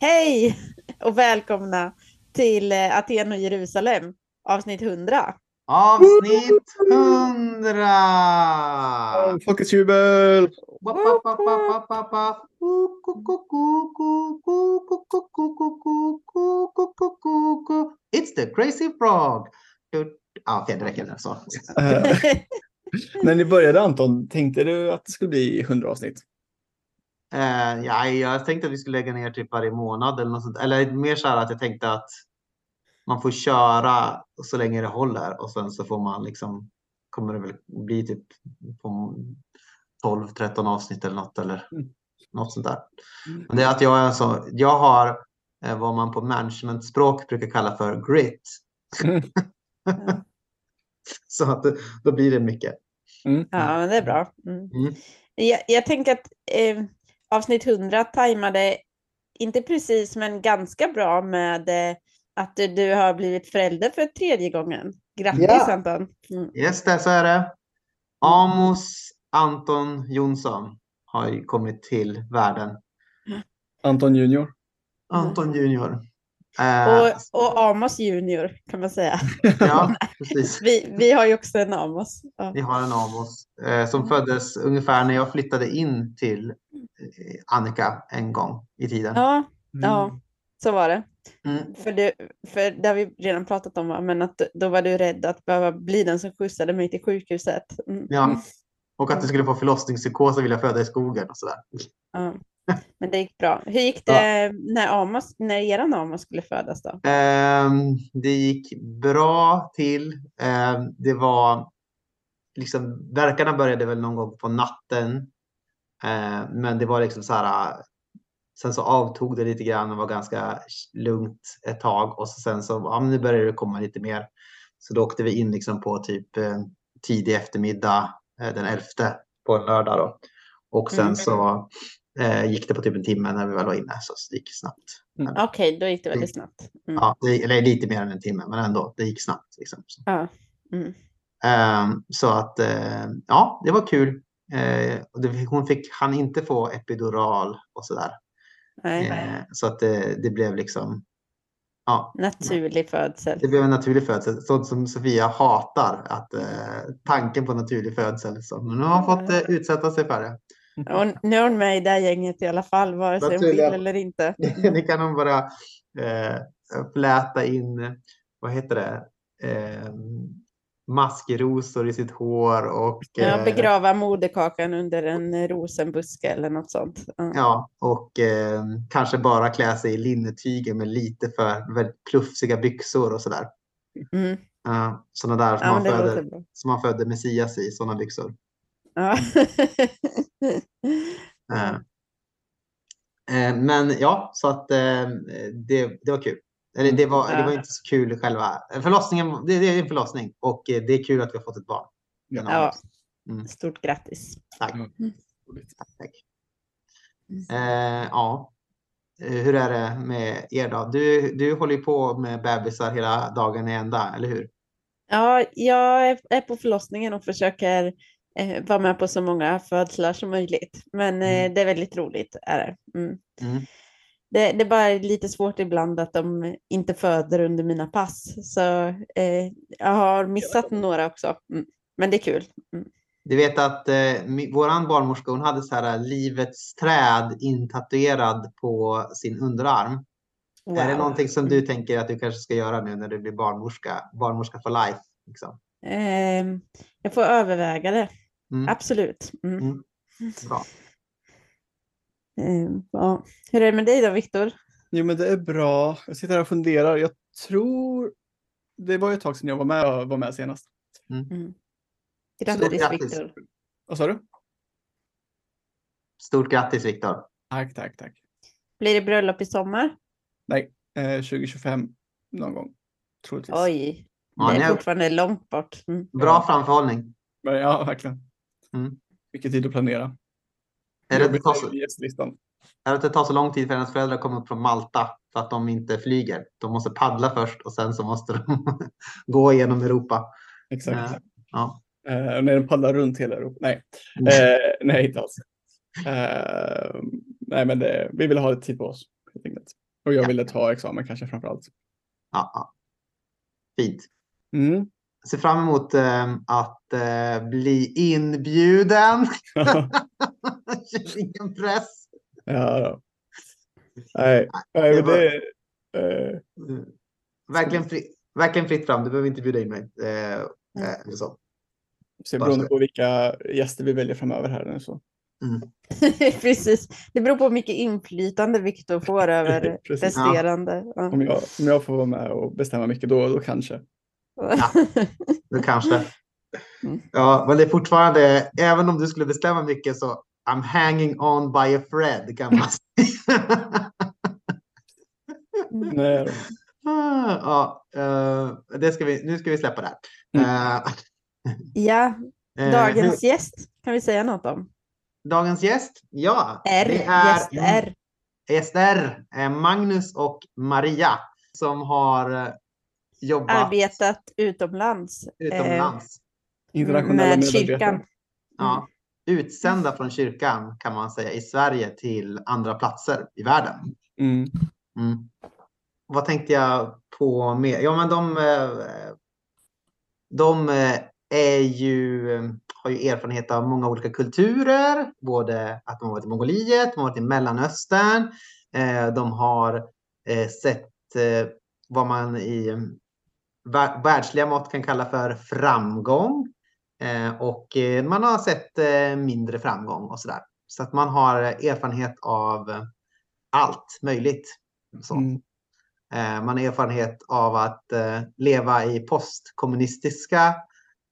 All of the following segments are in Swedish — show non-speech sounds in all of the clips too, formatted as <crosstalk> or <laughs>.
Hej och välkomna till eh, Aten och Jerusalem, avsnitt 100. Avsnitt 100! Folkets jubel! It's the crazy frog! Ja, Okej, det räcker nu. Så. Eh, När ni började Anton, tänkte du att det skulle bli 100 avsnitt? Eh, ja, jag tänkte att vi skulle lägga ner typ varje månad eller något sånt. Eller mer så här att jag tänkte att man får köra så länge det håller och sen så får man liksom kommer det väl bli typ på 12-13 avsnitt eller något eller Mm. något sånt där. Mm. Men det är att jag är så, jag har eh, vad man på managementspråk brukar kalla för grit. Mm. <laughs> så att det- då blir det mycket. Mm. Ja, men det är bra. Mm. Mm. Jag, jag tänker att eh, avsnitt 100 tajmade, inte precis, men ganska bra med eh, att du, du har blivit förälder för tredje gången. Grattis Ja. Anton! Mm. Yes, det så är det. Amos Anton Jonsson har ju kommit till världen. Anton Junior. Anton Junior. Eh, Och, och Amos junior kan man säga. <laughs> ja, precis. Vi, vi har ju också en Amos. Ja. Vi har en Amos eh, som föddes ungefär när jag flyttade in till eh, Annika en gång i tiden. Ja, ja, så var det. Mm. För, du, för det har vi redan pratat om, men att då var du rädd att behöva bli den som skjutsade mig till sjukhuset. Mm. Ja. Och att du skulle få förlossningspsykos och vilja föda i skogen och sådär. Ja. Men det gick bra. Hur gick det när, Amos, när eran Amos skulle födas då? Ehm, det gick bra till. Ehm, det var liksom, verkarna började väl någon gång på natten. Ehm, men det var liksom så här. Sen så avtog det lite grann och var ganska lugnt ett tag och så sen så ja, men nu började det komma lite mer. Så då åkte vi in liksom på typ eh, tidig eftermiddag eh, den 11 på en lördag då. Och sen Mm. så eh, gick det på typ en timme när vi väl var inne så det gick snabbt. Okej, då gick det väldigt snabbt. Mm. Ja, det, eller lite mer än en timme, men ändå, det gick snabbt. Liksom. Så, Ja. Mm. Ehm, så att, eh, ja, det var kul. Det, hon fick, han inte få epidural och sådär. Nej. Eh, så att det, det blev liksom, ja, Naturlig födsel. det blev en naturlig födsel. Sånt som Sofia hatar, att eh, tanken på naturlig födsel. Så, nu har hon fått eh, utsätta sig för det. Och nu är hon med i det här gänget i alla fall, vare sig hon vill eller inte. <laughs> Ni kan nog bara eh, fläta in, vad heter det, eh, maskrosor i sitt hår och, Ja, eh, begrava moderkakan under en rosenbuske eller något sånt. Ja. ja, och eh, kanske bara klä sig i linnetyger med lite för väldigt plufsiga byxor och sådär. Mm. Uh, sådana där som, Ja, man föder, som man födde Messias i, sådana byxor. Ja. Eh, eh, men ja, så att eh, det, det var kul. Eller det var, det var inte så kul själva förlossningen. Det, det är en förlossning och eh, det är kul att vi har fått ett barn. Ja. Ja. Mm. Stort grattis. Tack. Mm. tack, tack. Eh, ja. Eh, Hur är det med er då? Du, du håller ju på med bebisar hela dagen i ända, eller hur? Ja, jag är- är på förlossningen och försöker eh, vara med på så många födslar som möjligt. Men eh, Mm. det är väldigt roligt. Är det. Mm. Mm. Det, det är bara lite svårt ibland att de inte föder under mina pass. Så eh, jag har missat några också. Mm. Men det är kul. Mm. Du vet att eh, våran barnmorska hon hade så här livets träd intatuerad på sin underarm. Är det Wow. Mm. någonting som du tänker att du kanske ska göra nu när du blir barnmorska? Barnmorska for life. Liksom. Ehm, jag får överväga det. Mm. Absolut. Mm. Mm. Bra. Ehm, ja. Hur är det med dig då, Viktor? Jo, men det är bra. Jag sitter här och funderar. Jag tror... Det var ju ett tag sedan jag var med, var med senast. Mm. Stort Grattis. Viktor. Vad sa du? Stort grattis Viktor. Tack, tack, tack. Blir det bröllop i sommar? Nej, eh, 2025 någon gång. Troligtvis. Oj, Ja, det är har fortfarande långt bort. Mm. bra framförhållning. Ja, verkligen. Mm. Mycket tid att planera. Är det, att det tar så, är det tar lång tid för hennes föräldrar att komma upp från Malta för att de inte flyger. De måste paddla först och sen så måste de <laughs> gå igenom Europa. Exakt. Eh, Ja. Eh, när den paddlar runt hela Europa. Nej, Mm. eh, nej inte alls. Eh, nej, men det, vi ville ha lite tid på oss. Och jag Ja. ville ta examen kanske framför allt. Ja, ja. Fint. Mm. Ser fram emot eh, att eh, bli inbjuden. Känner <laughs> Ingen press. ja, då. Nej, nej det men var- det... Eh, Mm. Verkligen, fri, verkligen fritt fram. Du behöver inte bjuda in mig. Eh, eh, eller så. så Bara beroende på vilka gäster vi väljer framöver här nu så. <laughs> Precis. Det beror på hur mycket inflytande Viktor får <laughs> över resterande. Ja. Om jag, om jag får vara med och bestämma mycket då, då kanske. Det kanske. Mm. Ja, men det är fortfarande, även om du skulle bestämma mycket så I'm hanging on by a thread kan man säga. <laughs> Nej, då. ja, eh, det ska vi, nu ska vi släppa det här. Mm. Eh, ja, eh, dagens gäst kan vi säga något om. dagens gäst, ja. R, det är gäst R. Gäst R, eh, Magnus och Maria som har jobbat Arbetat utomlands. eh, utomlands. Internationella med kyrkan. Ja, utsända från kyrkan kan man säga i Sverige till andra platser i världen. Mm. Mm. Vad tänkte jag på mer? Ja, men de, eh, de eh, är ju, har ju erfarenhet av många olika kulturer, både att de har varit i Mongoliet, de har varit i Mellanöstern, eh, de har eh, sett eh, vad man i världsliga mått kan kalla för framgång. Eh, och eh, man har sett eh, mindre framgång och sådär. Så att man har erfarenhet av allt möjligt. Så. Mm. Man har erfarenhet av att leva i postkommunistiska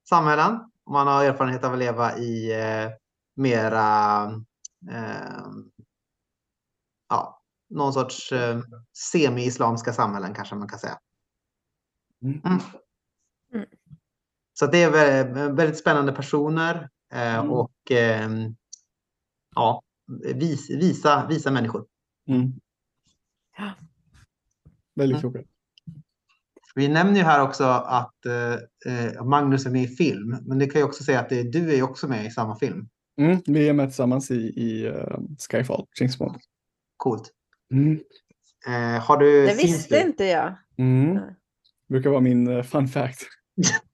samhällen. Man har erfarenhet av att leva i mera eh, ja, någon sorts eh, semi-islamska samhällen kanske man kan säga. Mm. Mm. Så det är vä- väldigt spännande personer eh, Mm. och ehm, ja, vis, visa, visa människor. Mm. Ja. Väldigt kloka. Vi nämner ju här också att eh, eh, Magnus är med i film, men det kan ju också säga att det, du är också med i samma film. Mm. Vi är med tillsammans i, i uh, Skyfall, James Bond. Coolt. Mm. Eh, har du, Det visste du? inte jag. Mm. Brukar vara min eh, fun fact. <laughs>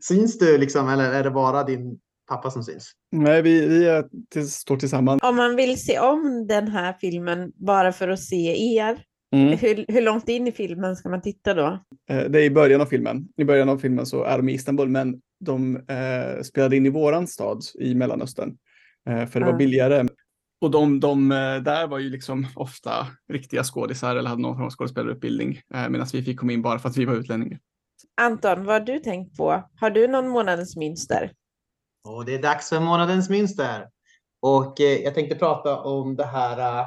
syns du liksom, eller är det bara din pappa som syns? Nej, vi, vi är till, står tillsammans. Om man vill se om den här filmen bara för att se er, Mm. hur, hur långt in i filmen ska man titta då? Eh, Det är i början av filmen. I början av filmen så är de i Istanbul, men de eh, spelade in i våran stad i Mellanöstern. Eh, för det var Ja. billigare. Och de, de eh, där var ju liksom ofta riktiga skådisar eller hade någon form av skådespelarutbildning. Eh, Medan vi fick komma in bara för att vi var utlänningar. Anton, vad har du tänkt på? Har du någon månadens mönster? Och det är dags för månadens mönster. Och eh, jag tänkte prata om det här eh,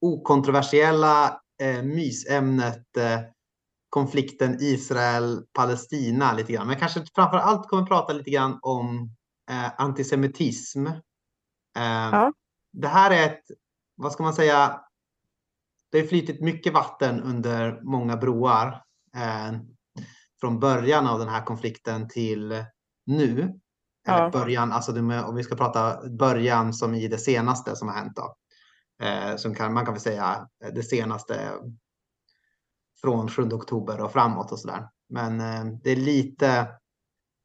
okontroversiella eh, mysämnet eh, konflikten Israel-Palestina lite grann. Men kanske framför allt kommer prata lite grann om antisemitism. Ja. Det här är ett, vad ska man säga, det har flytit mycket vatten under många broar eh, från början av den här konflikten till nu. Eller Ja. början, alltså det, om vi ska prata början som i det senaste som har hänt då. Eh, som kan, man kan väl säga det senaste från 7 oktober och framåt och sådär. Men eh, det är lite,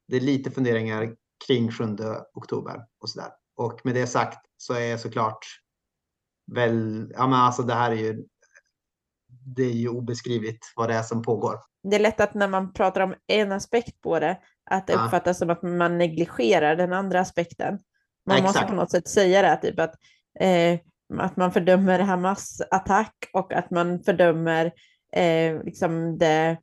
det är lite funderingar kring 7 oktober och sådär. Och med det sagt så är såklart väl, ja men alltså det här är ju, det är ju obeskrivligt vad det är som pågår. Det är lätt att när man pratar om en aspekt på det, att det Ja. uppfattas som att man negligerar den andra aspekten. Man måste Exakt. på något sätt säga det, här, typ att, eh, att man fördömer Hamas attack och att man fördömer eh, liksom det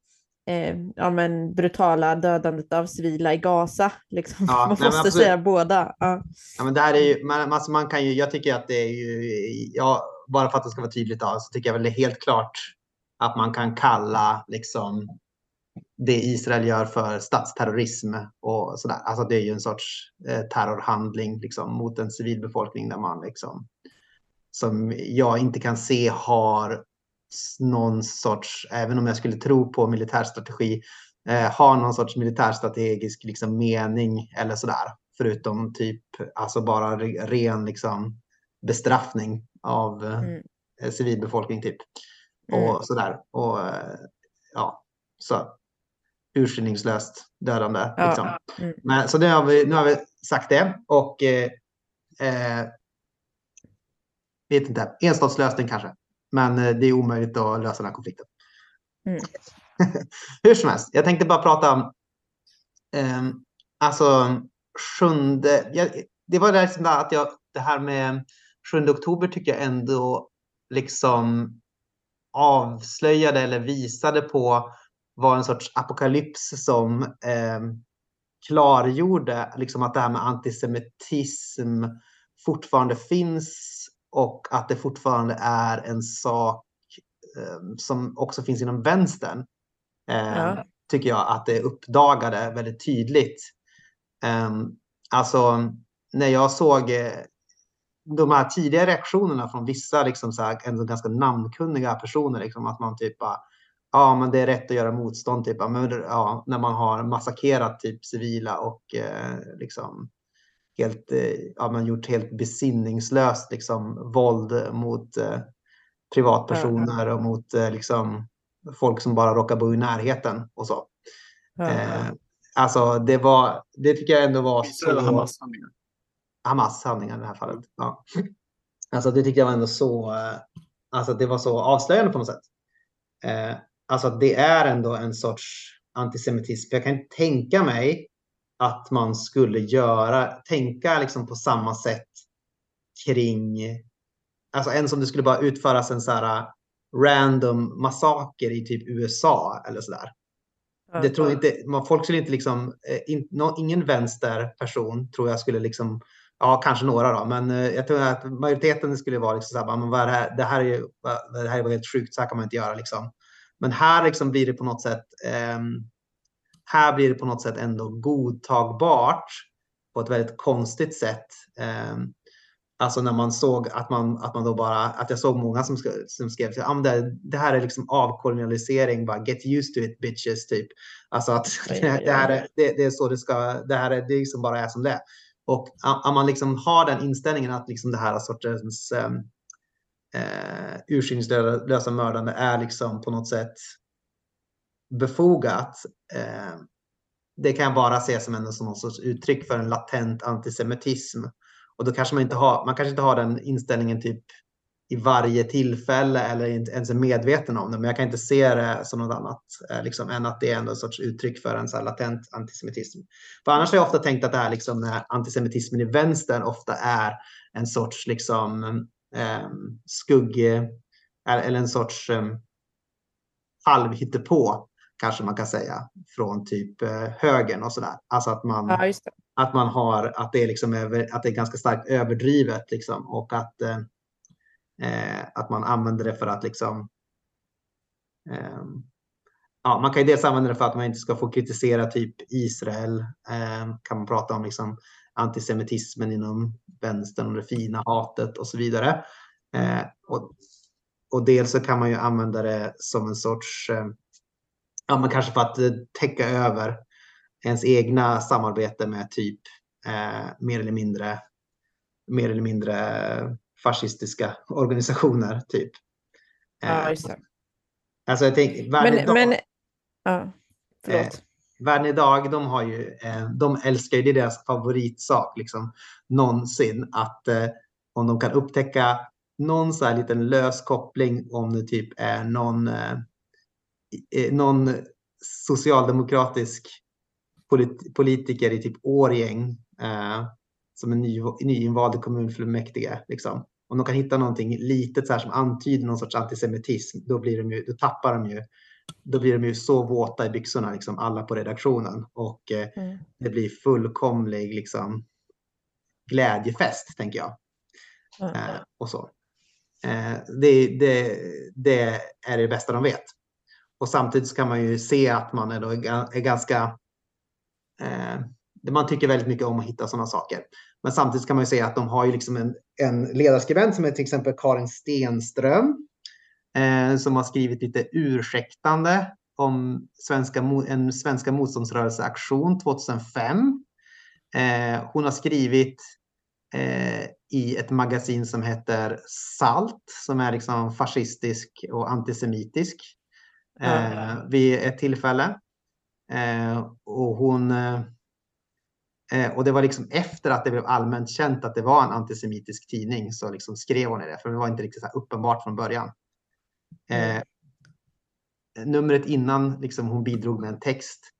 eh, ja, men brutala dödandet av civila i Gaza. Liksom. Ja, <laughs> man måste absolut. säga båda. Ja. Ja, men det här är ju, man, alltså man kan ju, jag tycker att det är ju, ja, bara för att det ska vara tydligt då, så tycker jag väl det är helt klart att man kan kalla liksom det Israel gör för statsterrorism och sådär. Alltså det är ju en sorts eh, terrorhandling liksom, mot en civilbefolkning där man liksom, som jag inte kan se har någon sorts, även om jag skulle tro på militärstrategi, eh, har någon sorts militärstrategisk liksom, mening eller sådär. Förutom typ alltså bara ren liksom, bestraffning av eh, mm. civilbefolkning typ. Mm. Och sådär. Och eh, ja, så urskillningslöst dödande. Ja. Liksom. Mm. Men, så nu har, vi, nu har vi sagt det och eh, eh, vet inte, enstatslösning kanske. Men eh, det är omöjligt att lösa den här konflikten. Mm. <laughs> Hur som helst, jag tänkte bara prata om eh, alltså sjunde, jag, det var liksom att jag, det här med 7 oktober tycker jag ändå liksom avslöjade eller visade på var en sorts apokalyps som eh, klargjorde liksom att det här med antisemitism fortfarande finns och att det fortfarande är en sak eh, som också finns inom vänstern. Eh, ja. Tycker jag att det uppdagade väldigt tydligt. Eh, alltså när jag såg eh, de här tidiga reaktionerna från vissa liksom så här, ändå ganska namnkunniga personer, liksom, att man typ bara, ja men det är rätt att göra motstånd, typ, men, ja, när man har massakrerat typ civila och eh, liksom helt, eh, ja, man gjort helt besinningslöst liksom, våld mot eh, privatpersoner och mot eh, liksom, folk som bara råkar bo i närheten och så. Eh, alltså det var, det tycker jag ändå var så... Hamas-handlingar. Hamas-handlingar i det här fallet. Ja. Alltså det tycker jag var ändå så, eh, alltså det var så avslöjande på något sätt. Eh, alltså det är ändå en sorts antisemitism. Jag kan tänka mig att man skulle göra, tänka liksom på samma sätt kring, alltså en som det skulle bara utföras en så här uh, random massaker i typ USA eller sådär. Det tror inte, folk skulle inte liksom, eh, in, no, ingen vänsterperson tror jag skulle liksom, ja kanske några då, men eh, jag tror att majoriteten skulle vara liksom så här, men vad är det, här, det här är ju, det här är helt sjukt, så här kan man inte göra liksom. Men här liksom blir det på något sätt, um, här blir det på något sätt ändå godtagbart på ett väldigt konstigt sätt. Ehm, alltså när man såg att man, att man då bara, att jag såg många som, skrev, som skrev ah, det, det här är liksom avkolonialisering, bara get used to it bitches typ. Alltså att <laughs> det, det här är, det, det, är så det ska, det här är, det liksom bara är som det är. Och om man liksom har den inställningen att liksom det här sortens um, uh, urskillningslösa mördande är liksom på något sätt befogat. Eh, det kan jag bara se som en som någon sorts uttryck för en latent antisemitism. Och då kanske man inte har, man kanske inte har den inställningen typ i varje tillfälle eller inte ens är medveten om det. Men jag kan inte se det som något annat eh, liksom, än att det är ändå en sorts uttryck för en så latent antisemitism. För annars har jag ofta tänkt att det här liksom, antisemitismen i vänstern ofta är en sorts liksom, eh, skugg eller en sorts eh, halvhittepå kanske man kan säga, från typ eh, högern och sådär. Alltså att man, ja, att man har, att det är liksom över, att det är ganska starkt överdrivet liksom och att, eh, eh, att man använder det för att liksom eh, Ja, man kan ju dels använda det för att man inte ska få kritisera typ Israel. Eh, kan man prata om liksom antisemitismen inom vänstern och det fina hatet och så vidare. Eh, och, och dels så kan man ju använda det som en sorts ja, men kanske för att eh, täcka över ens egna samarbete med typ eh, mer eller mindre mer eller mindre fascistiska <laughs> organisationer. typ. Ja, eh, just det. Alltså jag tänker, världen men, idag, men, ja. Eh, världen idag, de har ju, eh, de älskar ju, det är deras favoritsak liksom någonsin att eh, om de kan upptäcka någon så här liten lös koppling om det typ är någon någon socialdemokratisk polit politiker i typ Årjäng eh, som är ny, nyinvald kommunfullmäktige. Liksom. Om de kan hitta någonting litet så här som antyder någon sorts antisemitism, då, blir de ju, då tappar de ju då blir de ju så våta i byxorna, liksom, alla på redaktionen. Och eh, mm. det blir fullkomlig liksom, glädjefest, tänker jag. Mm. Eh, och så. Eh, det, det, det, är det bästa de vet och samtidigt så kan man ju se att man är, då, är ganska... Eh, man tycker väldigt mycket om att hitta sådana saker. Men samtidigt kan man ju se att de har ju liksom en, en ledarskribent som är till exempel Karin Stenström. Eh, som har skrivit lite ursäktande om svenska, en svenska motståndsrörelseaktion 2005. Eh, hon har skrivit eh, i ett magasin som heter Salt som är liksom fascistisk och antisemitisk mm. vid ett tillfälle. Eh, och hon eh, och det var liksom efter att det blev allmänt känt att det var en antisemitisk tidning så liksom skrev hon det, för det var inte riktigt så uppenbart från början. Mm. numret innan liksom hon bidrog med en text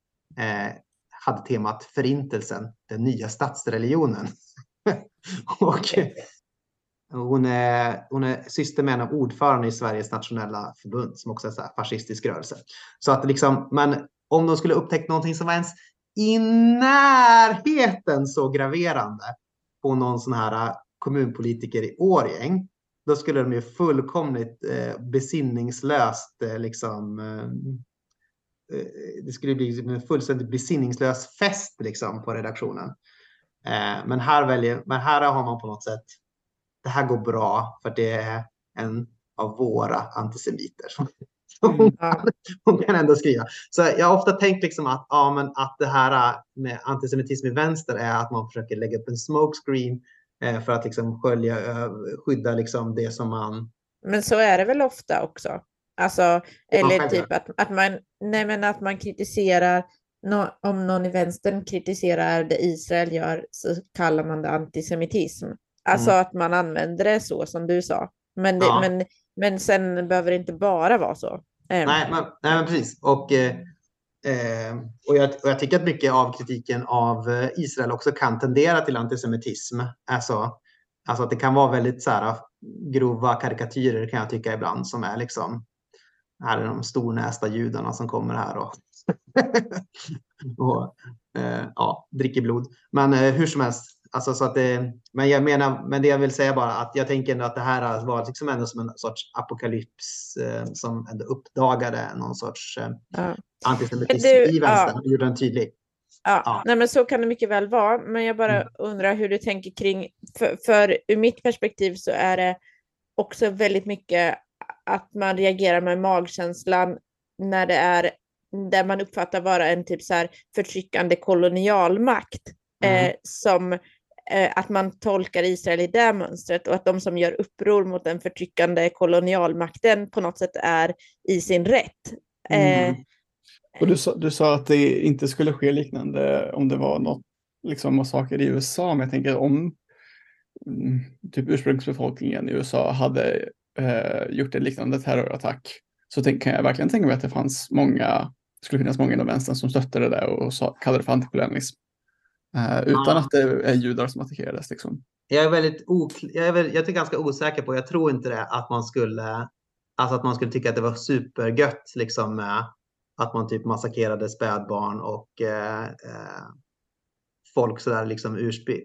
hade temat Förintelsen, den nya statsreligionen. <laughs> och hon är, hon är syster med en av ordförande i Sveriges nationella förbund som också är en fascistisk rörelse. Så att liksom, men om de skulle upptäckt någonting som var ens i närheten så graverande på någon sån här äh, kommunpolitiker i Årgäng, då skulle de ju fullkomligt eh, besinningslöst eh, liksom eh, det skulle bli en fullständigt besinningslös fest liksom på redaktionen. Eh, men, här väljer, men här har man på något sätt, det här går bra för det är en av våra antisemiter <laughs> hon, kan, <laughs> hon kan ändå skriva. Så jag har ofta tänkt liksom att, ja, men att det här med antisemitism i vänster är att man försöker lägga upp en smokescreen eh, för att liksom skölja, skydda liksom det som man... Men så är det väl ofta också? Alltså, eller typ att, att, man, nej men att man kritiserar no, om någon i vänstern kritiserar det Israel gör så kallar man det antisemitism. Alltså mm. att man använder det så som du sa. Men, det, ja. men, men sen behöver det inte bara vara så. Nej, men, nej, men precis. Och, eh, eh, och, jag, och jag tycker att mycket av kritiken av eh, Israel också kan tendera till antisemitism. Alltså, alltså att det kan vara väldigt så här, grova karikatyrer kan jag tycka ibland som är liksom här är de stornästa judarna som kommer här och <laughs> och eh, ja, dricker blod. Men eh, hur som helst, alltså, så att det, men jag menar, men det jag vill säga bara att jag tänker att det här var liksom ändå som en sorts apokalyps eh, som ändå uppdagade någon sorts eh, ja. antisemitism du, i vänstern och gjorde den tydlig. Ja, ja. Nej, men så kan det mycket väl vara. Men jag bara mm. undrar hur du tänker kring, för, för ur mitt perspektiv så är det också väldigt mycket att man reagerar med magkänslan när det är där man uppfattar vara en typ så här förtryckande kolonialmakt mm. eh, som eh, att man tolkar Israel i det mönstret och att de som gör uppror mot den förtryckande kolonialmakten på något sätt är i sin rätt. Eh, mm. och du sa, du sa att det inte skulle ske liknande om det var något liksom massaker i USA, men jag tänker om mm, typ ursprungsbefolkningen i USA hade eh, gjort en liknande terrorattack så tänk, kan jag verkligen tänka mig att det fanns många skulle finnas många inom vänstern som stöttade det och sa, kallade det för antikolonialism. Uh, utan att det är judar som attackerades. Liksom. Jag är väldigt jag är, väl, jag är ganska osäker på, jag tror inte det, att man skulle, alltså att man skulle tycka att det var supergött liksom med att man typ massakrerade spädbarn och eh, eh, folk sådär liksom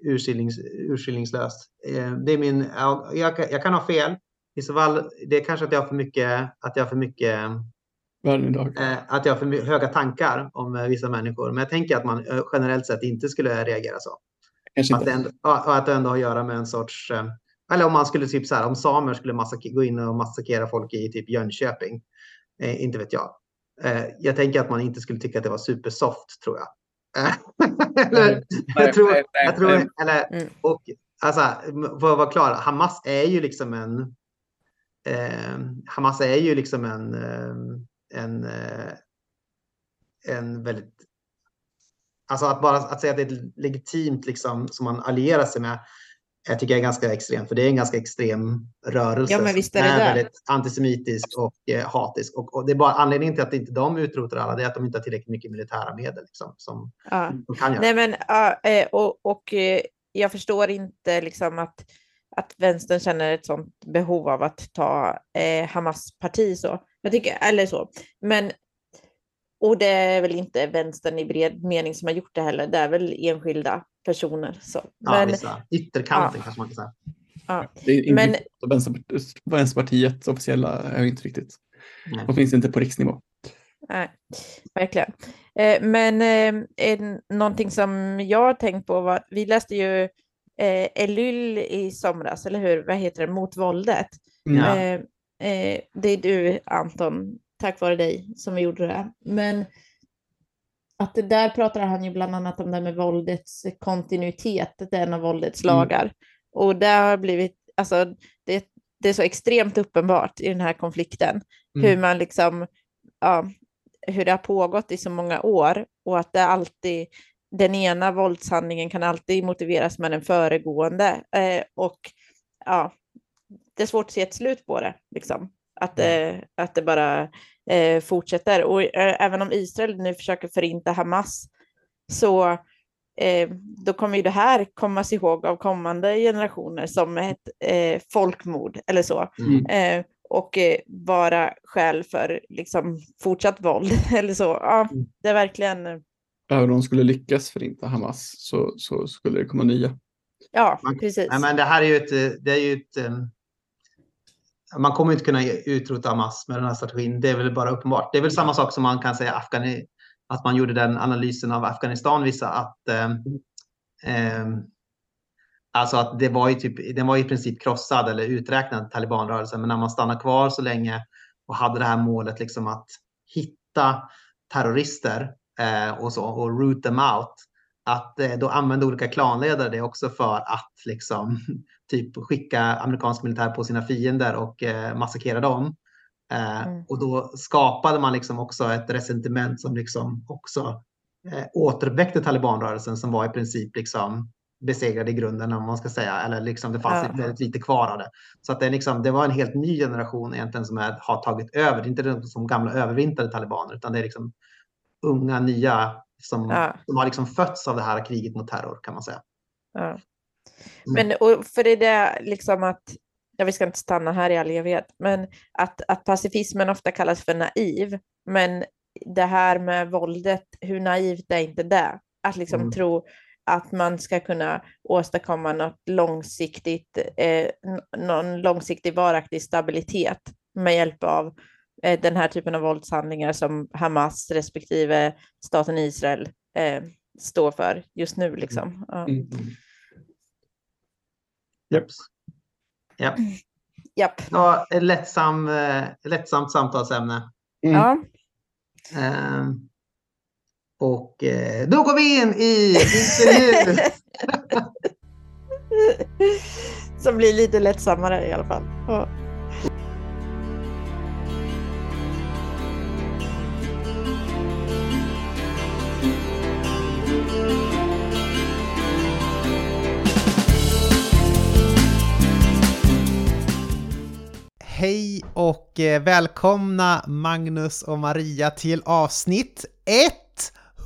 urskillnings, urskillningslöst. Eh, det är min, jag, jag, kan ha fel. I så fall, det är kanske att jag har för mycket, att jag har för mycket Eh, att jag har för höga tankar om eh, vissa människor. Men jag tänker att man eh, generellt sett inte skulle reagera så. Att det, ändå, att det ändå har att göra med en sorts... Eller om man skulle typ så här, om samer skulle gå in och massakrera folk i typ Jönköping. Eh, inte vet jag. Eh, jag tänker att man inte skulle tycka att det var supersoft, tror jag. <laughs> eller, jag tror, jag tror, eller, mm. och alltså, för att vara klar, Hamas är ju liksom en... Eh, Hamas är ju liksom en en, eh, en väldigt... Alltså att bara att säga att det är legitimt liksom, som man allierar sig med jag tycker jag är ganska extremt, för det är en ganska extrem rörelse. Ja, men visst är det är väldigt antisemitisk och eh, hatisk. Och, och, det är bara anledningen till att inte de utrotar alla, det är att de inte har tillräckligt mycket militära medel. Liksom, som ja. de kan göra. Nej, men, eh, och, och eh, jag förstår inte liksom att att vänstern känner ett sånt behov av att ta eh, Hamas parti så. Jag tycker, eller så. Men, och det är väl inte vänstern i bred mening som har gjort det heller. Det är väl enskilda personer. Så. Ja, men, vissa. Ytterkanten ja. kanske man kan säga. Ja. Det är men, Vänsterpartiet officiella är inte riktigt. Nej. Åtminstone inte på riksnivå. Nej, verkligen. Eh, men eh, någonting som jag har tänkt på var, vi läste ju eh, Elyll i somras, eller hur? Vad heter det? Mot våldet. Mm. Ja. Eh, eh, det är du, Anton, tack vare dig som vi gjorde det. Men att det där pratar han ju bland annat om det här med våldets kontinuitet, det är en av våldets Mm. lagar. Och det har blivit, alltså det, det är så extremt uppenbart i den här konflikten, Mm. hur man liksom, ja, hur det har pågått i så många år och att det alltid, den ena våldshandlingen kan alltid motiveras med den föregående. Eh, och ja, det är svårt att se ett slut på det, liksom. Att, eh, att det bara eh, fortsätter. Och eh, även om Israel nu försöker förinta Hamas, så eh, då kommer ju det här kommas ihåg av kommande generationer som ett eh, folkmord eller så. Mm. Eh, och vara skäl för liksom, fortsatt våld <laughs> eller så. Ja, Mm. det är verkligen, Även om de skulle lyckas förinta Hamas så, så skulle det komma nya. ja, precis. Nej, men det här är ju ett... Det är ju ett man kommer inte kunna utrota Hamas med den här strategin. Det är väl bara uppenbart. Det är väl samma sak som man kan säga Afghani, att man gjorde den analysen av Afghanistan vissa att eh, eh, alltså att det var ju typ, den var i princip krossad eller uträknad talibanrörelsen. Men när man stannar kvar så länge och hade det här målet liksom att hitta terrorister eh, och så och root them out. Att eh, då använde olika klanledare det också för att liksom <laughs> typ skicka amerikansk militär på sina fiender och eh, massakrera dem. Eh, Mm. Och då skapade man liksom också ett resentiment som liksom också eh, återuppväckte talibanrörelsen som var i princip liksom besegrad i grunden om man ska säga. Eller liksom det fanns Ja. väldigt lite kvar av det. Så att det, liksom, det var en helt ny generation egentligen som är, har tagit över. Det är inte de som gamla övervintrade talibaner utan det är liksom unga nya som, Ja. som har liksom fötts av det här kriget mot terror kan man säga. Ja. Men och för det är liksom att, ja, vi ska inte stanna här i all evighet, men att, att pacifismen ofta kallas för naiv, men det här med våldet, hur naivt är inte det? Att liksom Mm. tro att man ska kunna åstadkomma något långsiktigt, eh, någon långsiktig varaktig stabilitet med hjälp av den här typen av våldshandlingar som Hamas respektive staten Israel eh, står för just nu. Liksom. Ja. Mm. Japp. Japp. Japp. Ja, ett lättsam, eh, lättsamt samtalsämne. Mm. Ja. Ehm, och eh, då går vi in i intervju. <laughs> Som blir lite lättsammare i alla fall. Ja. Och eh, välkomna Magnus och Maria till avsnitt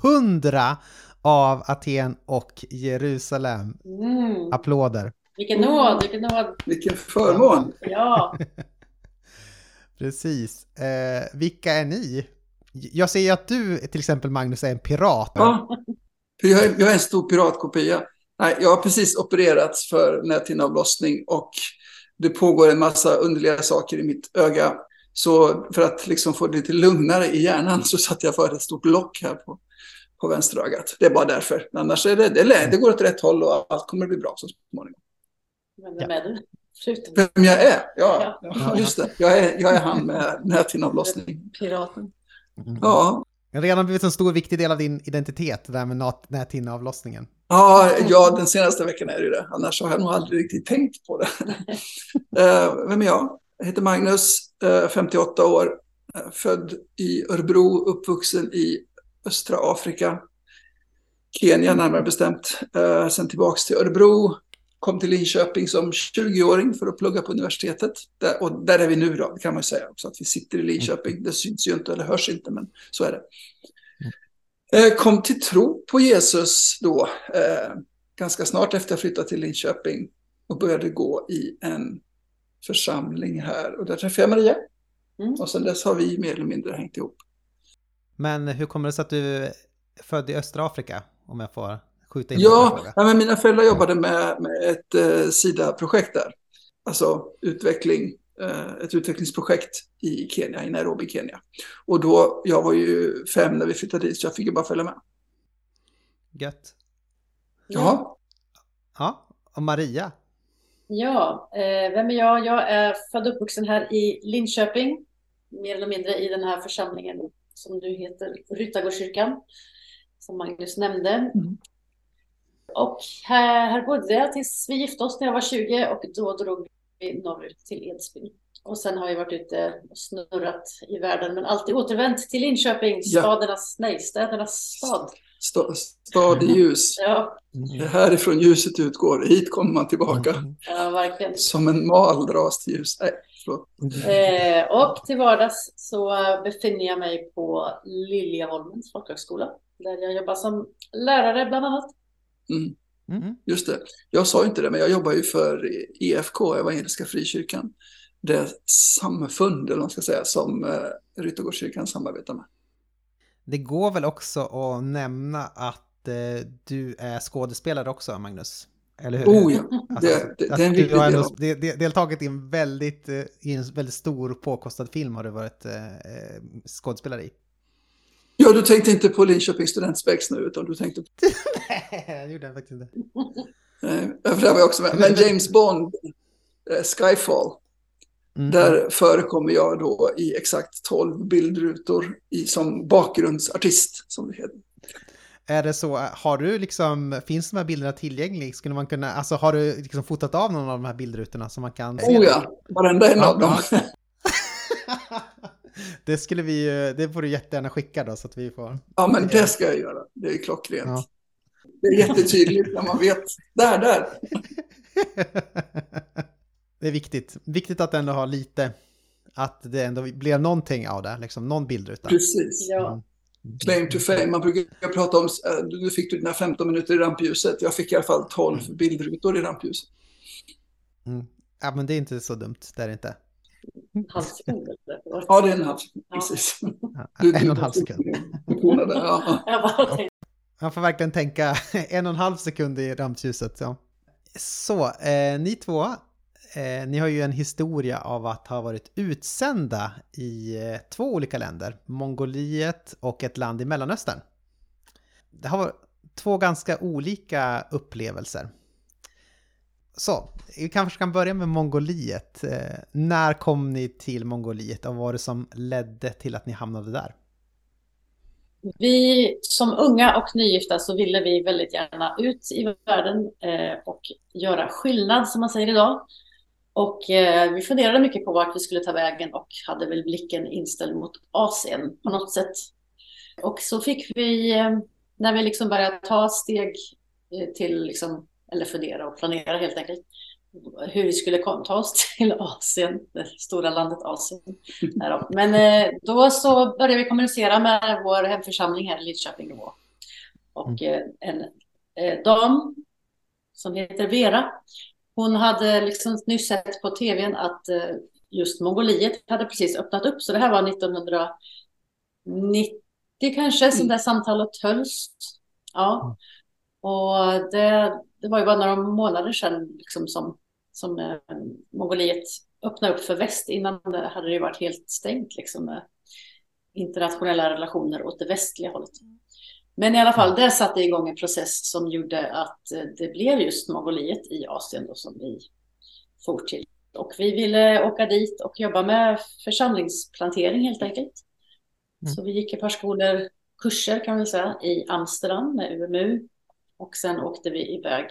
100 av Aten och Jerusalem. Mm. Applåder! Vilken nåd, vilken nåd. Vilken förmån! Ja, <laughs> Precis. Eh, vilka är ni? Jag ser ju att du till exempel Magnus är en pirat. Ja, jag, är, jag är en stor piratkopia. Nej, jag har precis opererats för näthinneavlossning och det pågår en massa underliga saker i mitt öga. Så för att liksom få det lite lugnare i hjärnan så satte jag för ett stort lock här på, på vänsterögat. Det är bara därför. Annars är det, det, det går åt rätt håll och allt kommer bli bra så småningom. men vem är du? Förutom Vem jag är? Ja, Ja. just det. Jag är, jag är han med näthinneavlossning. piraten. Ja, redan blivit en sstor viktig del av din identitet, det där med näthinneavlossningen. Ja, ja, den senaste veckan är det ju det. Annars har jag nog aldrig riktigt tänkt på det. <laughs> Eh, Vem är jag? Jag heter Magnus, eh, 58 år, eh, född i Örebro, uppvuxen i östra Afrika. Kenya närmare bestämt. Eh, Sen tillbaks till Örebro, kom till Linköping som 20-åring för att plugga på universitetet. Där, och där är vi nu då, det kan man ju säga också, att vi sitter i Linköping. Det syns ju inte eller hörs inte, men så är det. Eh, Kom till tro på Jesus då, eh, ganska snart efter jag flyttade till Linköping och började gå i en församling här. Och där träffade jag Maria. Mm. Och sen dess har vi mer eller mindre hängt ihop. Men hur kommer det sig att du är född i östra Afrika? Om jag får skjuta in Ja, ja men mina föräldrar jobbade med, med ett eh, SIDA-projekt där. Alltså utveckling eh, ett utvecklingsprojekt i Kenya, i Nairobi, Kenya. Och då, jag var ju fem när vi flyttade dit, så jag fick ju bara följa med. Gött. Jaha, Ja, och Maria. Ja, eh, vem är jag? Jag är född och uppvuxen här i Linköping, mer eller mindre i den här församlingen som nu heter Ryttargårdskyrkan, som Magnus nämnde. Mm. Och här, här bodde jag tills vi gifte oss när jag var 20 och då drog vi norrut till Edsbyn. Och sen har jag varit ute och snurrat i världen men alltid återvänt till Linköping, Ja. stadernas, nej, städernas stad. sta- stad i ljus. Ja, Det är härifrån ljuset utgår, hit kommer man tillbaka. ja verkligen. Som en mal dras till ljus. Nej. Eh, och till vardags så befinner jag mig på Liljeholmens folkhögskola där jag jobbar som lärare bland annat. Mm, Mm. just det. Jag sa inte det, men jag jobbar ju för EFK, Evangeliska Frikyrkan. Det samfund, eller man ska säga, som eh, Ryttargårdskyrkan samarbetar med. Det går väl också att nämna att eh, du är skådespelare också, Magnus? Eller hur? Oh ja, Alltså, det, det, det är en du viktig har del. ändå av- de- de- deltagit i en väldigt, eh, i en väldigt stor påkostad film har du varit eh, eh, skådespelare i. Ja, du tänkte inte på Linköping Studentspex nu, utan du tänkte på... <laughs> Nej, jag gjorde faktiskt inte. Eh, för där var jag också med. Men <laughs> James Bond, eh, Skyfall, Mm. där förekommer jag då i exakt 12 bildrutor i, som bakgrundsartist, som det heter. Är det så, har du liksom, finns de här bilderna tillgängliga? Skulle man kunna, alltså har du liksom fotat av någon av de här bildrutorna som man kan se? Oh ja, varenda en av dem. <laughs> <laughs> det skulle vi ju, det får du jättegärna skicka då så att vi får. Ja, men det ska jag göra. Det är klockrent. Ja. Det är jättetydligt när man vet. Där, där. <laughs> det är viktigt. Viktigt att ändå ha lite, att det ändå blir någonting av det, liksom någon bildruta. Precis. Ja, Claim to fame. Man brukar prata om, eh, du fick du dina 15 minuter i rampljuset. Jag fick i alla fall 12 bildrutor i rampljuset. Mm. Ja men det är inte så dumt, det är det inte. Halsband. eller? Ja, det är en halv. Ja. Precis. Ja, en och en halv sekund. <laughs> Man får verkligen tänka <laughs> en och en halv sekund i rampljuset. Ja. Så, eh, ni två, eh, ni har ju en historia av att ha varit utsända i eh, två olika länder. Mongoliet och ett land i Mellanöstern. Det har varit två ganska olika upplevelser. Så, vi kanske kan börja med Mongoliet. Eh, när kom ni till Mongoliet och vad var det som ledde till att ni hamnade där? Vi som unga och nygifta så ville vi väldigt gärna ut i världen eh, och göra skillnad som man säger idag. Och eh, vi funderade mycket på vart vi skulle ta vägen och hade väl blicken inställd mot Asien på något sätt. Och så fick vi, eh, när vi liksom började ta steg eh, till, liksom, eller fundera och planera helt enkelt, hur vi skulle ta oss <laughs> till Asien, det stora landet Asien. Då. Men eh, då så började vi kommunicera med vår hemförsamling här i Lidköping då. Och eh, en eh, dam som heter Vera, hon hade liksom nyss sett på tvn att just Mongoliet hade precis öppnat upp. Så det här var 1990 kanske som det här samtalet hölls. Ja. Och det, det var ju bara några månader sedan liksom som, som eh, Mongoliet öppnade upp för väst. Innan det hade det ju varit helt stängt liksom med internationella relationer åt det västliga hållet. Men i alla fall, det satte igång en process som gjorde att eh, det blev just Mongoliet i Asien då som vi for till. Och vi ville åka dit och jobba med församlingsplantering helt enkelt. Mm. Så vi gick ett par skolor, kurser kan vi säga, i Amsterdam med UMU. Och sen åkte vi iväg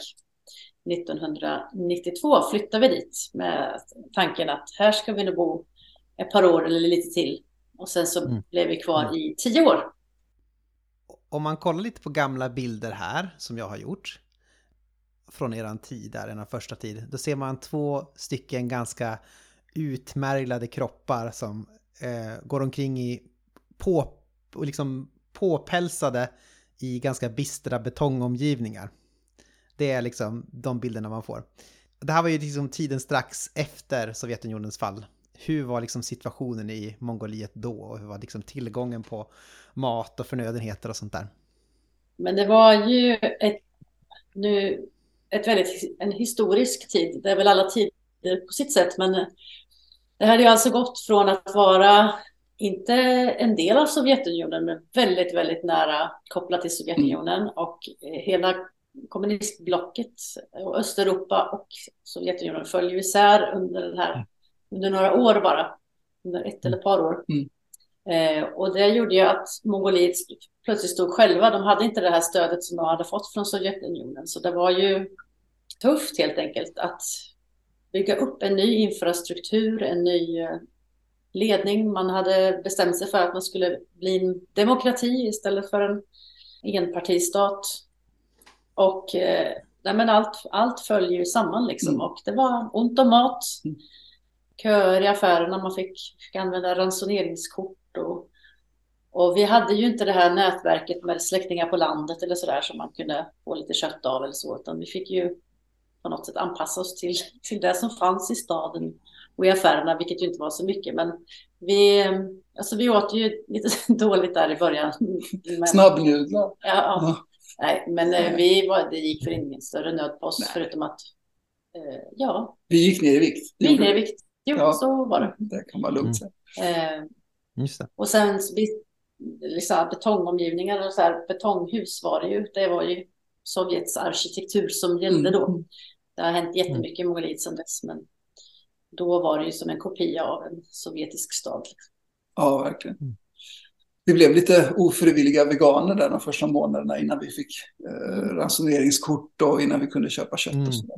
1992, flyttade vi dit med tanken att här ska vi nog bo ett par år eller lite till. Och sen så Mm. blev vi kvar i tio år. Om man kollar lite på gamla bilder här som jag har gjort från eran tid, där, eran första tid, då ser man två stycken ganska utmärglade kroppar som eh, går omkring i på, liksom påpälsade i ganska bistra betongomgivningar. Det är liksom de bilderna man får. Det här var ju liksom tiden strax efter Sovjetunionens fall. Hur var liksom situationen i Mongoliet då? Och hur var liksom tillgången på mat och förnödenheter och sånt där? Men det var ju ett, nu, ett väldigt, en historisk tid. Det är väl alla tider på sitt sätt, men Det hade ju alltså gått från att vara inte en del av Sovjetunionen, men väldigt, väldigt nära kopplat till Sovjetunionen och hela kommunistblocket och Östeuropa och Sovjetunionen föll ju isär under, den här, under några år bara, under ett eller ett par år. Mm. Eh, och det gjorde ju att Mongoliet plötsligt stod själva. De hade inte det här stödet som de hade fått från Sovjetunionen. Så det var ju tufft helt enkelt att bygga upp en ny infrastruktur, en ny eh, ledning. Man hade bestämt sig för att man skulle bli en demokrati istället för en enpartistat. Och eh, men allt, allt följer samman liksom. Mm. Och det var ont om mat, Mm. köer i affärerna, man fick, fick använda ransoneringskort. Och, och vi hade ju inte det här nätverket med släktingar på landet eller sådär som man kunde få lite kött av eller så, utan vi fick ju på något sätt anpassa oss till, till det som fanns i staden och i affärerna, vilket ju inte var så mycket. Men vi, alltså vi åt ju lite <laughs> dåligt där i början. Men, Snabbnudlar. Ja, ja. Ja. Nej, men eh, vi var, det gick för ingen större nöd på oss, Nej. förutom att eh, ja, Vi gick ner i vikt. vi gick ner i vikt. Jo, Ja. så var det. Det kan man lugnt säga. Eh, Just det. och sen liksom, betongomgivningar och så här, betonghus var det ju. Det var ju Sovjets arkitektur som gällde då. Mm. Det har hänt jättemycket i Mongoliet sedan dess, men då var det ju som en kopia av en sovjetisk stad. Ja, verkligen. Mm. Vi blev lite ofrivilliga veganer där de första månaderna innan vi fick eh, ransoneringskort och innan vi kunde köpa kött Mm. och sådär.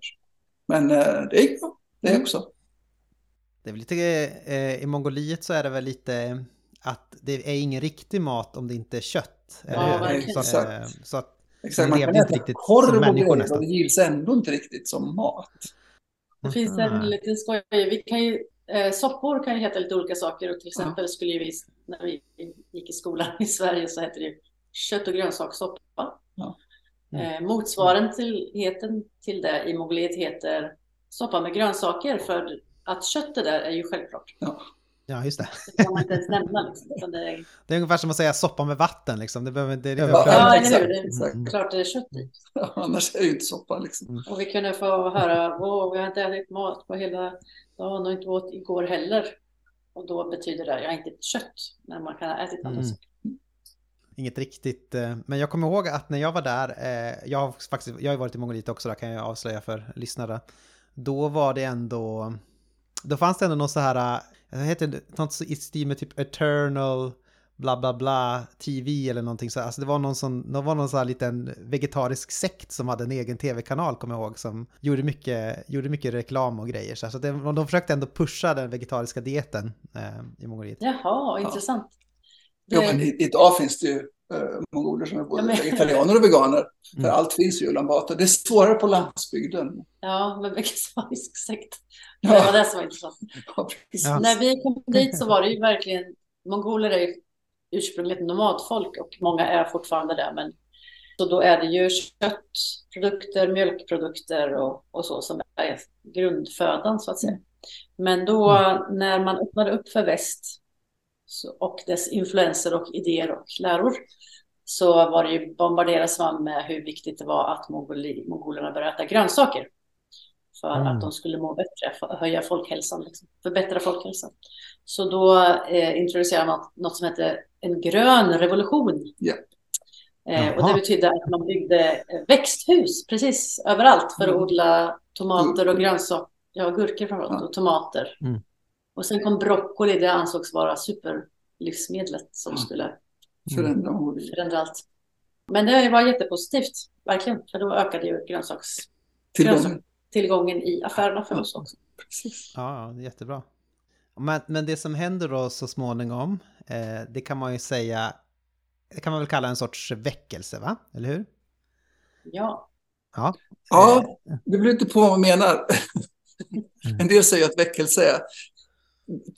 Men eh, det gick bra, det Mm. också. Det är lite, eh, I Mongoliet så är det väl lite att det är ingen riktig mat om det inte är kött. Eller Ja, verkligen. Så, att, Exakt. eh, så att Exakt, man kan inte äta riktigt korv och människor grejer och det gills ändå inte riktigt som mat. Det finns en liten skoj. Vi kan ju, eh, soppor kan ju heta lite olika saker. Och till exempel skulle ju vi, när vi gick i skolan i Sverige så hette det kött och grönsakssoppa. Ja. Eh, motsvarigheten till det i Mongoliet heter soppa med grönsaker. För att köttet där är ju självklart. Ja, just det. Det kan man inte ens nämna. Liksom, det är, Det är ungefär som att säga soppa med vatten liksom. Det behöver, det är lite Ja, ja, eller hur? Det är klart det är kött i. Annars är det ju inte soppa liksom. Och vi kunde få höra, vi har inte ätit mat på hela dagen och inte åt igår heller. Och då betyder det, jag har inte ätit kött, men man kan ha ätit andra Mm. Inget riktigt, eh, men jag kommer ihåg att när jag var där, eh, jag har faktiskt, jag har ju varit i Mongoliet också, där kan jag avslöja för lyssnare. Då var det ändå, då fanns det ändå något så här, det heter något i stil med typ Eternal bla bla bla TV eller någonting så. Alltså det var någon sån, det var någon sån här liten vegetarisk sekt som hade en egen tv-kanal kommer jag ihåg som gjorde mycket, gjorde mycket reklam och grejer. Så, det, de försökte ändå pusha den vegetariska dieten eh, i Mongoliet. Jaha, intressant. Jo, Det- men i- idag finns det ju mongoler som är både Ja, men- vegetarianer och veganer. För Mm. allt finns ju i Ulan Bator. Det är svårare på landsbygden. Ja, men vegetarisk sekt. Det Ja. var det som var intressant. Ja. När vi kom dit så var det ju verkligen, mongoler är ju ursprungligen nomadfolk och många är fortfarande det. Men, så då är det ju köttprodukter, mjölkprodukter och, och så som är grundfödan så att säga. Men då när man öppnade upp för väst och dess influenser och idéer och läror så var det ju bombarderas man med hur viktigt det var att mongoli, mongolerna började äta grönsaker. För Mm. att de skulle må bättre, höja folkhälsan, liksom, förbättra folkhälsan. Så då eh, introducerade man något, som hette en grön revolution. Ja. Eh, och det betydde att man byggde eh, växthus precis överallt för att Mm. odla tomater och grönsaker, ja gurkor framförallt, Ja. och tomater. Mm. Och sen kom broccoli, det ansågs vara superlivsmedlet som Ja. skulle Förändra Mongoliet. förändra allt. Men det var jättepositivt, verkligen, för då ökade ju grönsakstillgången Tillgången. i affärerna för oss också. Precis. Ja, ja, det är jättebra. Men, men det som händer då så småningom, eh, det kan man ju säga, det kan man väl kalla en sorts väckelse, va? Eller hur? Ja, Ja. Ja, det beror inte på vad man menar. <laughs> En del säger att väckelse är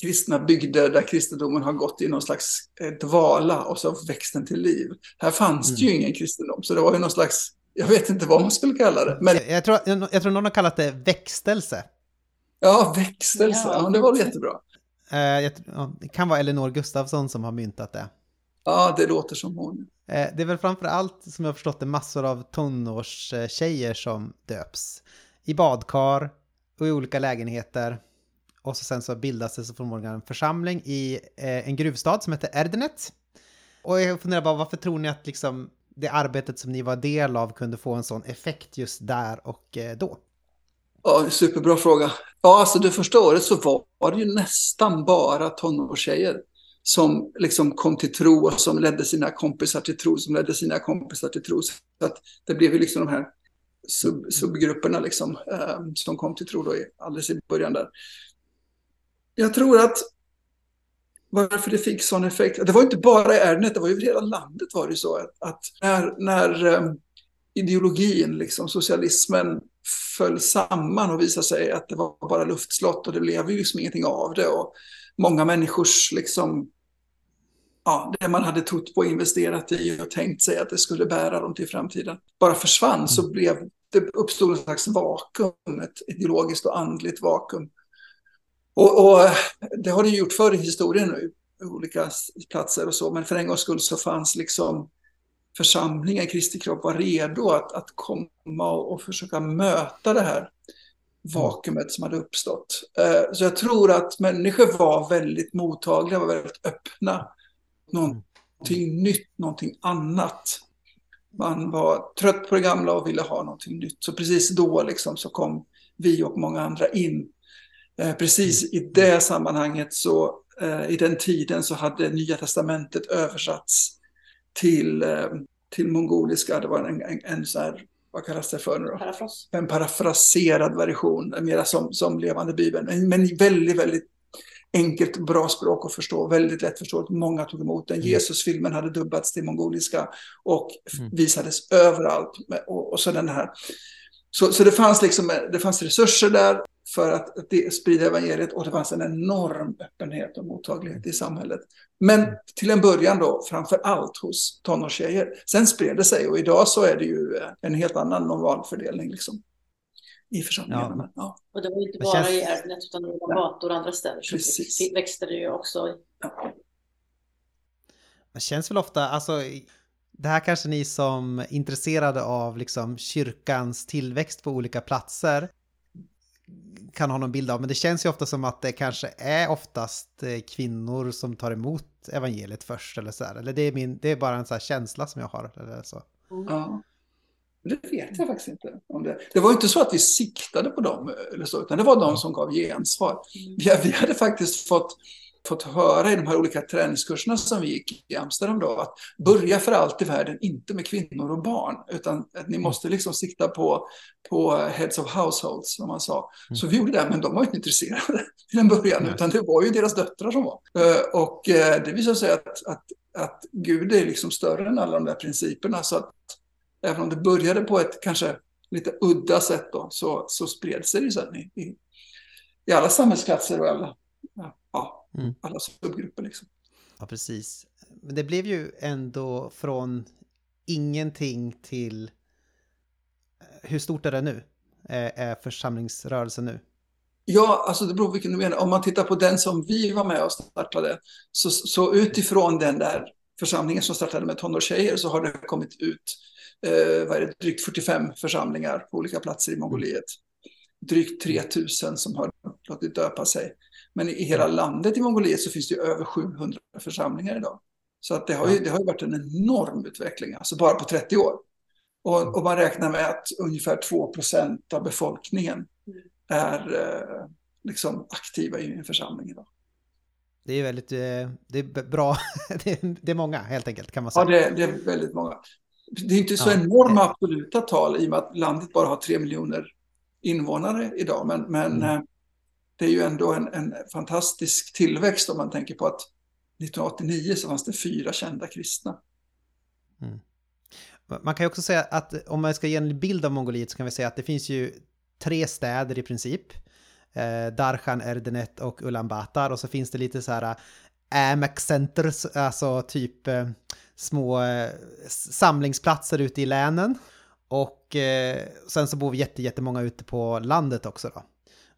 kristna bygder där kristendomen har gått i någon slags eh, dvala och så växt den till liv. Här fanns det ju ingen kristendom, så det var ju någon slags, jag vet inte vad man skulle kalla det, men Jag, tror, jag, tror någon har kallat det växtelse. ja, växtelse, Ja. ja, det var jättebra. Eh, det kan vara Elinor Gustafsson som har myntat det. Ja, det låter som hon. Eh, det är väl framför allt, som jag har förstått det, massor av tonårstjejer som döps. I badkar och i olika lägenheter och så sen så bildas det så förmodligen en församling i eh, en gruvstad som heter Erdenet. Och jag funderar bara, varför tror ni att liksom det arbetet som ni var del av kunde få en sån effekt just där och eh, då? Ja, superbra fråga. Ja, alltså det första året så var det ju nästan bara tonårstjejer som liksom kom till tro och som ledde sina kompisar till tro, som ledde sina kompisar till tro. Så att det blev ju liksom de här sub, subgrupperna liksom, eh, som kom till tro då i, alldeles i början där. Jag tror att varför det fick sån effekt, det var inte bara i Ärnet, det var ju över hela landet var det så att, när, när eh, ideologin, liksom socialismen, föll samman och visade sig att det var bara luftslott och det blev ju liksom ingenting av det. Och många människors, liksom, ja, det man hade trott på investerat i och tänkt sig att det skulle bära dem till framtiden, bara försvann så blev det uppstod en slags vakuum, ett ideologiskt och andligt vakuum. Och, och det har det gjort förr i historien nu, olika platser och så, men för en gångs skull så fanns liksom församlingen, Kristi kropp, var redo att, att komma och, och försöka möta det här vakuumet som hade uppstått. Eh, så jag tror att människor var väldigt mottagliga, var väldigt öppna. Någonting nytt, någonting annat. Man var trött på det gamla och ville ha någonting nytt. Så precis då liksom så kom vi och många andra in. Eh, precis i det sammanhanget så, eh, i den tiden så hade Nya Testamentet översatts till, eh, till mongoliska. Det var en, en, en så här, vad kallas det för nu då? Parafras. En parafraserad version, mera som, som levande bibeln. Men, men väldigt, väldigt enkelt, bra språk att förstå, väldigt lättförståeligt. Många tog emot den. Jesusfilmen hade dubbats till mongoliska och Mm. visades överallt. Med- Och, och så den här. Så, så det, fanns liksom, det fanns resurser där för att, att det, sprida evangeliet och det fanns en enorm öppenhet och mottaglighet i samhället. Men till en början då, framför allt hos tonårstjejer. Sen spred det sig och idag så är det ju eh, en helt annan normalfördelning liksom, i församlingarna. Ja. Ja, Och det var inte bara känns- i Ärnet utan i Gator och andra städer. Så Precis. växte det ju också. ja. Det känns väl ofta, alltså det här kanske ni som är intresserade av liksom kyrkans tillväxt på olika platser kan ha någon bild av, men det känns ju ofta som att det kanske är oftast eh, kvinnor som tar emot evangeliet först eller så här. Eller det är, min, det är bara en så här känsla som jag har. Eller så. Ja. Det vet jag faktiskt inte. Om det. det var inte så att vi siktade på dem, eller så, utan det var de som gav gensvar. Vi, vi hade faktiskt fått, fått höra i de här olika träningskurserna som vi gick i Amsterdam då, att börja för allt i världen inte med kvinnor och barn, utan att ni måste liksom sikta på, på heads of households, som man sa. Så vi gjorde det, men de var inte intresserade <laughs> till en början, utan det var ju deras döttrar som var. Eh, Och eh, det visade sig att, att, att Gud är liksom större än alla de där principerna, så att även om det började på ett kanske lite udda sätt då, så, så spred sig det sen i, i, i alla samhällsklasser och alla, ja, Mm. alla subgrupper. Liksom. Ja, precis. Men det blev ju ändå från ingenting till... eh, Hur stort är det nu? Är församlingsrörelsen nu? Ja, alltså det beror på vilken du menar. Om man tittar på den som vi var med och startade, så, så utifrån den där församlingen som startade med tonårstjejer så har det kommit ut eh, vad är det, drygt 45 församlingar på olika platser i Mongoliet. Drygt 3000 som har låtit döpa sig. Men i hela landet i Mongoliet så finns det ju över 700 församlingar idag. Så att det, har ju, det har ju varit en enorm utveckling, alltså bara på 30 år. Och, och man räknar med att ungefär 2% av befolkningen är eh, liksom aktiva i en församling idag. Det är väldigt... eh, Det är bra. <laughs> Det är, är många helt enkelt kan man Ja, säga. det, det är väldigt många. Det är inte så Ja. enorma absoluta tal i och med att landet bara har tre miljoner invånare idag. Men, men Mm det är ju ändå en, en fantastisk tillväxt om man tänker på att 1989 så fanns det fyra kända kristna. Mm. Man kan ju också säga att om man ska ge en bild av Mongoliet så kan vi säga att det finns ju tre städer i princip. Eh, Darshan, Erdenet och Ulaanbaatar och så finns det lite så här eh, AMAC centers, alltså typ eh, små eh, samlingsplatser ute i länen. Och eh, sen så bor vi jätte, jättemånga ute på landet också då.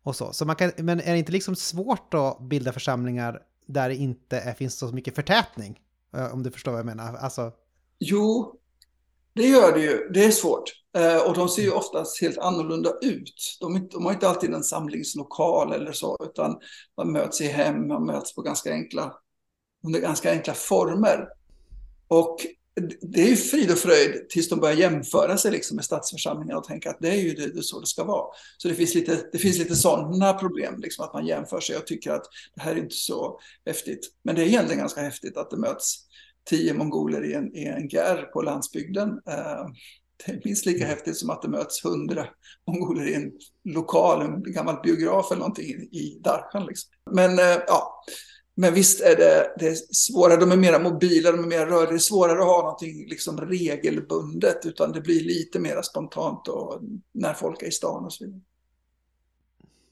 Och så. så man kan, men är det inte liksom svårt att bilda församlingar där det inte är, finns så mycket förtätning? Eh, Om du förstår vad jag menar. Alltså, Jo, Det gör det ju. Det är svårt. Eh, och de ser ju oftast helt annorlunda ut. De, de har inte alltid en samlingslokal eller så, utan man möts i hem, man möts på ganska enkla, under ganska enkla former. Och det är ju frid och fröjd tills de börjar jämföra sig liksom med statsförsamlingen och tänka att det är ju det, det är så det ska vara. Så det finns lite, det finns lite sådana problem, liksom att man jämför sig och tycker att det här är inte så häftigt. Men det är egentligen ganska häftigt att det möts tio mongoler i en, i en gär på landsbygden. Eh, det är minst lika häftigt som att det möts hundra mongoler i en lokal, en gammal biograf eller någonting i Darshan. Liksom. Men eh, ja, men visst är det, det är svårare, de är mer mobila, de är mer rörliga, det är svårare att ha någonting liksom regelbundet, utan det blir lite mer spontant och när folk är i stan och så vidare.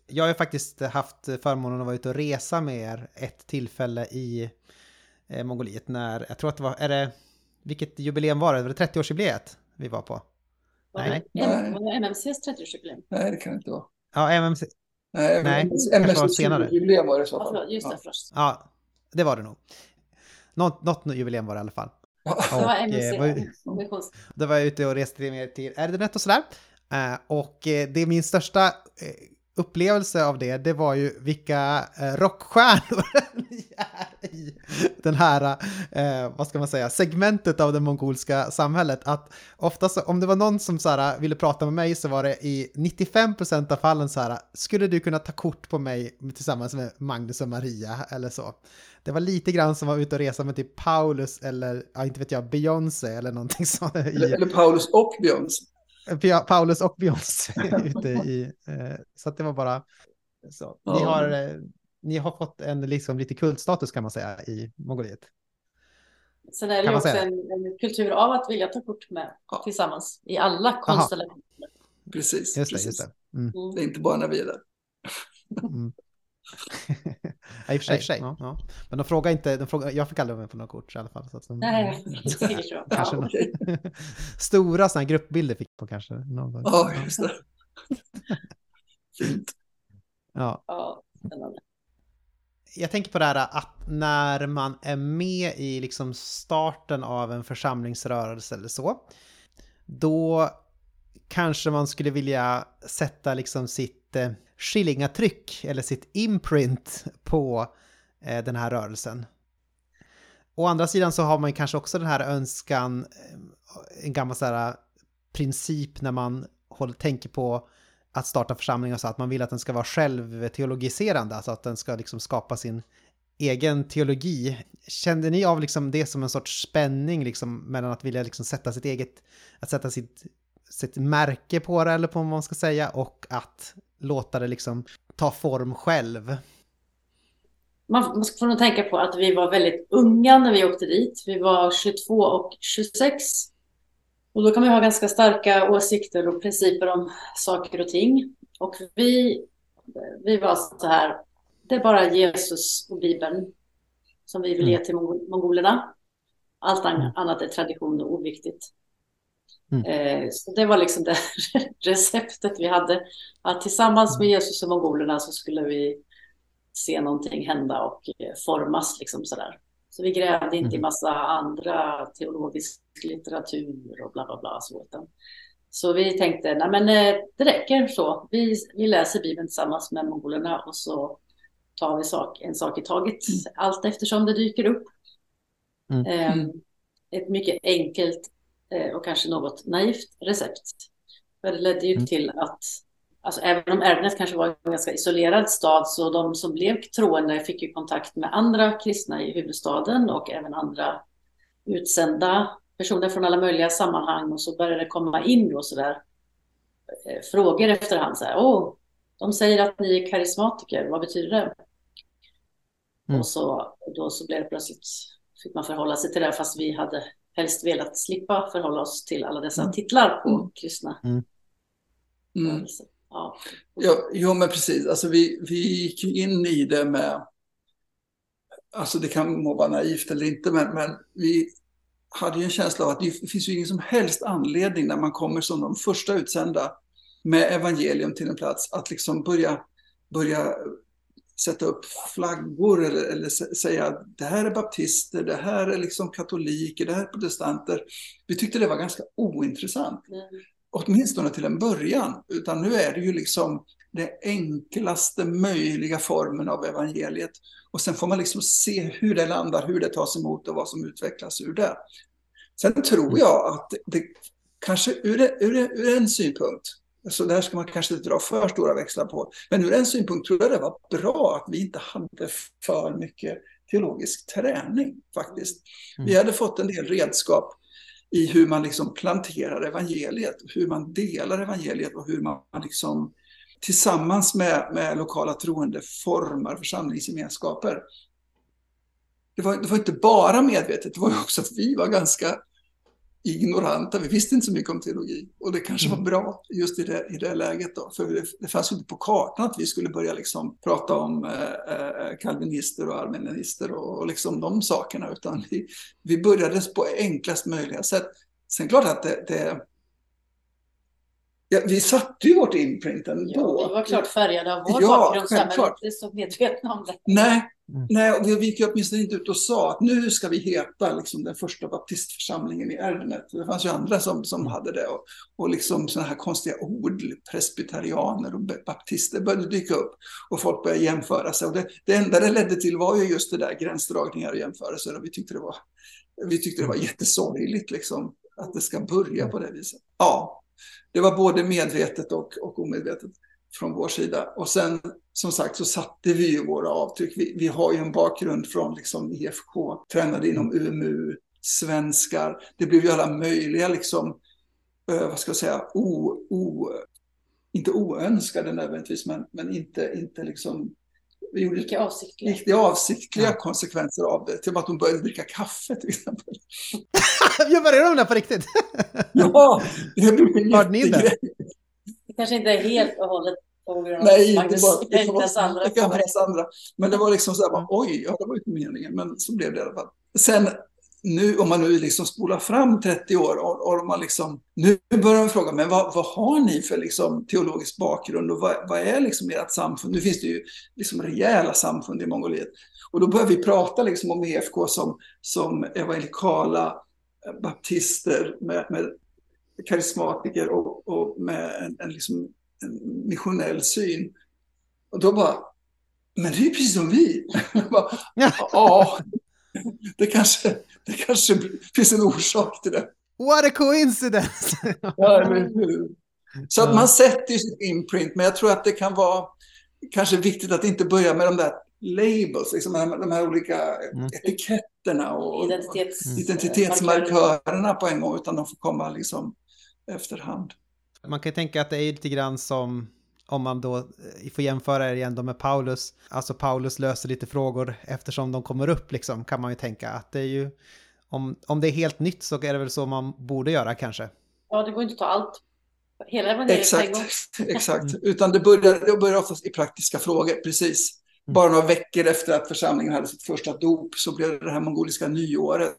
Jag har faktiskt haft förmånen att vara ute och resa med er ett tillfälle i eh, Mongoliet när, jag tror att det var, är det, vilket jubileum var det? Var det 30-årsjubileet vi var på? Var Nej. det, M- var det MMCs 30-årsjubileum? Nej, det kan det inte vara. Ja, MMC, Nej, Nej, kanske var MS senare. jubileum var det i så Ja, fall. förlåt, just det, Ja. förlåt. ja, det var det nog. Något, något jubileum var det i alla fall. Ja. Det var Och, eh, var- MMC. missions- Då var jag ute och reste ner till Erdenet och sådär. Eh, och eh, det är min största eh, upplevelse av det, det var ju vilka eh, rockstjärnor <laughs> ni är i den här, eh, vad ska man säga, segmentet av det mongolska samhället. Att oftast, om det var någon som så här, eh, ville prata med mig så var det i 95% av fallen så här, eh, skulle du kunna ta kort på mig tillsammans med Magnus och Maria eller så. Det var lite grann som att vara ute och resa med typ Paulus eller, ja inte vet jag, Beyoncé eller någonting <laughs> sånt. Eller, eller Paulus och Beyoncé. Paulus och Beyoncé <laughs> ute i, eh, så att det var bara så. Ni Ja. har, eh, ni har fått en liksom lite kultstatus kan man säga i Mongoliet. Sen är det ju också en, en kultur av att vilja ta kort med Ja. tillsammans i alla konstellationer. Precis. Just det, precis. just det. Mm. Mm. Det är inte bara när vi är där. Mm. Ja, i och för sig. I och för sig. Ja, ja. Men de frågar inte, de frågar, jag fick aldrig med på några kort i alla fall. Så att de, Nej, det säger så. <laughs> Kanske Ja. något. Okej. Stora sådana gruppbilder fick på kanske. Någon gång. Ja, just det. <laughs> Fint. Ja. Ja, spännande. jag tänker på det här att när man är med i liksom starten av en församlingsrörelse eller så, då kanske man skulle vilja sätta liksom sitt eh, skillingatryck eller sitt imprint på eh, den här rörelsen. Å andra sidan så har man ju kanske också den här önskan, eh, en gammal så här eh, princip när man håller, tänker på att starta församlingar så att man vill att den ska vara självteologiserande, alltså att den ska liksom skapa sin egen teologi. Kände ni av liksom det som en sorts spänning liksom mellan att vilja liksom sätta sitt eget, att sätta sitt, sitt märke på det eller på vad man ska säga och att låta det liksom ta form själv? Man, man får nog tänka på att vi var väldigt unga när vi åkte dit. Vi var 22 och 26. Och då kan man ha ganska starka åsikter och principer om saker och ting. Och vi, vi var så här, det är bara Jesus och Bibeln som vi vill ge till mongol- mongolerna. Allt an- annat är tradition och oviktigt. Mm. Eh, så det var liksom det <laughs> receptet vi hade. Att tillsammans med Jesus och mongolerna så skulle vi se någonting hända och eh, formas liksom sådär. Så vi grävde inte i Mm. massa andra teologisk litteratur och bla bla bla. Så, så vi tänkte, nej men eh, det räcker så. Vi, vi läser Bibeln tillsammans med mongolerna och så tar vi sak, en sak i taget. Allt eftersom det dyker upp. Mm. Eh, ett mycket enkelt och kanske något naivt recept. För det ledde ju Mm. till att Alltså, även om Erdenet kanske var en ganska isolerad stad så de som blev troende fick ju kontakt med andra kristna i huvudstaden och även andra utsända personer från alla möjliga sammanhang och så började det komma in då sådär eh, frågor efterhand. Så här, Åh, de säger att ni är karismatiker, vad betyder det? Mm. Och så, då så blev det plötsligt, fick man förhålla sig till det fast vi hade helst velat slippa förhålla oss till alla dessa Mm. titlar på Mm. kristna Mm. Ja. Ja, jo, men precis. Alltså, vi, vi gick ju in i det med... Alltså det kan må vara naivt eller inte, men, men vi hade ju en känsla av att det finns ju ingen som helst anledning när man kommer som de första utsända med evangelium till en plats att liksom börja, börja sätta upp flaggor eller, eller säga att det här är baptister, det här är liksom katoliker, det här är protestanter. Vi tyckte det var ganska ointressant. Mm. Åtminstone till en början. Utan nu är det ju liksom den enklaste möjliga formen av evangeliet. Och sen får man liksom se hur det landar, hur det tas emot och vad som utvecklas ur det. Sen tror jag att det kanske ur, ur, ur en synpunkt så där ska man kanske inte dra för stora växlar på. Men ur en synpunkt tror jag det var bra att vi inte hade för mycket teologisk träning faktiskt. Mm. Vi hade fått en del redskap i hur man liksom planterar evangeliet, hur man delar evangeliet och hur man liksom tillsammans med, med lokala troende formar församlingsgemenskaper. Det var, det var inte bara medvetet, det var också att vi var ganska ignoranta. Vi visste inte så mycket om teologi och det kanske var mm. bra just i det, i det läget. Då, för det, det fanns ju inte på kartan att vi skulle börja liksom prata om eh, eh, kalvinister och armenianister och, och liksom de sakerna, utan vi, vi började på enklast möjliga sätt. Sen klart att det, det Ja, vi satte ju vårt imprint ändå. Ja, vi var klart färgade av vår ja, bakgrund, men inte så medvetna om det. Nej, mm. nej och vi gick ju åtminstone inte ut och sa att nu ska vi heta liksom, den första baptistförsamlingen i Erdenet. Det fanns ju andra som, som mm. hade det. Och, och liksom sådana här konstiga ord, presbyterianer och baptister började dyka upp. Och folk började jämföra sig. Och det, det enda det ledde till var ju just det där gränsdragningar och jämförelser. Och vi tyckte det var, vi tyckte det var mm. jättesorgligt liksom, att det ska börja på det viset. Ja, det var både medvetet och, och omedvetet från vår sida. Och sen som sagt så satte vi ju våra avtryck. Vi, vi har ju en bakgrund från liksom IFK, tränade inom UMU, svenskar. Det blev ju alla möjliga liksom, eh, vad ska jag säga, o, o, inte oönskade nödvändigtvis, men, men inte, inte liksom vi gjorde Icke avsiktliga. Icke avsiktliga ja. konsekvenser av det. Till och med att de började dricka kaffe till exempel. <laughs> ja, började de där på riktigt? ja, det blev en jättegrej. Det kanske inte är helt och hållet Nej, inte bara det kan vara. Det kan andra. Men det var liksom så här, bara, oj, ja, det var inte meningen, men så blev det i alla fall. Sen nu, om man nu liksom spolar fram 30 år och, och man liksom, nu börjar man fråga, men vad, vad har ni för liksom teologisk bakgrund och vad, vad är liksom ert samfund? Nu finns det ju liksom rejäla samfund i Mongoliet. Och då börjar vi prata liksom om EFK som, som evangelikala baptister med, med karismatiker och, och med en, en, liksom, missionell syn. Och då bara, men det är ju precis som vi. <laughs> bara, ja, det kanske, det kanske finns en orsak till det. What a coincidence! <laughs> ja, eller hur? Så att man sätter ju sitt imprint, men jag tror att det kan vara kanske viktigt att inte börja med de där labels, liksom de här olika mm. etiketterna och Identitets... Identitetsmarkörerna på en gång, utan de får komma liksom efterhand. Man kan tänka att det är lite grann som om man då eh, får jämföra det igen då med Paulus, alltså Paulus löser lite frågor eftersom de kommer upp liksom, kan man ju tänka att det är ju, om, om det är helt nytt så är det väl så man borde göra kanske. Ja, det går inte att ta allt, hela evangeliet Exakt, <laughs> exakt. Mm. utan det börjar, det börjar oftast i praktiska frågor, precis. Mm. Bara några veckor efter att församlingen hade sitt första dop så blev det det här mongoliska nyåret.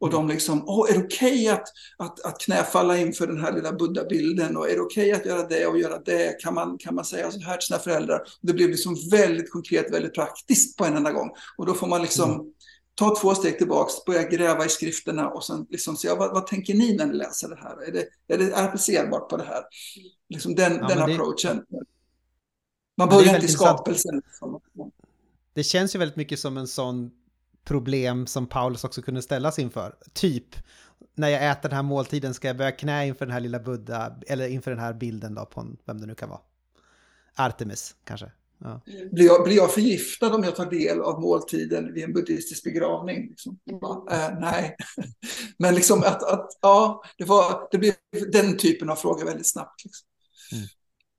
Och de liksom, åh, är det okej okay att, att, att knäfalla inför den här lilla buddha-bilden? Och är det okej okay att göra det och göra det? Kan man, kan man säga så här till sina föräldrar? Det blev liksom väldigt konkret, väldigt praktiskt på en enda gång. Och då får man liksom mm. ta två steg tillbaka, börja gräva i skrifterna och sen liksom se, vad, vad tänker ni när ni läser det här? Är det, är det applicerbart på det här? Liksom den, ja, den approachen. Man börjar inte i skapelsen. Liksom. Det känns ju väldigt mycket som en sån problem som Paulus också kunde ställas inför. Typ, när jag äter den här måltiden ska jag böja knä inför den här lilla Buddha, eller inför den här bilden då på vem det nu kan vara. Artemis kanske. Ja. Blir, jag, blir jag förgiftad om jag tar del av måltiden vid en buddhistisk begravning? Liksom? Äh, nej. <laughs> Men liksom att, att ja, det, var, det blev den typen av frågor väldigt snabbt. Liksom. Mm.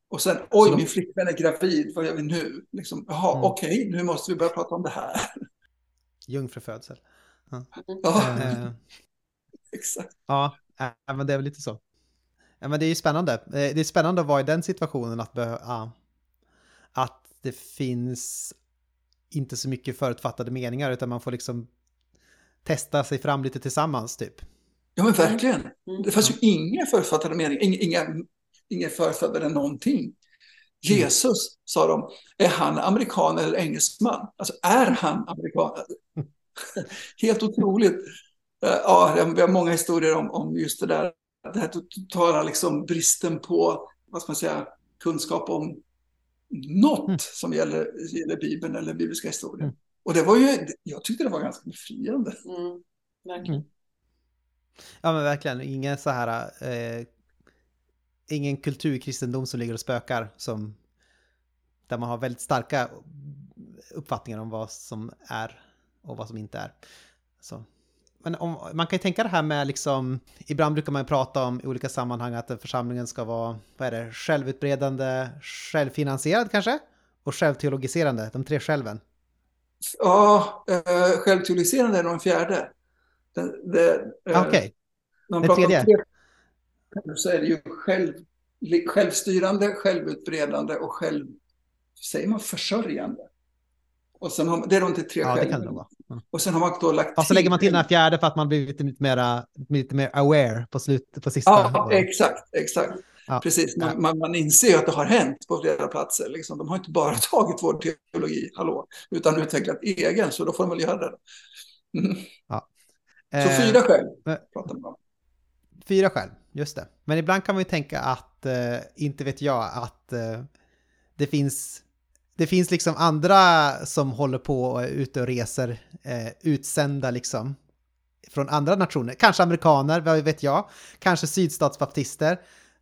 Och sen, oj, de... min flickvän är gravid, vad gör vi nu? Liksom, Jaha, mm. okej, okay, nu måste vi börja prata om det här <laughs> jungfrufödsel. Ja. ja. Äh, <laughs> Exakt. Ja, äh, men det är väl lite så. Ja, men det är ju spännande. Eh, det är spännande att vara i den situationen att, ja, att det finns inte så mycket förutfattade meningar utan man får liksom testa sig fram lite tillsammans typ. Ja men verkligen. Mm. Det fanns ju inga förutfattade meningar, inga, inga, inga förutfattade någonting. Jesus, sa de, är han amerikan eller engelsman? Alltså är han amerikan? <laughs> Helt otroligt. Eh, ja, vi har många historier om, om just det där. Det här totala liksom bristen på, vad ska man säga, kunskap om något mm. som gäller, gäller Bibeln eller bibliska historier. Mm. Och det var ju, jag tyckte det var ganska befriande. Mm, verkligen. Mm. Ja men verkligen, ingen så här, eh, ingen kulturkristendom som ligger och spökar som, där man har väldigt starka uppfattningar om vad som är och vad som inte är. Så. Men om, man kan ju tänka det här med liksom, ibland brukar man prata om i olika sammanhang att församlingen ska vara, vad är det, självutbredande, självfinansierad kanske? Och självteologiserande, de tre själven. Ja, eh, självteologiserande är nog en fjärde. Eh, Okej, okay. den tredje? Tre, så är det ju själv, självstyrande, självutbredande och själv, säger man försörjande? Och sen har, det är de till tre ja, själv. Det kan det vara. Mm. Och sen har man då lagt Och så lägger man till den här fjärde för att man blir lite, lite, mera, lite mer aware på, slut, på sista. Ja, exakt, exakt. Ja. Precis, man, man, man inser ju att det har hänt på flera platser. Liksom. De har inte bara <laughs> tagit vår teologi, hallå, utan utvecklat egen, så då får de väl göra det. Mm. Ja. Så fyra skäl eh, pratar man om. Fyra skäl, just det. Men ibland kan man ju tänka att, eh, inte vet jag, att eh, det finns det finns liksom andra som håller på och är ute och reser, eh, utsända liksom från andra nationer. Kanske amerikaner, vad vet jag. Kanske sydstatsbaptister.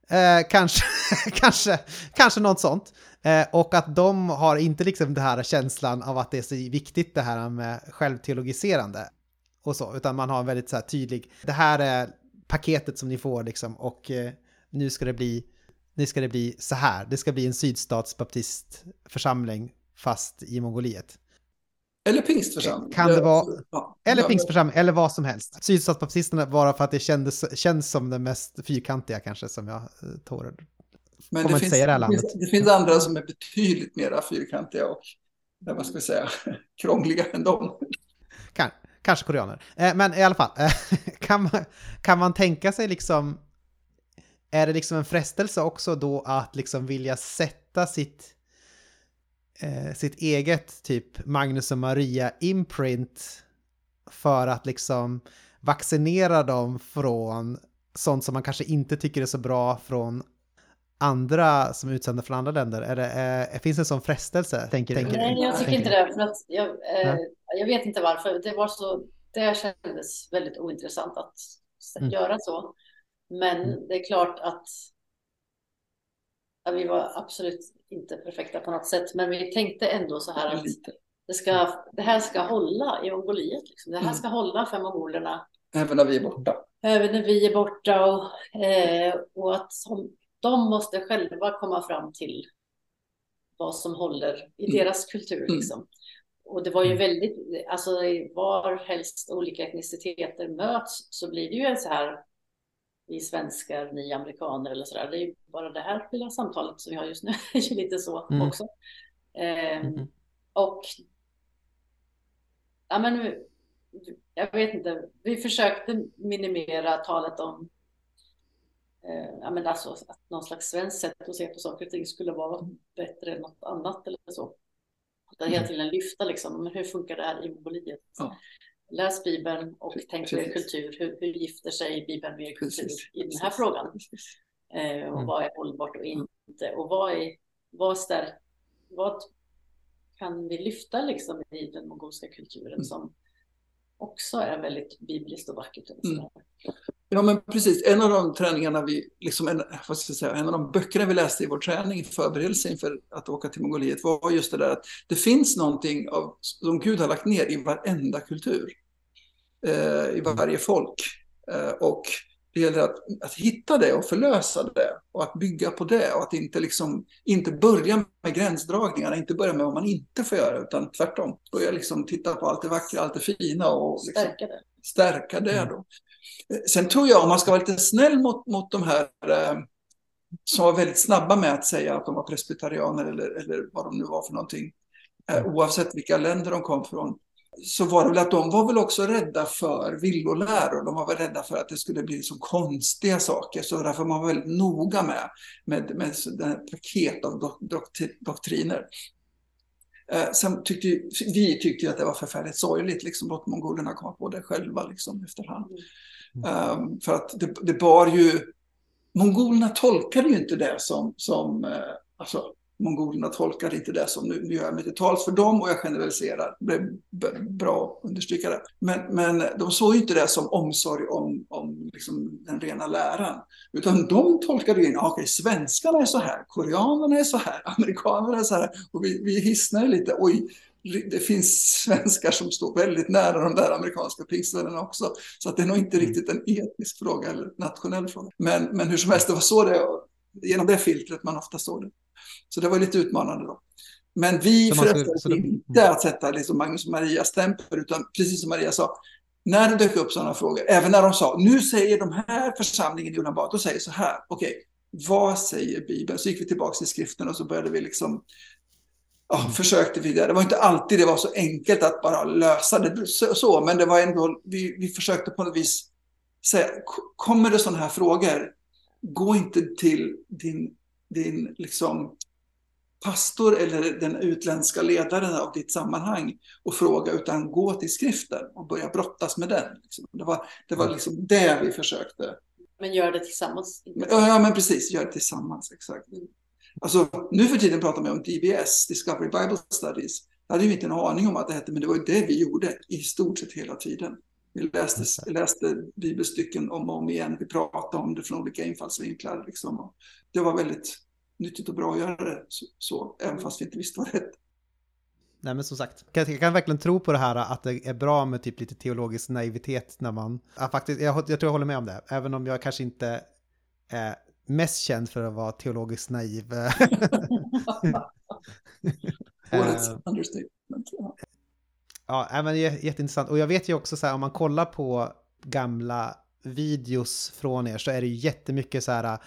Eh, kanske, <laughs> kanske, kanske något sånt. Eh, och att de har inte liksom den här känslan av att det är så viktigt det här med självteologiserande och så, utan man har en väldigt så här tydlig, det här är paketet som ni får liksom och eh, nu ska det bli nu ska det bli så här, det ska bli en sydstatsbaptistförsamling fast i Mongoliet. Eller pingstförsamling. Kan det vara, ja. eller pingstförsamling, eller vad som helst. Sydstatsbaptisterna bara för att det kändes, känns som det mest fyrkantiga kanske som jag eh, tår. Men det finns, det, det, finns, det finns andra som är betydligt mer fyrkantiga och, vad ska vi säga, <laughs> krångliga än dem. Kanske koreaner. Eh, men i alla fall, eh, <laughs> kan man, kan man tänka sig liksom är det liksom en frestelse också då att liksom vilja sätta sitt, eh, sitt eget typ Magnus och Maria imprint för att liksom vaccinera dem från sånt som man kanske inte tycker är så bra från andra som är utsända från andra länder? Är det, eh, finns det en sån frestelse? Tänker, tänker Nej, jag tycker inte det. För att jag, eh, jag vet inte varför. Det var så, det kändes väldigt ointressant att mm. göra så. Men mm. det är klart att ja, vi var absolut inte perfekta på något sätt, men vi tänkte ändå så här att det, ska, det här ska hålla i Mongoliet. Liksom. Det här mm. ska hålla för mongolerna. Även när vi är borta. Även när vi är borta och, eh, och att som, de måste själva komma fram till vad som håller i mm. deras kultur. Mm. Liksom. Och det var ju väldigt, alltså var helst olika etniciteter möts så blir det ju en så här vi svenskar, ni amerikaner eller sådär. Det är ju bara det här lilla samtalet som vi har just nu <laughs> är lite så mm. också. Eh, mm. Och ja, men jag vet inte, vi försökte minimera talet om ja, men alltså att någon slags svenskt sätt att se på saker och ting skulle vara bättre än något annat eller så. Att hela tiden lyfta liksom, men hur funkar det här i Mongoliet? Ja läs Bibeln och tänk på er kultur. Hur, hur gifter sig Bibeln med er kultur Precis. i den här frågan? Eh, och mm. vad är hållbart och inte? Och vad, är, vad, stärk, vad kan vi lyfta liksom i den mongolska kulturen mm. som också är väldigt bibliskt och vackert? Mm. Ja, men precis. En av de träningarna vi, liksom en, vad ska jag säga, en av de böckerna vi läste i vår träning, förberedelse inför att åka till Mongoliet, var just det där att det finns någonting av, som Gud har lagt ner i varenda kultur, eh, i varje folk. Eh, och det gäller att, att hitta det och förlösa det och att bygga på det och att inte, liksom, inte börja med gränsdragningarna, inte börja med vad man inte får göra, utan tvärtom. Börja liksom titta på allt det vackra, allt det fina och liksom stärka det. Stärka det då. Sen tror jag, om man ska vara lite snäll mot, mot de här eh, som var väldigt snabba med att säga att de var presbyterianer eller, eller vad de nu var för någonting, eh, oavsett vilka länder de kom från, så var det väl att de var väl också rädda för villoläror. De var väl rädda för att det skulle bli så konstiga saker. Så därför var man väldigt noga med, med, med ett paket av dok, doktriner. Eh, sen tyckte vi tyckte att det var förfärligt sorgligt, liksom, att mongolerna kom på det själva liksom, efterhand. Mm. Um, för att det, det bar ju... Mongolerna tolkade ju inte det som, som uh, alltså, mongolerna tolkade inte det som, nu, nu gör jag mig till tals för dem och jag generaliserar, det är bra att understryka det. Men, men de såg inte det som omsorg om, om liksom den rena läran, utan de tolkade in, ah, okej, okay, svenskarna är så här, koreanerna är så här, <laughs> amerikanerna är så här, och vi, vi hissnade lite, oj, det finns svenskar som står väldigt nära de där amerikanska pingstvännerna också. Så att det är nog inte mm. riktigt en etnisk fråga eller nationell fråga. Men, men hur som helst, det var så det, genom det filtret man ofta såg det. Så det var lite utmanande då. Men vi frestades inte att sätta liksom Magnus och Maria-stämpel, utan precis som Maria sa, när det dök upp sådana frågor, även när de sa, nu säger de här församlingen i Ulan Bator säger så här, okej, okay, vad säger Bibeln? Så gick vi tillbaka till skriften och så började vi liksom, ja, mm. försökte vi det. Det var inte alltid det var så enkelt att bara lösa det så, men det var ändå, vi, vi försökte på något vis säga, kommer det sådana här frågor, gå inte till din, din liksom pastor eller den utländska ledaren av ditt sammanhang och fråga, utan gå till skriften och börja brottas med den. Liksom. Det var, det var liksom det vi försökte. Men gör det tillsammans. Ja, men precis, gör det tillsammans, exakt. Alltså, nu för tiden pratar man om DBS, Discovery Bible Studies. Jag hade ju inte en aning om att det hette, men det var ju det vi gjorde i stort sett hela tiden. Vi läste, läste bibelstycken om och om igen. Vi pratade om det från olika infallsvinklar. Liksom. Det var väldigt nyttigt och bra att göra det så, så även fast vi inte visste vad det hette. Nej men som sagt, jag, jag kan verkligen tro på det här att det är bra med typ lite teologisk naivitet när man... Ja, faktiskt, jag, jag tror jag håller med om det, även om jag kanske inte är mest känd för att vara teologiskt naiv. <laughs> Årets understatement. Ja, men jätteintressant. Och jag vet ju också så här, om man kollar på gamla videos från er så är det ju jättemycket så här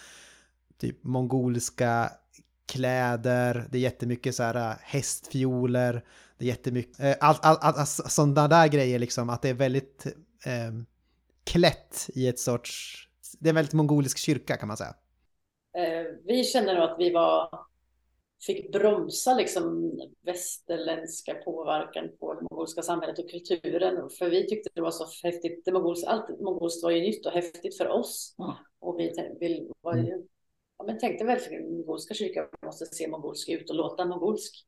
typ mongoliska kläder, det är jättemycket så här hästfioler, det är jättemycket, äh, allt, allt, allt, sådana där grejer liksom, att det är väldigt eh, klätt i ett sorts, det är en väldigt mongolisk kyrka kan man säga. Eh, vi känner nog att vi var, fick bromsa liksom västerländska påverkan på det mongolska samhället och kulturen. För vi tyckte det var så häftigt. Det mongolska, allt mongolskt var ju nytt och häftigt för oss. Mm. Och vi vill, var ju ja, men tänkte väl för den mongolska kyrkan måste se mongolsk ut och låta mongolsk.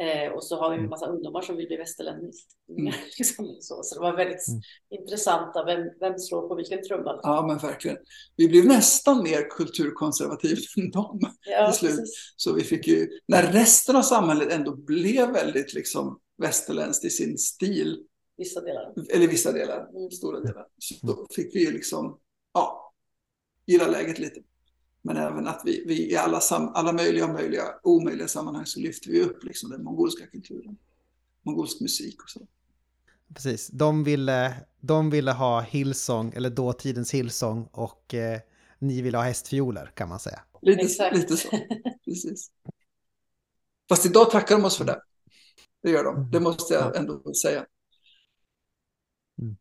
Eh, och så har vi en mm. massa ungdomar som vill bli västerlänningar. Mm. <laughs> Liksom så. så det var väldigt mm. intressant. Vem, vem slår på vilken trumma? Ja, men verkligen. Vi blev nästan mer kulturkonservativa än dem ja, till slut. Så vi fick ju, när resten av samhället ändå blev väldigt liksom västerländskt i sin stil. Vissa delar. Eller vissa delar, mm. stora delar. Så då fick vi ju liksom, ja, gilla läget lite. Men även att vi, vi i alla, sam, alla möjliga och möjliga, omöjliga sammanhang så lyfter vi upp liksom den mongolska kulturen. Mongolsk musik och så. Precis, de ville, de ville ha Hillsong, eller dåtidens Hillsong, och eh, ni ville ha hästfioler kan man säga. Lite, lite så, <laughs> precis. Fast idag tackar de oss för det. Det gör de, det måste jag ändå säga. Mm.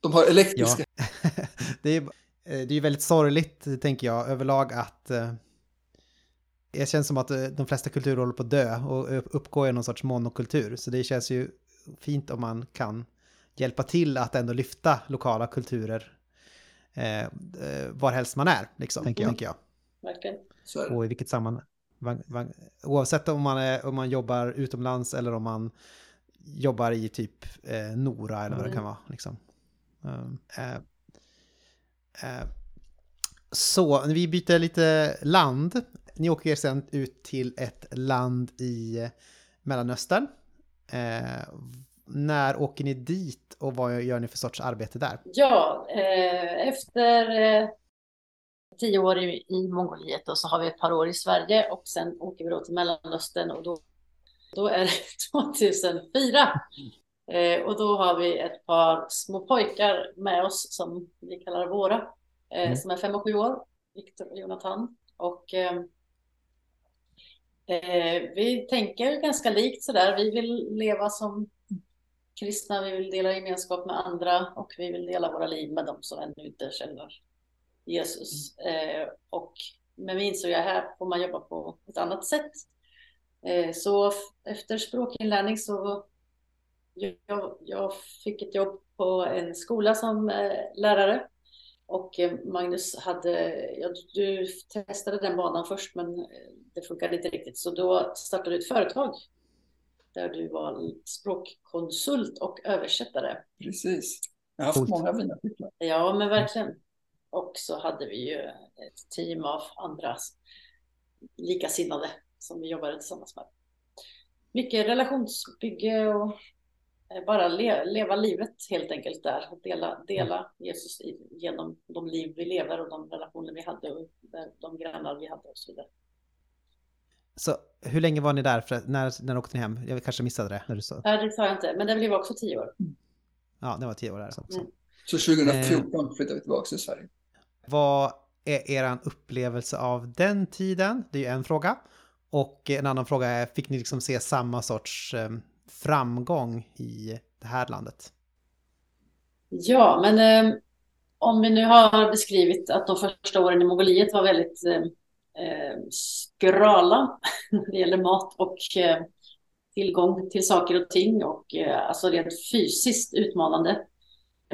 De har elektriska. Ja. <laughs> det är, det är ju väldigt sorgligt, tänker jag, överlag att eh, det känns som att eh, de flesta kulturer håller på att dö och uppgår i någon sorts monokultur. Så det känns ju fint om man kan hjälpa till att ändå lyfta lokala kulturer eh, varhelst man är, liksom, tänker jag. Tänker jag. Verkligen. Och i vilket sammanhang. Oavsett om man, är, om man jobbar utomlands eller om man jobbar i typ eh, Nora eller vad det mm. kan vara. Liksom. Uh, Eh, Eh, så, vi byter lite land. Ni åker sen ut till ett land i Mellanöstern. Eh, när åker ni dit och vad gör ni för sorts arbete där? Ja, eh, efter eh, tio år i, i Mongoliet och så har vi ett par år i Sverige och sen åker vi då till Mellanöstern och då, då är det <laughs> 2004. Eh, och då har vi ett par små pojkar med oss som vi kallar våra, eh, mm. som är fem och sju år, Viktor och Jonathan. Och eh, eh vi tänker ganska likt sådär. Vi vill leva som kristna, vi vill dela gemenskap med andra och vi vill dela våra liv med dem som ännu inte känner Jesus. Eh, och, men vi insåg att här får man jobba på ett annat sätt. Eh, så efter språkinlärning så jag, jag fick ett jobb på en skola som eh, lärare och eh, Magnus hade, ja, du testade den banan först men eh, det funkade inte riktigt så då startade du ett företag där du var språkkonsult och översättare. Precis. Jag har haft många fina titlar. Ja, men verkligen. Och så hade vi ju ett team av andra likasinnade som vi jobbade tillsammans med. Mycket relationsbygge och bara le leva livet helt enkelt där. Dela, dela Jesus genom de liv vi lever och de relationer vi hade och de grannar vi hade och så vidare. Så hur länge var ni där? För när, när åkte ni hem? Jag kanske missade det när du sa. Nej, det sa jag inte. Men det blev också tio år. Ja, det var tio år där. Så, Mm. Så 2014 eh, flyttade vi tillbaka till Sverige. Vad är er upplevelse av den tiden? Det är ju en fråga. Och en annan fråga är, fick ni liksom se samma sorts eh, framgång i det här landet? Ja, men eh, om vi nu har beskrivit att de första åren i Mongoliet var väldigt eh, eh skrala <laughs> när det gäller mat och eh, tillgång till saker och ting och eh, alltså rent fysiskt utmanande.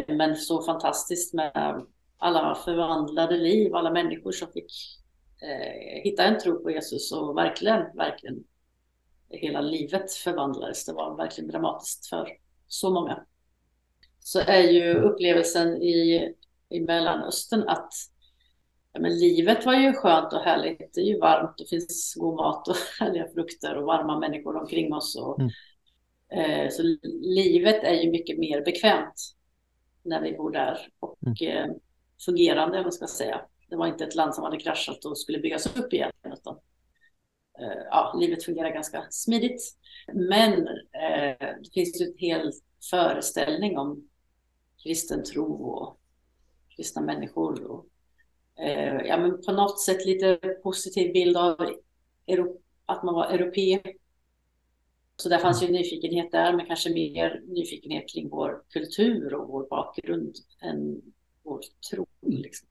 Men så fantastiskt med alla förvandlade liv, alla människor som fick eh, hitta en tro på Jesus och verkligen, verkligen hela livet förvandlades. Det var verkligen dramatiskt för så många. Så är ju upplevelsen i, i Mellanöstern att ja, men livet var ju skönt och härligt. Det är ju varmt, det finns god mat och <laughs> härliga frukter och varma människor omkring oss. Och, mm. eh, så livet är ju mycket mer bekvämt när vi bor där och mm. eh, fungerande, vad ska jag säga. Det var inte ett land som hade kraschat och skulle byggas upp igen. Utan, Eh, ja, livet fungerar ganska smidigt. Men eh, det finns ju en hel föreställning om kristen tro och kristna människor. Och, eh, ja, men på något sätt lite positiv bild av Europa, att man var europé. Så där fanns ju nyfikenhet där, men kanske mer nyfikenhet kring vår kultur och vår bakgrund än vår tro. Liksom.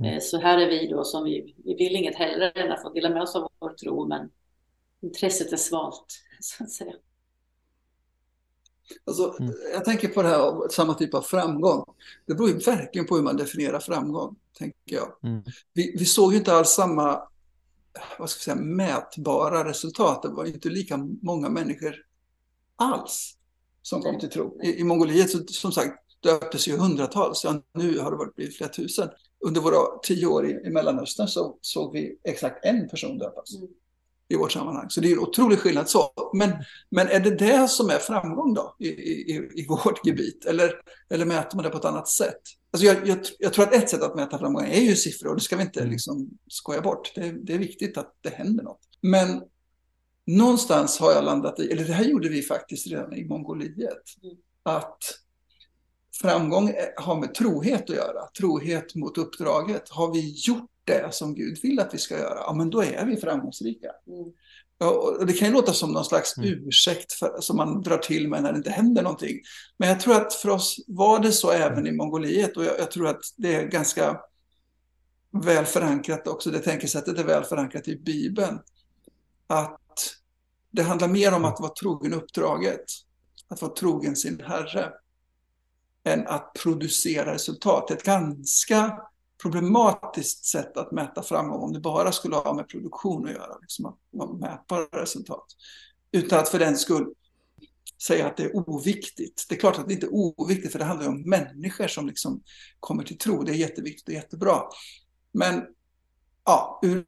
Mm. Så här är vi då som vi, vi vill inget hellre än att få dela med oss av vår tro, men intresset är svalt, <laughs> så att säga. Alltså, mm. Jag tänker på det här, samma typ av framgång. Det beror ju verkligen på hur man definierar framgång, tänker jag. Mm. Vi, vi, såg ju inte alls samma vad ska jag säga, mätbara resultat. Det var inte lika många människor alls som kom till tro. I, i Mongoliet, så, som sagt, döptes ju hundratals. Ja, nu har det varit blivit flera tusen. Under våra tio år i, i Mellanöstern så såg vi exakt en person döpas. Mm i vårt sammanhang. Så det är en otrolig skillnad. Så. Men, men är det det som är framgång då i, i, i vårt gebit? Eller, eller mäter man det på ett annat sätt? Alltså jag, jag, jag, tror att ett sätt att mäta framgång är ju siffror och det ska vi inte mm. liksom skoja bort. Det, det är viktigt att det händer något. Men någonstans har jag landat i, eller det här gjorde vi faktiskt redan i Mongoliet, mm. att framgång har med trohet att göra. Trohet mot uppdraget. Har vi gjort det som Gud vill att vi ska göra, ja men då är vi framgångsrika. Mm. Och det kan ju låta som någon slags mm. ursäkt för, som man drar till med när det inte händer någonting. Men jag tror att för oss var det så även i Mongoliet och jag, jag tror att det är ganska väl förankrat också, det tänkesättet är väl förankrat i Bibeln. Att det handlar mer om att vara trogen uppdraget, att vara trogen sin Herre, än att producera resultat. Ett ganska problematiskt sätt att mäta framgång om det bara skulle ha med produktion att göra, liksom att mäta resultat. Utan att för den skull säga att det är oviktigt. Det är klart att det inte är oviktigt, för det handlar om människor som liksom kommer till tro. Det är jätteviktigt och jättebra. Men ja, ur,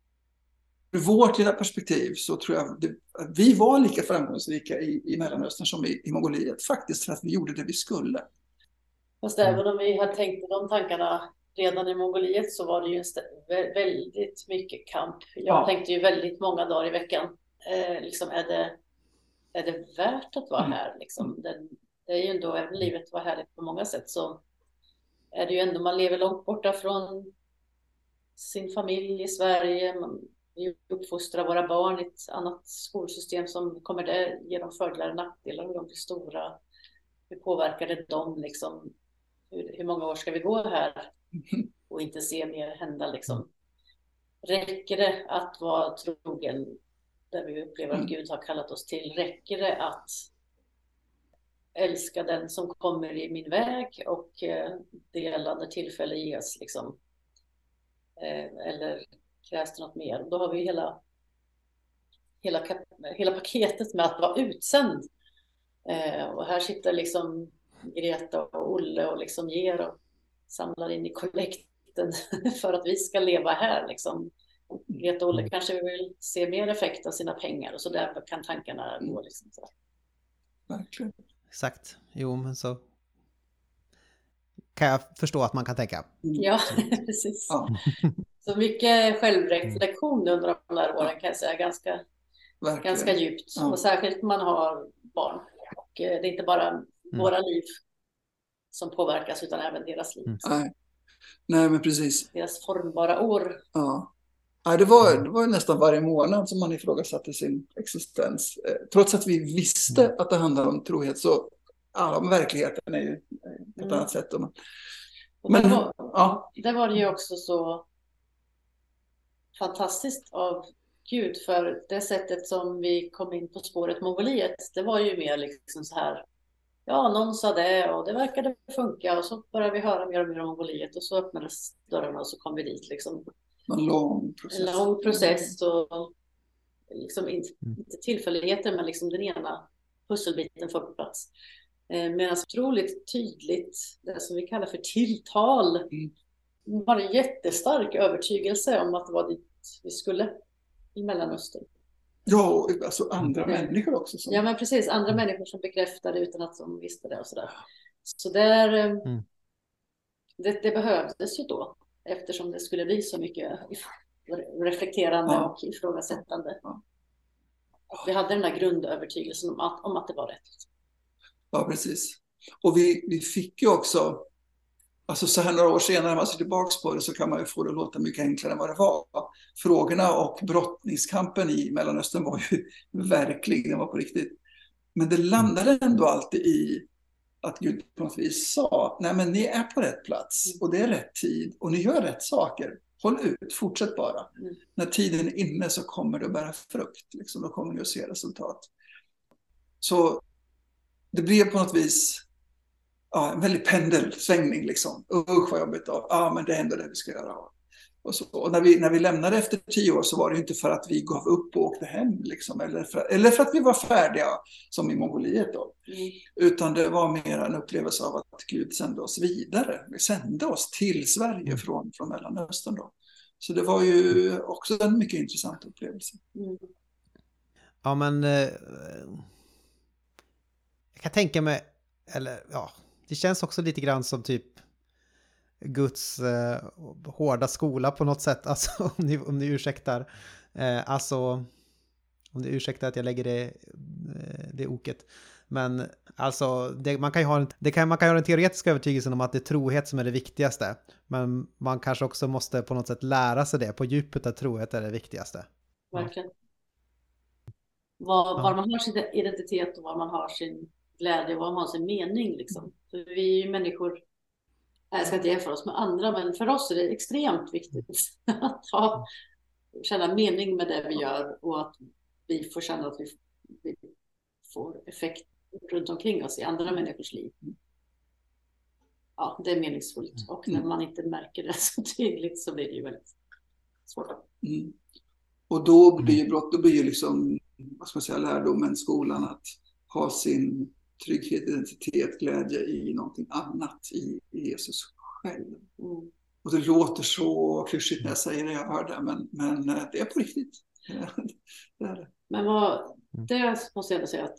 ur vårt lilla perspektiv så tror jag det, att vi var lika framgångsrika i, i Mellanöstern som i, i Mongoliet, faktiskt för att vi gjorde det vi skulle. Fast även om vi har tänkt de tankarna redan i Mongoliet så var det ju väldigt mycket kamp. Jag ja. tänkte ju väldigt många dagar i veckan. Eh, liksom är, det, är det värt att vara mm. här? Liksom? Det, det, är ju ändå, även livet var härligt på många sätt, så är det ju ändå, man lever långt borta från sin familj i Sverige. Man vi uppfostrar våra barn i ett annat skolsystem som kommer det ge dem fördelar och nackdelar hur de blir stora? Hur påverkar det dem liksom? Hur, många år ska vi gå här <laughs> och inte se mer hända liksom? Räcker det att vara trogen där vi upplever att Gud har kallat oss till? Räcker det att älska den som kommer i min väg och eh, när tillfälle ges liksom? Eh, eller krävs det något mer? Då har vi hela, hela, hela paketet med att vara utsänd. Eh, och här sitter liksom Greta och Olle och liksom ger och samlar in i kollekten <laughs> för att vi ska leva här. Liksom. Greta och Olle kanske vill se mer effekt av sina pengar och så där kan tankarna gå. Liksom, så. Verkligen. Exakt, jo men så kan jag förstå att man kan tänka. Ja, <laughs> precis. Ja. <laughs> Så mycket självreflektion under de där åren kan jag säga, ganska, Verkligen. ganska djupt. Ja. Och särskilt när man har barn. Och eh, det är inte bara våra liv som påverkas utan även deras liv. Mm. Nej. Nej, men precis. Deras formbara år. Ja. Ja, det, var, det var nästan varje månad som man ifrågasatte sin existens. Eh, Trots att vi visste att det handlade om trohet så ja, men verkligheten är ju på ett Mm. annat sätt. Och man- Och Men- det, var, Ja, det var det ju också så fantastiskt av Gud för det sättet som vi kom in på spåret Mongoliet, det var ju mer liksom så här Ja, någon sa det och det verkade funka och så började vi höra mer och mer om Mongoliet och så öppnades dörrarna och så kom vi dit liksom. en lång process. En lång process och liksom inte, Mm. inte tillfälligheter men liksom den ena pusselbiten får på plats. Eh, Medan otroligt tydligt, det som vi kallar för tilltal, Mm. var en jättestark övertygelse om att det var dit vi skulle i Mellanöstern. Ja, och alltså andra Ja. människor också. Som, Ja men precis, andra människor som bekräftade utan att de visste det och sådär. Så där, eh, Mm. det, det behövdes ju då eftersom det skulle bli så mycket <laughs> reflekterande Ja. och ifrågasättande. Ja. Vi hade den där grundövertygelsen om att, om att det var rätt. Ja, precis. Och vi, vi fick ju också, alltså så här några år senare när man ser tillbaka på det så kan man ju få det att låta mycket enklare än vad det var. Frågorna och brottningskampen i Mellanöstern var ju <laughs> verklig, den var på riktigt. Men det landade ändå alltid i att Gud på något vis sa, nej men ni är på rätt plats och det är rätt tid och ni gör rätt saker. Håll ut, fortsätt bara. Mm. När tiden är inne så kommer det att bära frukt, liksom, då kommer ni att se resultat. Så det blev på något vis ja, en väldig pendelsvängning. Liksom. Usch vad jobbigt. Ja, ah, men det är ändå det vi ska göra. Och, så. och när, vi, när vi lämnade efter tio år så var det ju inte för att vi gav upp och åkte hem. Liksom, eller, för, eller för att vi var färdiga, som i Mongoliet. Då. Mm. Utan det var mer en upplevelse av att Gud sände oss vidare. Vi sände oss till Sverige från, från Mellanöstern. Då. Så det var ju också en mycket intressant upplevelse. Mm. Ja men... Eh, jag kan tänka mig, eller ja, det känns också lite grann som typ Guds eh, hårda skola på något sätt, <laughs> alltså om ni, om ni ursäktar. Eh, alltså, om ni ursäktar att jag lägger det, eh, det oket. Men alltså, det, man kan ju ha en, det kan, man kan ha den teoretiska övertygelsen om att det är trohet som är det viktigaste. Men man kanske också måste på något sätt lära sig det, på djupet att trohet är det viktigaste. Verkligen. Var, Ja. var man har sin identitet och var man har sin glädje och var man har sin mening. Liksom. Vi är ju människor, jag ska inte jämföra oss med andra, men för oss är det extremt viktigt <laughs> att ha, känna mening med det vi gör och att vi får känna att vi, vi får effekt runt omkring oss i andra människors liv. Ja, det är meningsfullt och när man inte märker det <laughs> så tydligt så blir det ju väldigt svårt. Mm. Och då blir ju brott, då blir ju liksom, vad ska man säga, lärdomen, skolan att ha sin trygghet, identitet, glädje i någonting annat, i, i Jesus själv. Mm. Och det låter så klyschigt när jag säger det, jag hör det, men, men eh, det är på riktigt. <laughs> Det är det. Men vad, det måste jag ändå säga att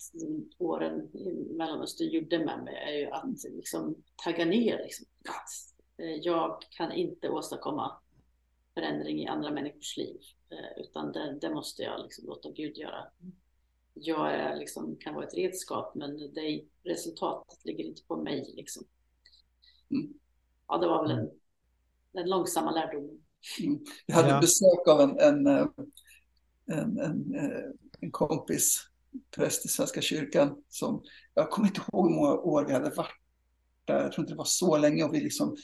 åren i Mellanöstern gjorde med mig är ju att liksom tagga ner. Liksom. Att, eh, jag kan inte åstadkomma förändring i andra människors liv, eh, utan det, det måste jag liksom låta Gud göra. Jag är, liksom, kan vara ett redskap, men det, resultatet ligger inte på mig. Liksom. Mm. Ja, det var väl en, den långsamma lärdomen. Mm. Jag hade Ja. besök av en, en, eh, en, en, eh, en kompis, präst i Svenska kyrkan, som jag kommer inte ihåg hur många år vi hade varit där. Jag tror inte det var så länge och vi liksom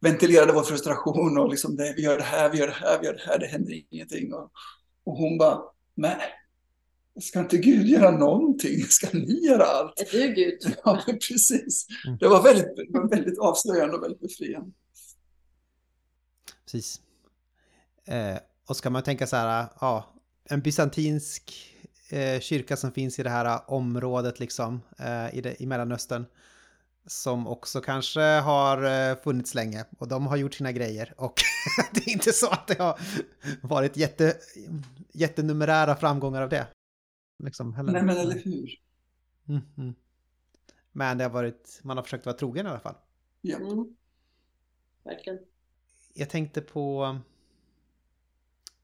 ventilerade vår frustration och liksom det, vi gör det här, vi gör det här, vi gör det här, det händer ingenting. Och, och hon bara, nej, ska inte Gud göra någonting? Ska ni göra allt? Är du Gud? <laughs> Ja, precis. Det var väldigt, väldigt avslöjande och väldigt befriande. Precis. Eh, och ska man tänka så här, ja, en bysantinsk eh, kyrka som finns i det här området liksom, eh, i, det, i Mellanöstern, som också kanske har eh, funnits länge och de har gjort sina grejer och <laughs> det är inte så att det har varit jätte, jättenumerära framgångar av det. Liksom, heller. Nej, men eller hur? Mm, mm. Men det har varit, man har försökt vara trogen i alla fall. Ja. Mm. Verkligen. Jag tänkte på...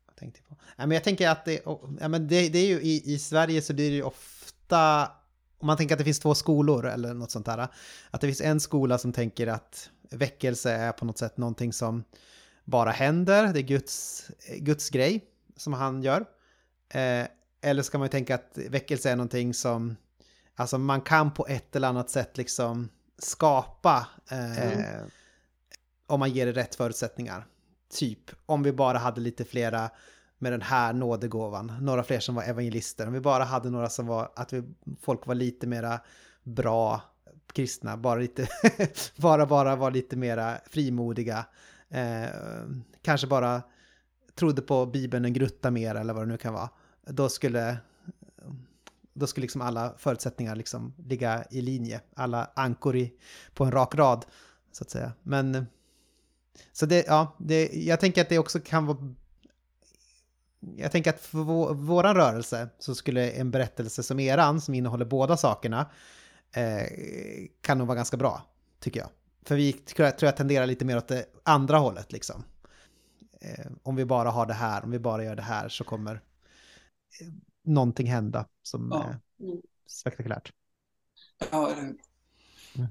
Vad tänkte jag på? Ja, men jag tänker att det, ja, men det, det är ju i, i Sverige så blir det ju ofta om man tänker att det finns två skolor eller något sånt där. Att det finns en skola som tänker att väckelse är på något sätt någonting som bara händer, det är Guds, Guds grej som han gör. Eh, eller ska man tänka att väckelse är någonting som, alltså man kan på ett eller annat sätt liksom skapa eh, mm. om man ger det rätt förutsättningar. Typ om vi bara hade lite flera med den här nådegåvan. Några fler som var evangelister. Om vi bara hade några som var, att vi, folk var lite mera bra kristna, bara lite, <laughs> bara, bara var lite mera frimodiga. Eh, kanske bara trodde på Bibeln en grutta mer eller vad det nu kan vara. Då skulle, då skulle liksom alla förutsättningar liksom ligga i linje. Alla ankor i, på en rak rad, så att säga. Men så det, ja, det, jag tänker att det också kan vara jag tänker att för vår, våran rörelse så skulle en berättelse som eran, som innehåller båda sakerna, eh, kan nog vara ganska bra, tycker jag. För vi tror jag, tror jag tenderar lite mer åt det andra hållet liksom. Eh, om vi bara har det här, om vi bara gör det här så kommer någonting hända som Ja. är spektakulärt. Ja, eller hur? Mm.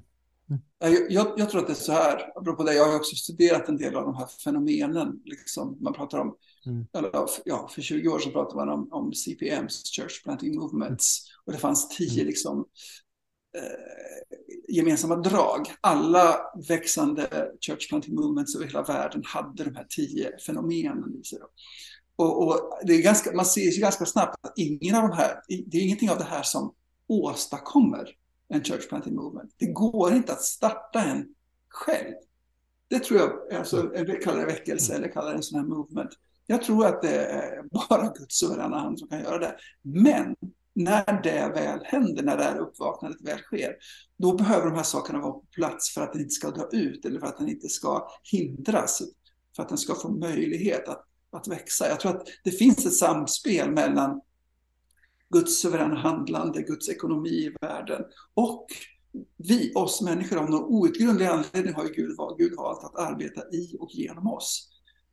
Mm. Jag, jag, jag tror att det är så här, apropå det, jag har också studerat en del av de här fenomenen. Liksom, man pratar om, Mm. eller, ja, för 20 år sedan pratade man om, om CPMs, Church Planting Movements. Och det fanns tio Mm. liksom, eh, gemensamma drag. Alla växande Church Planting Movements över hela världen hade de här tio fenomenen i sig. Och, och det är ganska, man ser ju ganska snabbt att ingen av de här, det är ingenting av det här som åstadkommer en church planting movement. Det går inte att starta en själv. Det tror jag, alltså, jag kallar det väckelse eller kallar det en sån här movement. Jag tror att det är bara Guds suveräna hand som kan göra det. Men när det väl händer, när det här uppvaknandet väl sker, då behöver de här sakerna vara på plats för att den inte ska dra ut eller för att den inte ska hindras, för att den ska få möjlighet att, att växa. Jag tror att det finns ett samspel mellan Guds suveräna handlande, Guds ekonomi i världen och vi, oss människor, av någon outgrundlig anledning har ju Gud, valt, Gud valt att arbeta i och genom oss.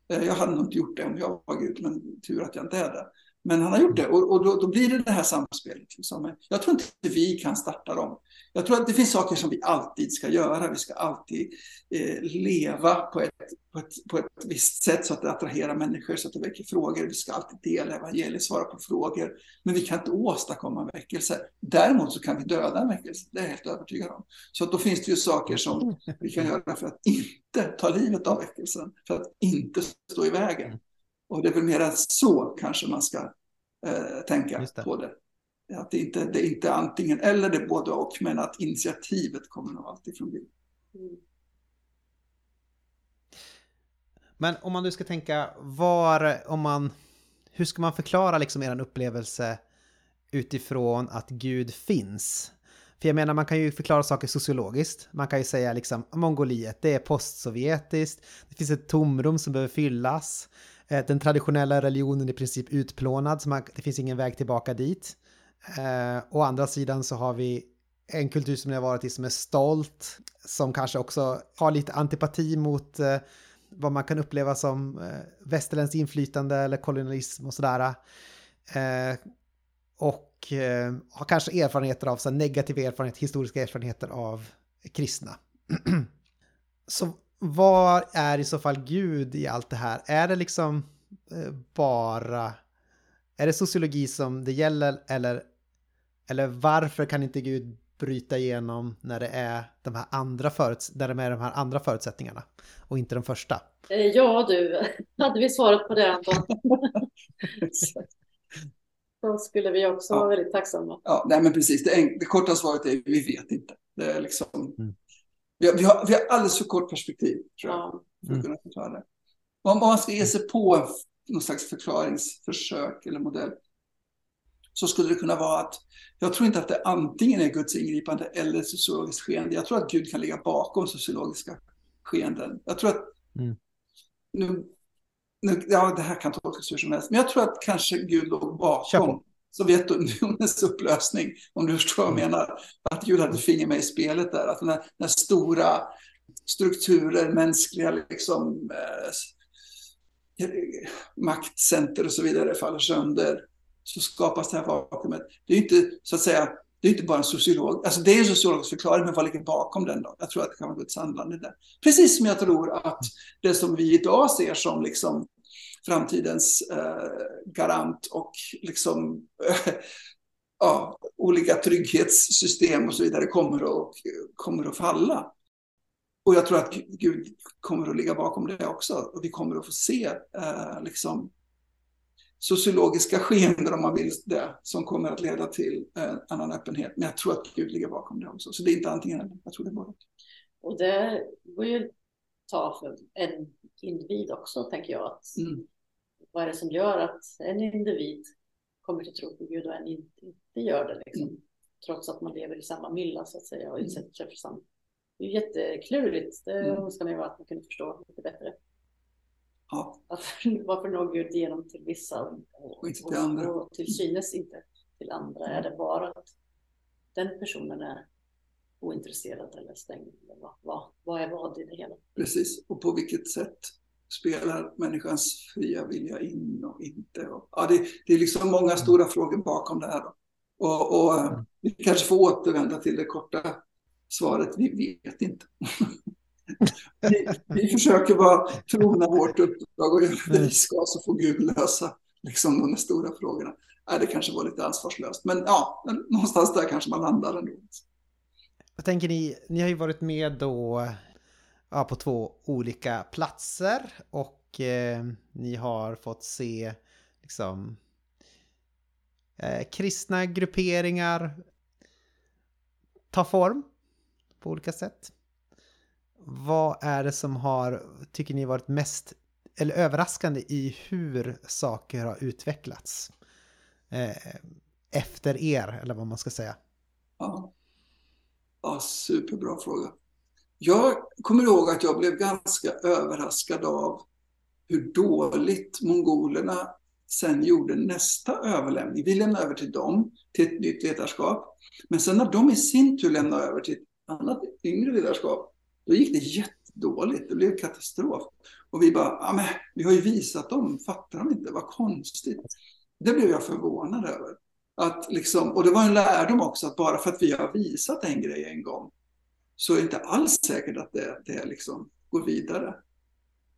Eh, jag hade nog inte gjort det om jag var Gud, men tur att jag inte är det. Men han har gjort det och, och då, då, blir det det här samspelet. Liksom. Jag tror inte vi kan starta dem. Jag tror att det finns saker som vi alltid ska göra. Vi ska alltid eh, leva på ett, på, ett, på ett visst sätt så att det attraherar människor, så att det väcker frågor. Vi ska alltid dela evangeliet, svara på frågor. Men vi kan inte åstadkomma en väckelse. Däremot så kan vi döda en väckelse, det är jag helt övertygad om. Så att då finns det ju saker som vi kan göra för att inte ta livet av väckelsen, för att inte stå i vägen. Och det är väl mer så kanske man ska eh, tänka det. på det. Att det inte det är inte antingen eller, det är både och, men att initiativet kommer nog alltid från Gud. Mm. Men om man nu ska tänka var, om man, hur ska man förklara liksom er upplevelse utifrån att Gud finns? För jag menar, man kan ju förklara saker sociologiskt. Man kan ju säga liksom Mongoliet, det är postsovjetiskt. Det finns ett tomrum som behöver fyllas. Eh, den traditionella religionen är i princip utplånad, så man, det finns ingen väg tillbaka dit. Eh, å andra sidan så har vi en kultur som ni har varit i som är stolt, som kanske också har lite antipati mot eh, vad man kan uppleva som eh, västerländskt inflytande eller kolonialism och sådär. Eh, och eh, har kanske erfarenheter av, så negativa erfarenheter, historiska erfarenheter av kristna. <clears throat> så vad är i så fall Gud i allt det här? Är det liksom eh, bara är det sociologi som det gäller eller, eller varför kan inte Gud bryta igenom när det är de här andra, föruts där de är de här andra förutsättningarna och inte de första? Eh, ja du, <laughs> hade vi svarat på det Anton? <laughs> Då skulle vi också ja. vara väldigt tacksamma. Ja, nej men precis. Det, det korta svaret är vi vet inte. Det är liksom, mm. Vi, har, vi, har, vi har alldeles för kort perspektiv, tror jag, ja. för att mm. kunna förklara det. Om, om man ska ge sig på någon slags förklaringsförsök eller modell så skulle det kunna vara att jag tror inte att det antingen är Guds ingripande eller sociologiskt skeende. Jag tror att Gud kan ligga bakom sociologiska skeenden. Jag tror att mm. nu, nu, ja, det här kan tolkas hur som helst, men jag tror att kanske Gud låg bakom Sovjetunionens <laughs> upplösning, om du förstår vad jag mm. menar. Att Gud hade finger med i spelet där, att när, när stora strukturer, mänskliga liksom, eh, maktcenter och så vidare faller sönder, så skapas det här vakuumet. Det är inte så att säga, det är inte bara en sociolog, alltså det är en sociologisk förklaring, men vad ligger bakom den då? Jag tror att det kan vara Guds handlande där. Precis som jag tror att det som vi idag ser som liksom framtidens eh, garant och liksom eh, <laughs> ja, olika trygghetssystem och så vidare kommer att, kommer att falla. Och jag tror att Gud kommer att ligga bakom det också. Och vi kommer att få se eh, liksom, sociologiska skeenden, om man vill det, som kommer att leda till eh, annan öppenhet. Men jag tror att Gud ligger bakom det också. Så det är inte antingen eller, jag tror det är både Och det går ju ta för en individ också, tänker jag. Att mm. Vad är det som gör att en individ kommer till tro på Gud och en inte, gör det? Liksom. Mm. Trots att man lever i samma mylla, så att säga, och utsätter sig för samma. Det är jätteklurigt. Det mm. önskar man ju att man kunde förstå lite bättre. Ja. Att, <laughs> varför når Gud igenom till vissa och, och inte till andra? Och till synes inte till andra. Är det bara att den personen är ointresserad eller stängd? vad, vad, vad är vad i det hela? Precis, och på vilket sätt spelar människans fria vilja in och inte? Och, ja, det, det är liksom många stora frågor bakom det här. Då. Och, och mm. vi kanske får återvända till det korta svaret, vi vet inte. <laughs> vi, vi försöker vara trogna vårt uppdrag och göra det vi ska så får Gud lösa liksom, de stora frågorna. Nej, det kanske var lite ansvarslöst, men ja, någonstans där kanske man landar ändå. Jag tänker ni? Ni har ju varit med då ja, på två olika platser och eh, ni har fått se liksom eh, kristna grupperingar ta form på olika sätt. Vad är det som har, tycker ni, varit mest eller överraskande i hur saker har utvecklats? Eh, efter er, eller vad man ska säga. Ja ja, superbra fråga. Jag kommer ihåg att jag blev ganska överraskad av hur dåligt mongolerna sen gjorde nästa överlämning. Vi lämnade över till dem, till ett nytt ledarskap. Men sen när de i sin tur lämnade över till ett annat yngre ledarskap, då gick det jättedåligt. Det blev katastrof. Och vi bara, ja men vi har ju visat dem, fattar de inte? Vad konstigt. Det blev jag förvånad över. Att liksom, och det var en lärdom också, att bara för att vi har visat en grej en gång, så är det inte alls säkert att det, det liksom går vidare.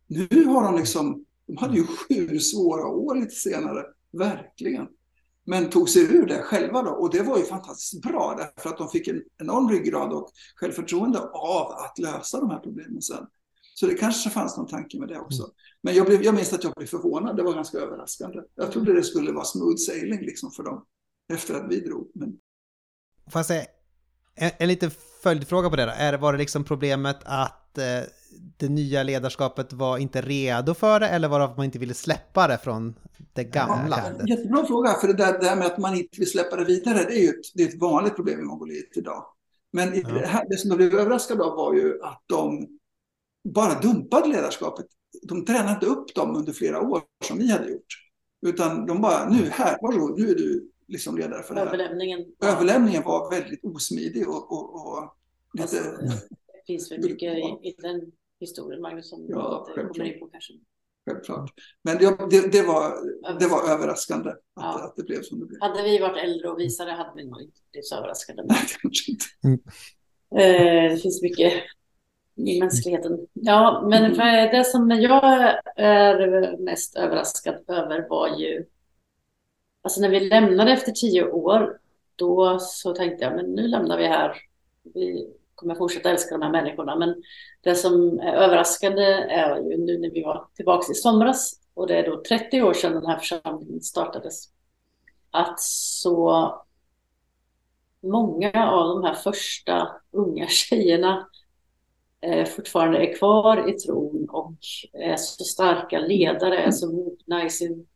Nu har de liksom, de hade ju sju svåra år lite senare, verkligen. Men tog sig ur det själva då och det var ju fantastiskt bra därför att de fick en enorm ryggrad och självförtroende av att lösa de här problemen sen. Så det kanske fanns någon tanke med det också. Mm. Men jag, blev, jag minns att jag blev förvånad, det var ganska överraskande. Jag trodde det skulle vara smooth sailing liksom för dem efter att vi drog. Men... Får jag säga en, en liten följdfråga på det då? Är, var det liksom problemet att eh, det nya ledarskapet var inte redo för det eller var det att man inte ville släppa det från det gamla? Ja, jättebra fråga, för det där, det där med att man inte vill släppa det vidare, det är ju ett, det är ett vanligt problem i Mongoliet idag. Men ja. det, här, det som jag blev överraskad av var ju att de bara dumpade ledarskapet. De tränade inte upp dem under flera år som vi hade gjort. Utan de bara, nu här, varsågod, nu är du liksom ledare för det här. Överlämningen. Överlämningen var väldigt osmidig och, och, och lite... Alltså, det finns väl mycket i, i den historien, Magnus, som ja, inte kommer in på kanske. Självklart. Men det, det, det, var, det var överraskande att, ja. att det blev som det blev. Hade vi varit äldre och visare hade vi nog inte blivit så överraskade. Nej, kanske inte. Mm. Eh, det finns mycket i mänskligheten. Ja, men det som jag är mest överraskad över var ju alltså när vi lämnade efter tio år, då så tänkte jag, men nu lämnar vi här. Vi kommer fortsätta älska de här människorna. Men det som är överraskande är ju nu när vi var tillbaka i somras, och det är då 30 år sedan den här församlingen startades, att så många av de här första unga tjejerna eh, fortfarande är kvar i tron och är så starka ledare, är så mogna i sin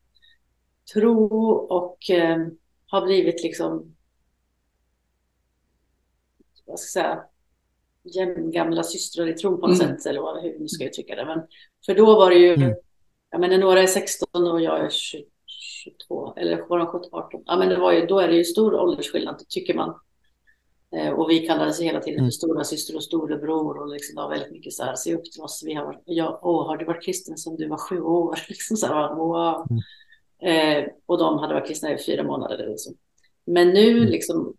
tro och eh, har blivit liksom vad ska jag säga, jämngamla systrar i tron på något mm. sätt, eller vad, hur nu ska jag uttrycka det. Men, för då var det ju, mm. ja men när några är 16 och jag är 22, eller var de 17, 18? Ja men det var ju, då är det ju stor åldersskillnad, tycker man. Eh, och vi kallades hela tiden för mm. stora syster och storebror och liksom det var väldigt mycket så här, se upp till oss. Vi har, jag, åh, har du varit kristen sedan du var sju år? <laughs> Liksom så här, wow. Mm. Eh, och de hade varit kristna i fyra månader. Liksom. Men nu mm. liksom,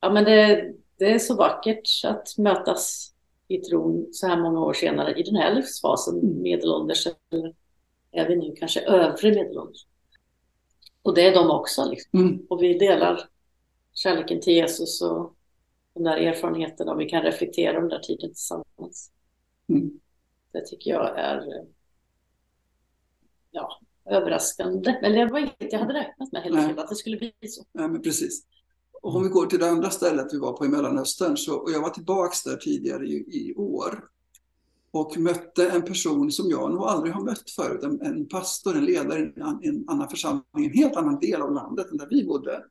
ja men det, det är så vackert att mötas i tron så här många år senare i den här livsfasen, mm. medelålders eller är vi nu kanske övre medelålders. Och det är de också. Liksom. Mm. Och vi delar kärleken till Jesus och de där erfarenheterna och vi kan reflektera om den där tiden tillsammans. Mm. Det tycker jag är ja, överraskande. Eller var inget jag hade räknat med heller, att det skulle bli så. Ja, men precis. Och om vi går till det andra stället vi var på i Mellanöstern, så, och jag var tillbaka där tidigare i, i år och mötte en person som jag nog aldrig har mött förut, en, en pastor, en ledare i en, en, annan församling, en helt annan del av landet än där vi bodde.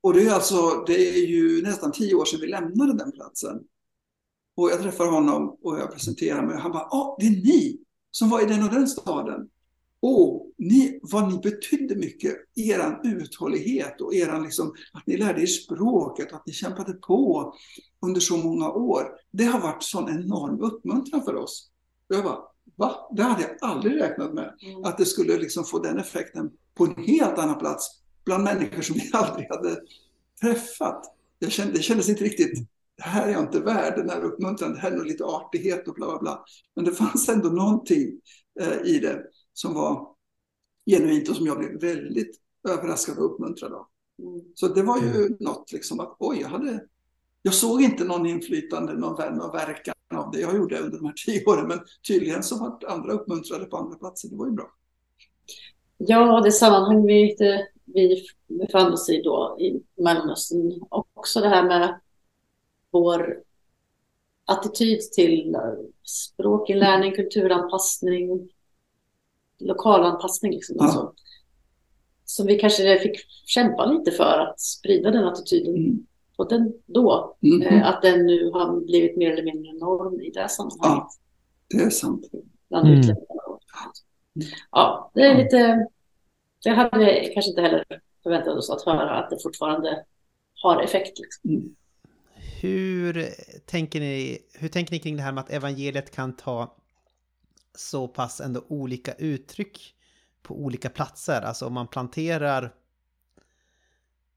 Och det är alltså, det är ju nästan tio år sedan vi lämnade den platsen. Och jag träffar honom och jag presenterar mig han bara, ja, ah, det är ni som var i den och den staden. Och ni, vad ni betydde mycket, er uthållighet och eran liksom, att ni lärde er språket, att ni kämpade på under så många år. Det har varit sån enorm uppmuntran för oss. Jag bara, va? Det hade jag aldrig räknat med. Mm. Att det skulle liksom få den effekten på en helt annan plats bland människor som <laughs> vi aldrig hade träffat. Jag kände, det kändes inte riktigt, det här är jag inte värd, den här uppmuntran, det här är nog lite artighet och bla bla bla. Men det fanns ändå någonting eh, i det som var genuint och som jag blev väldigt överraskad och uppmuntrad av. Mm. Så det var ju mm. något liksom att oj, jag hade jag såg inte någon inflytande, någon vän och verkan av det jag gjorde under de här tio åren, men tydligen så var andra uppmuntrade på andra platser. Det var ju bra. Ja, det sammanhang vi, det, vi befann oss i då i Mellanöstern, också det här med vår attityd till språkinlärning, kulturanpassning, lokalanpassning. Liksom, ja. alltså, som vi kanske fick kämpa lite för att sprida den attityden. Mm. Och den då, mm. eh, att den nu har blivit mer eller mindre norm i det sammanhanget. Ja, det är sant. Bland mm. Ja, det är lite... Det hade vi kanske inte heller förväntat oss att höra, att det fortfarande har effekt. Liksom. Mm. Hur, tänker ni, hur tänker ni kring det här med att evangeliet kan ta så pass ändå olika uttryck på olika platser. Alltså om man planterar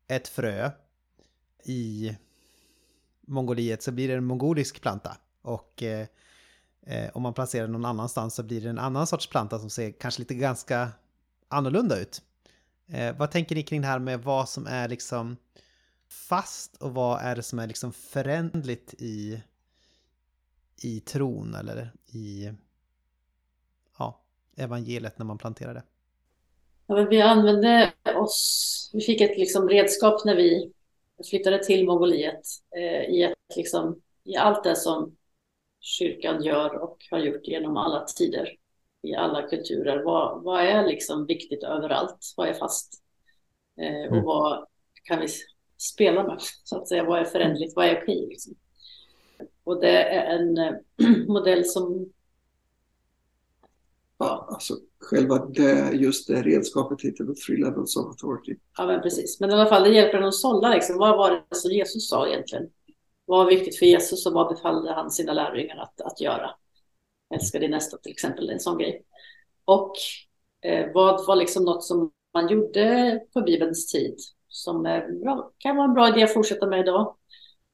ett frö i Mongoliet så blir det en mongolisk planta. Och eh, eh, om man placerar någon annanstans så blir det en annan sorts planta som ser kanske lite ganska annorlunda ut. Eh, vad tänker ni kring det här med vad som är liksom fast och vad är det som är liksom förändligt i, i tron eller i evangeliet när man planterar det? Ja, vi använde oss, vi fick ett liksom redskap när vi flyttade till Mongoliet eh, i, ett, liksom, i allt det som kyrkan gör och har gjort genom alla tider, i alla kulturer. Vad, vad är liksom viktigt överallt? Vad är fast? Eh, och mm. vad kan vi spela med? <laughs> Så att säga, vad är förändligt? Vad är okej? Liksom? Och det är en eh, <clears throat> modell som Ja, alltså själva det, just det redskapet heter väl Three Levels of Authority. Ja, men precis. Men i alla fall, det hjälper en att sålla liksom. Vad var det som Jesus sa egentligen? Vad var viktigt för Jesus och vad befallde han sina lärjungar att, att göra? Älska din nästa till exempel, en sån grej. Och eh, vad var liksom något som man gjorde på Bibelns tid som eh, bra, kan vara en bra idé att fortsätta med idag?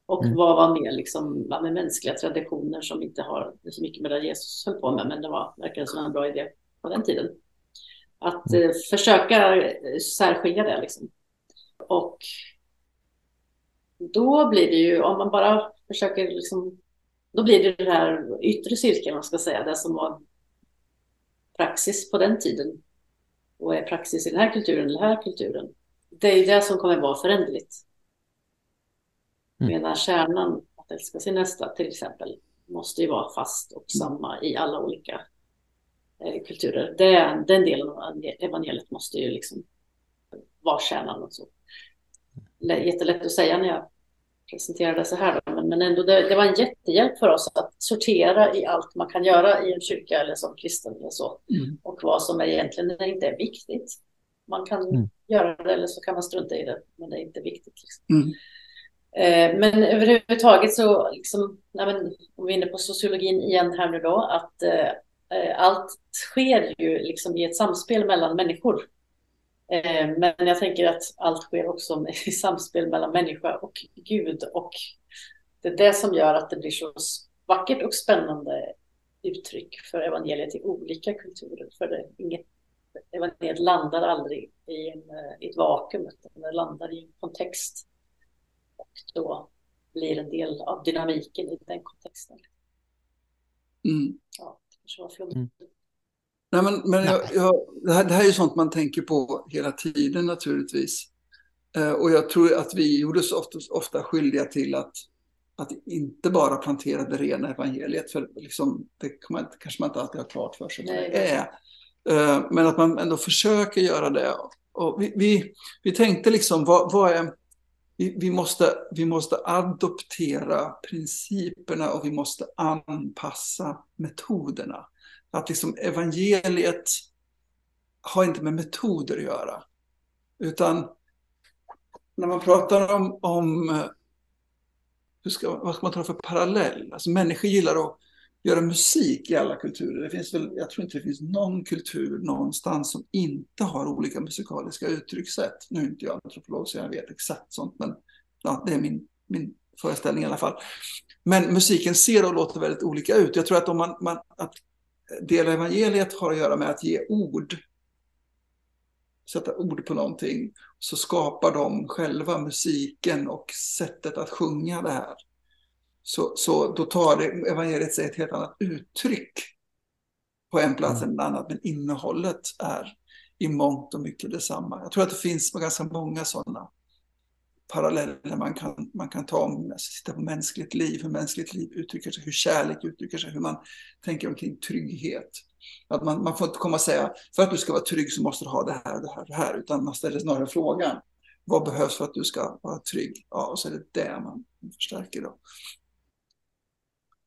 Och mm. vad var mer liksom, med mänskliga traditioner som inte har så mycket med det Jesus höll på med, men det var verkligen som en bra idé på den tiden. Att eh, försöka särskilja det liksom. Och då blir det ju, om man bara försöker liksom, då blir det den här yttre cirkeln, man ska säga, det som var praxis på den tiden och är praxis i den här kulturen den här kulturen. Det är det som kommer vara föränderligt. Mm. Medan kärnan, att älska sin nästa till exempel, måste ju vara fast och samma i alla olika eh, kulturer. Det, den delen av evangeliet måste ju liksom vara kärnan och så. Jättelätt att säga när jag presenterar det så här, då, men, men ändå det, det, var en jättehjälp för oss att sortera i allt man kan göra i en kyrka eller som kristen eller så. Mm. Och vad som är egentligen inte är viktigt. Man kan Mm. göra det eller så kan man strunta i det, men det är inte viktigt. Liksom. Mm. Eh, men överhuvudtaget så, liksom, nej men, om vi är inne på sociologin igen här nu då, att eh, eh allt sker ju liksom i ett samspel mellan människor. Eh, men jag tänker att allt sker också <laughs> i samspel mellan människa och Gud. Och det är det som gör att det blir så vackert och spännande uttryck för evangeliet i olika kulturer. För det, inget, evangeliet landar aldrig i, en, eh, i ett vakuum, utan det landar i en kontext. Och då blir en del av dynamiken i den kontexten. Mm. Ja, det kanske var flummigt. Mm. Nej, men, men jag, jag, det, här, det här är ju sånt man tänker på hela tiden naturligtvis. Eh, och jag tror att vi gjorde så ofta, ofta skyldiga till att, att inte bara plantera det rena evangeliet, för liksom, det kan man, kanske man inte alltid har klart för sig vad Nej, det är. Eh, men att man ändå försöker göra det. Och vi, vi, vi tänkte liksom, vad, vad är... Vi, vi, måste, vi måste adoptera principerna och vi måste anpassa metoderna. Att liksom evangeliet har inte med metoder att göra. Utan när man pratar om, om hur ska, vad ska man ta för parallell? Alltså människor gillar att göra musik i alla kulturer. Det finns väl, jag tror inte det finns någon kultur någonstans som inte har olika musikaliska uttryckssätt. Nu är inte jag antropolog så jag vet exakt sånt, men ja, det är min, min föreställning i alla fall. Men musiken ser och låter väldigt olika ut. Jag tror att om man, man att dela evangeliet har att göra med att ge ord. Sätta ord på någonting. Så skapar de själva musiken och sättet att sjunga det här. Så, så då tar det, evangeliet sig ett helt annat uttryck på en plats än en annan, men innehållet är i mångt och mycket detsamma. Jag tror att det finns ganska många sådana paralleller man kan, man kan ta om alltså, titta på mänskligt liv, hur mänskligt liv uttrycker sig, hur kärlek uttrycker sig, hur man tänker omkring trygghet. Att man, man får inte komma och säga, för att du ska vara trygg så måste du ha det här, det här, det här, utan man ställer snarare frågan, vad behövs för att du ska vara trygg? Ja, och så är det det man förstärker då.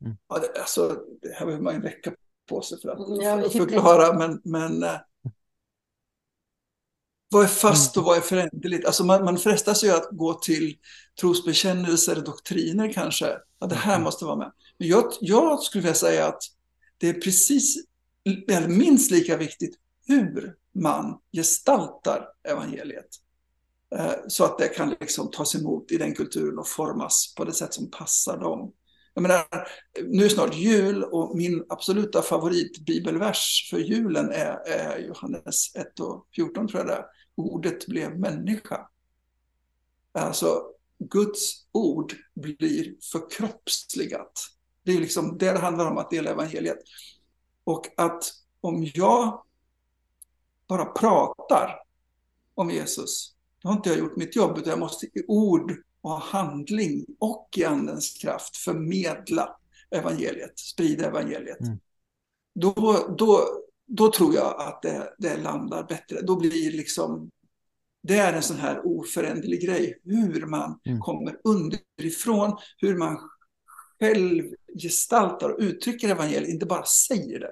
Mm. Ja, det, alltså, det här behöver man en vecka på sig för att förklara, men, men eh, vad är fast och vad är föränderligt? Alltså man, man frestas ju att gå till trosbekännelser, doktriner kanske. Ja, det här måste vara med. Men jag, jag skulle vilja säga att det är precis, eller minst lika viktigt, hur man gestaltar evangeliet. Eh, så att det kan liksom tas emot i den kulturen och formas på det sätt som passar dem. Jag menar, nu är det snart jul och min absoluta favoritbibelvers för julen är, är Johannes 1 och 14 tror jag det är. Ordet blev människa. Alltså, Guds ord blir förkroppsligat. Det är liksom det det handlar om att dela evangeliet. Och att om jag bara pratar om Jesus, då har inte jag gjort mitt jobb, utan jag måste i ord och handling och i andens kraft förmedla evangeliet, sprida evangeliet. Mm. Då, då, då tror jag att det, det landar bättre. Då blir liksom, det är en sån här oföränderlig grej, hur man Mm. kommer underifrån, hur man själv gestaltar och uttrycker evangeliet, inte bara säger det.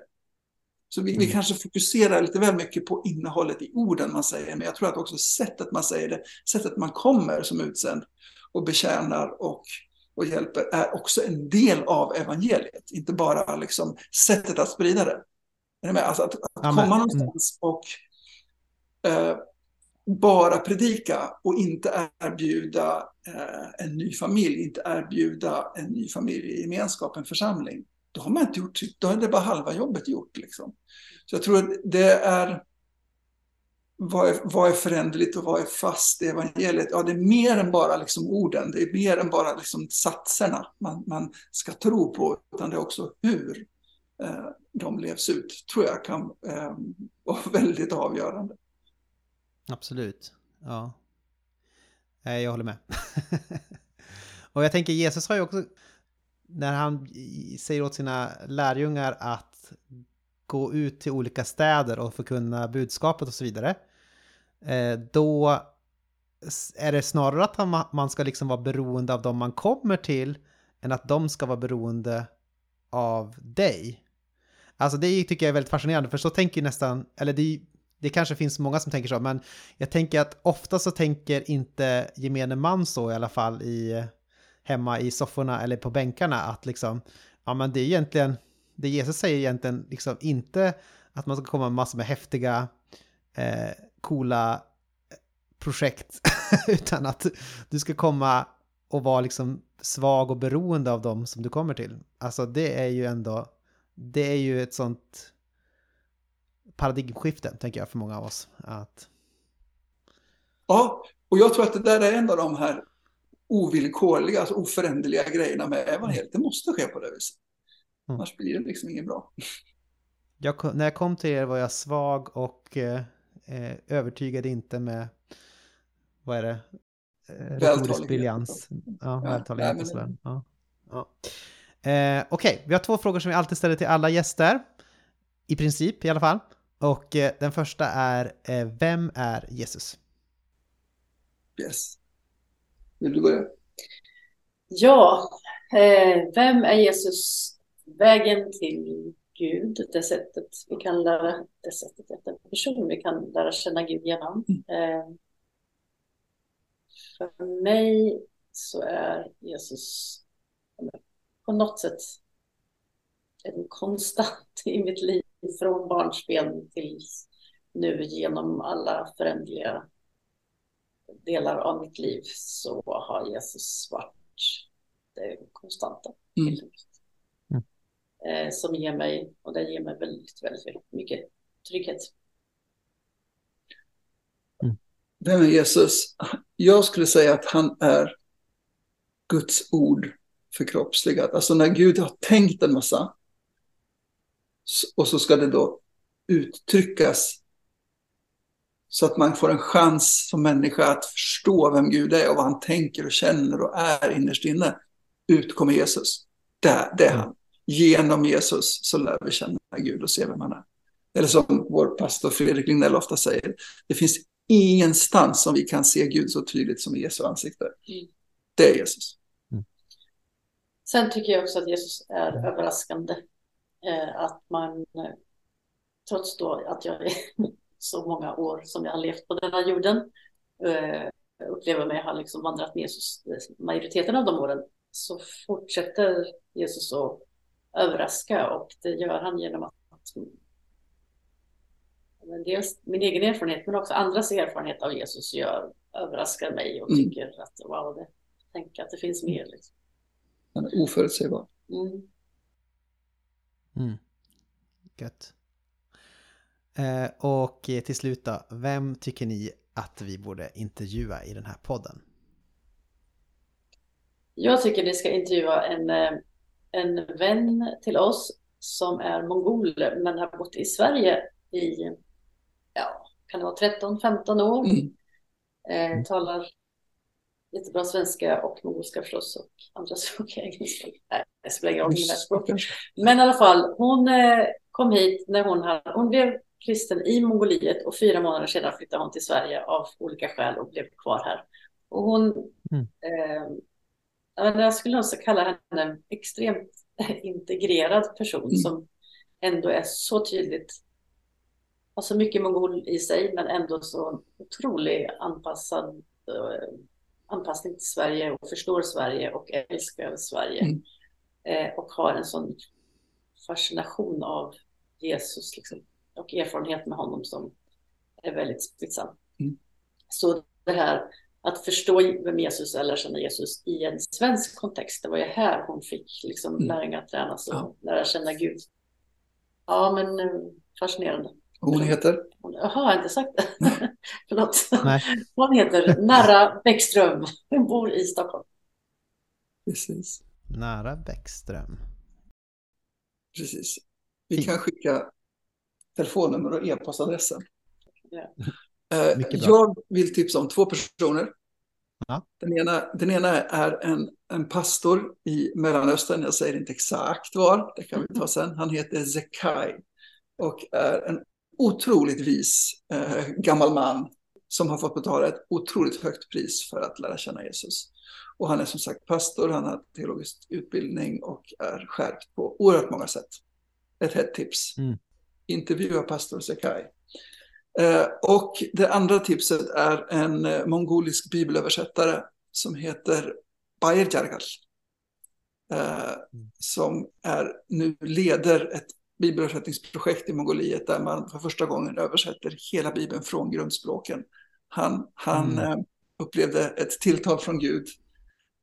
Så vi, vi Mm. kanske fokuserar lite väl mycket på innehållet i orden man säger, men jag tror att också sättet man säger det, sättet man kommer som utsänd och betjänar och, och hjälper är också en del av evangeliet, inte bara liksom sättet att sprida det. Alltså att, att Amen. komma någonstans och eh, bara predika och inte erbjuda eh, en ny familj, inte erbjuda en ny familjegemenskap, en församling. Då har man inte gjort sitt, då är det bara halva jobbet gjort. Liksom. Så jag tror att det är, vad är, vad är föränderligt och vad är fast i evangeliet? Ja, det är mer än bara liksom orden, det är mer än bara liksom satserna man, man ska tro på, utan det är också hur eh, de levs ut, tror jag kan eh, vara <laughs> väldigt avgörande. Absolut, ja. Jag håller med. <laughs> och jag tänker Jesus har ju också, när han säger åt sina lärjungar att gå ut till olika städer och förkunna budskapet och så vidare. Eh, då är det snarare att man ska liksom vara beroende av dem man kommer till än att de ska vara beroende av dig. Alltså det tycker jag är väldigt fascinerande för så tänker nästan, eller det, det kanske finns många som tänker så, men jag tänker att ofta så tänker inte gemene man så i alla fall i hemma i sofforna eller på bänkarna att liksom, ja men det är egentligen, det Jesus säger egentligen liksom inte att man ska komma med massor med häftiga eh, coola eh, projekt <laughs> utan att du ska komma och vara liksom svag och beroende av dem som du kommer till. Alltså det är ju ändå, det är ju ett sånt paradigmskifte tänker jag för många av oss. Att... Ja, och jag tror att det där är en av de här ovillkorliga, alltså oföränderliga grejerna med evangeliet. Det måste ske på det viset. Mm. Annars blir det liksom inget bra. Jag, när jag kom till er var jag svag och eh, eh, övertygade inte med, vad är det? Eh, retorisk briljans. Ja, vältalighet och sådär. Ja. Ja. Eh, Okej, okay. vi har två frågor som vi alltid ställer till alla gäster. I princip i alla fall. Och eh, den första är, eh, vem är Jesus? Yes. Vill du börja? Ja, eh, vem är Jesus? Vägen till Gud, det sättet vi kan lära, det sättet att en person vi kan lära känna Gud genom. Mm. Eh, för mig så är Jesus på något sätt en konstant i mitt liv från barnsben till nu genom alla förändliga delar av mitt liv så har Jesus varit det konstanta. Mm. Eh, som ger mig, och det ger mig väldigt, väldigt, väldigt mycket trygghet. Mm. Vem är Jesus? Jag skulle säga att han är Guds ord förkroppsligat. Alltså när Gud har tänkt en massa och så ska det då uttryckas så att man får en chans som människa att förstå vem Gud är och vad han tänker och känner och är innerst inne. Ut kommer Jesus. Det, det är han genom Jesus så lär vi känna Gud och se vem han är. Eller som vår pastor Fredrik Lignell ofta säger, det finns ingenstans som vi kan se Gud så tydligt som i Jesu ansikte. Mm. Det är Jesus. Mm. Sen tycker jag också att Jesus är överraskande. Eh, att man, eh, trots då att jag är <laughs> så många år som jag har levt på denna jorden, eh, upplever mig ha liksom vandrat med Jesus majoriteten av de åren, så fortsätter Jesus att överraska och det gör han genom att dels min egen erfarenhet men också andras erfarenhet av Jesus gör, överraskar mig och mm. tycker att wow, det, tänk att det finns mer. Liksom. Han är oförutsägbar. Mm. Mm. Gött. Eh, och till slut då, vem tycker ni att vi borde intervjua i den här podden? Jag tycker ni ska intervjua en eh, en vän till oss som är mongol men har bott i Sverige i, ja, kan det vara 13-15 år. Mm. Eh, talar jättebra svenska och mongolska förstås och andra <laughs> språk. Engelska. Nej, det spelar ingen roll. Men i alla fall, hon eh, kom hit när hon, hade, hon blev kristen i Mongoliet och fyra månader senare flyttade hon till Sverige av olika skäl och blev kvar här. Och hon mm. eh, jag skulle nog kalla henne en extremt <laughs> integrerad person mm. som ändå är så tydligt, har så mycket mongol i sig men ändå så otroligt anpassad, eh, anpassning till Sverige och förstår Sverige och älskar Sverige. Mm. Eh, och har en sån fascination av Jesus liksom, och erfarenhet med honom som är väldigt spetsam. Mm. Så det här att förstå vem Jesus eller känna Jesus i en svensk kontext. Det var ju här hon fick liksom mm. lärjungar tränas och ja. lära känna Gud. Ja, men eh, fascinerande. Hon heter? Jaha, jag har inte sagt det. <laughs> Förlåt. Nej. Hon heter Narra Bäckström. Hon bor i Stockholm. Precis. Nära Bäckström. Precis. Vi kan skicka telefonnummer och e-postadressen. Ja. Eh. Jag vill tipsa om två personer. Ja. Den, ena, den ena är en, en pastor i Mellanöstern. Jag säger inte exakt var, det kan vi ta sen. Han heter Zekai och är en otroligt vis eh, gammal man som har fått betala ett otroligt högt pris för att lära känna Jesus. Och han är som sagt pastor, han har teologisk utbildning och är skärpt på oerhört många sätt. Ett hett tips. Mm. Intervjua pastor Zekai. Eh, och det andra tipset är en eh, mongolisk bibelöversättare som heter Bayer Jargal. Eh, som är, nu leder ett bibelöversättningsprojekt i Mongoliet där man för första gången översätter hela bibeln från grundspråken. Han, han Mm. upplevde ett tilltal från Gud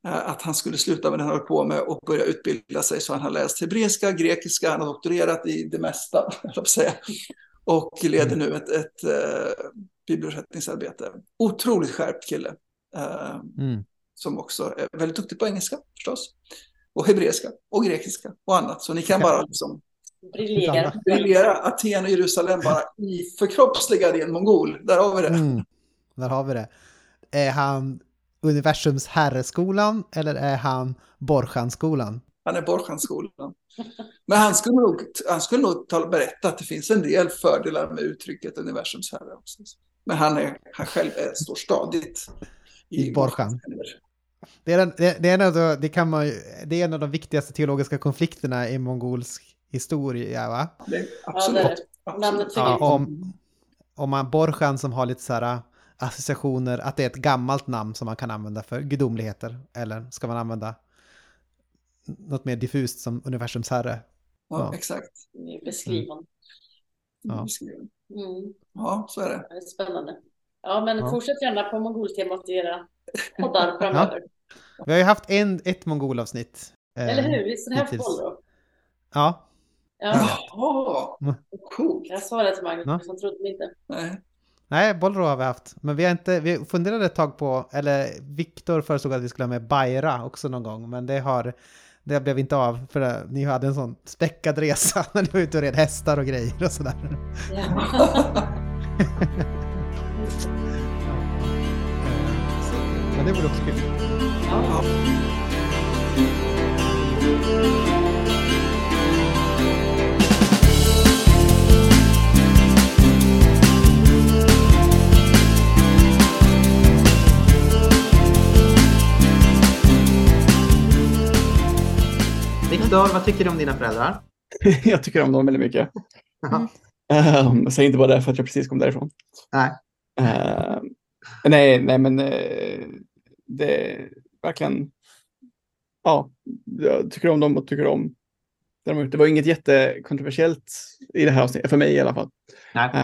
att han skulle sluta med det han höll på med och börja utbilda sig. Så han har läst hebreiska, grekiska, han har doktorerat i det mesta, <laughs> säga. Och leder nu ett, ett eh, bibelöversättningsarbete. Otroligt skärpt kille. Eh, Mm. som också är väldigt duktig på engelska förstås. Och hebreiska och grekiska och annat. Så ni kan bara <laughs> liksom Briljera. briljera Aten och Jerusalem bara i förkroppsligad i en mongol. Där har vi det. Mm. Där har vi det. Är han universums herreskolan eller är han Borchanskolan? Han är Borchanskolan. Men han skulle nog, han skulle nog ta, berätta att det finns en del fördelar med uttrycket universums herre också. Men han, är, han själv är, står stadigt I Borchan. Det är, en, det, det, är en av de, det, kan man, ju- det är en av de viktigaste teologiska konflikterna i mongolsk historia, va? Det är Ja, absolut. det. Namnet absolut. Ja, om, om man Borchan som har lite så här associationer, att det är ett gammalt namn som man kan använda för gudomligheter, eller ska man använda något mer diffust som universums herre? Ja, Ja. exakt. jag. Beskrivande. Ja. Mm. Ja, så är det. Det är spännande. Ja, men Ja. fortsätt gärna på mongoltemat i era poddar <laughs> framöver. Vi har ju haft en, ett mongolavsnitt. eh, Eller hur? Visst är det här. Volvo? Ja, Ja, Jaha, Mm. coolt. jag sa det till Magnus, Ja. han trodde inte. Nej. nej, Bolro har vi haft. Men vi har inte, vi funderade ett tag på, eller Viktor föreslog att vi skulle ha med Bayra också någon gång, men det har, det blev inte av, för det, ni hade en sån späckad resa <laughs> när ni var ute och red hästar och grejer och sådär. Ja. <laughs> Så, men det vore också kul. Ja. Viktor, vad tycker du om dina föräldrar? <laughs> jag tycker om dem väldigt mycket. Um, säg inte bara det för att jag precis kom därifrån. Nej. Ehm, nej, nej, men eh, det är verkligen. Ja, jag tycker om dem och tycker om det var inget jättekontroversiellt i det här avsnittet, för mig i alla fall.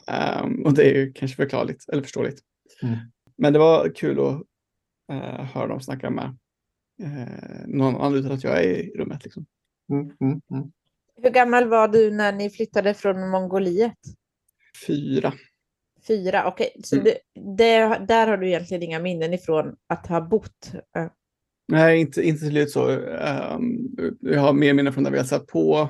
Ehm, och det är ju kanske förklarligt eller förståeligt. Mm. Men det var kul att eh, höra dem snacka med eh, någon annan utan att jag är i rummet. Liksom. Mm, mm, mm. Hur gammal var du när ni flyttade från Mongoliet? Fyra. Fyra, okej. Så det, det, där har du egentligen inga minnen ifrån att ha bott? Nej, inte, inte till så. Ehm, jag har mer minnen från när vi har satt på.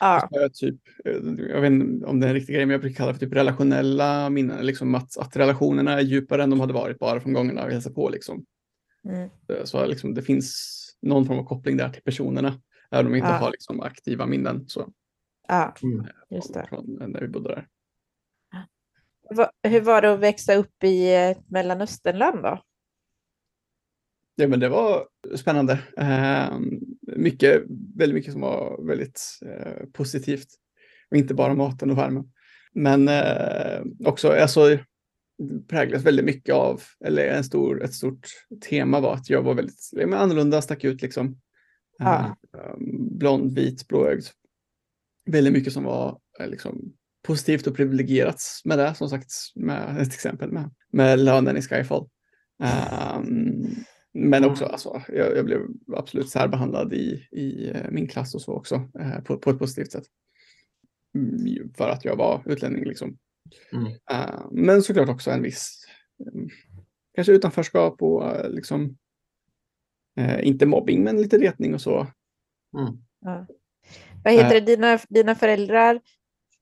Ja, Så jag, typ, eh, jag vet inte om det är en riktig grej, men jag brukar kalla det för typ relationella minnen. Liksom att, att relationerna är djupare än de hade varit bara från gångerna vi hälsade på. Liksom. mm. Eh, Så liksom, det finns någon form av koppling där till personerna. Även om vi inte Ja. har liksom, aktiva minnen så, ja Mm. just det. från när vi bodde där. Va, hur var det att växa upp i ett Mellanösternland då? Ja, men det var spännande. Eh, mycket, väldigt mycket som var väldigt eh, positivt. Och inte bara maten och värmen. Men eh, också, alltså, präglas väldigt mycket av, eller en stor, ett stort tema var att jag var väldigt annorlunda, stack ut liksom. Eh, blond, vit, blåögd. Väldigt mycket som var eh, liksom, positivt och privilegierat med det, som sagt, med ett exempel med, med lönen i Skyfall. Ehm, men också, alltså, jag, jag blev absolut särbehandlad i, i eh, min klass och så också, eh, på, på ett positivt sätt. Mm, För att jag var utlänning liksom. Mm. Eh, men såklart också en viss, mm, kanske utanförskap och eh, liksom, eh, inte mobbing, men lite retning och så. Mm. Ja. Vad heter det, dina, dina föräldrar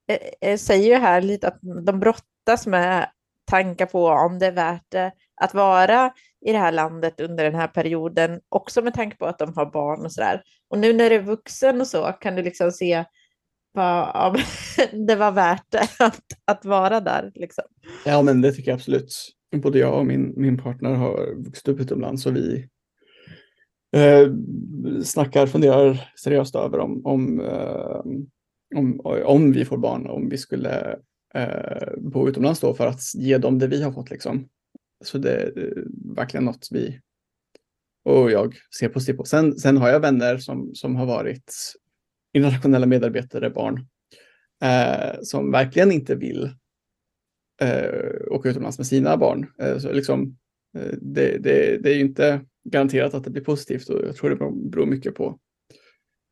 eh, eh, säger ju här lite att de brottas med tankar på om det är värt det att vara i det här landet under den här perioden, också med tanke på att de har barn och sådär. Och nu när du är vuxen och så kan du liksom se vad ja, <laughs> det var värt det <laughs> att, att vara där. Liksom. Ja, men det tycker jag absolut. Både jag och min, min partner har vuxit upp utomlands och vi eh, snackar, funderar seriöst över om, om, eh, om, om vi får barn, om vi skulle eh, bo utomlands då för att ge dem det vi har fått liksom. Så det är verkligen något vi och jag ser positivt på. Sen, sen har jag vänner som, som har varit internationella medarbetare, barn, eh, som verkligen inte vill eh, åka utomlands med sina barn. Eh, så liksom, eh, det, det, det är ju inte garanterat att det blir positivt och jag tror det beror mycket på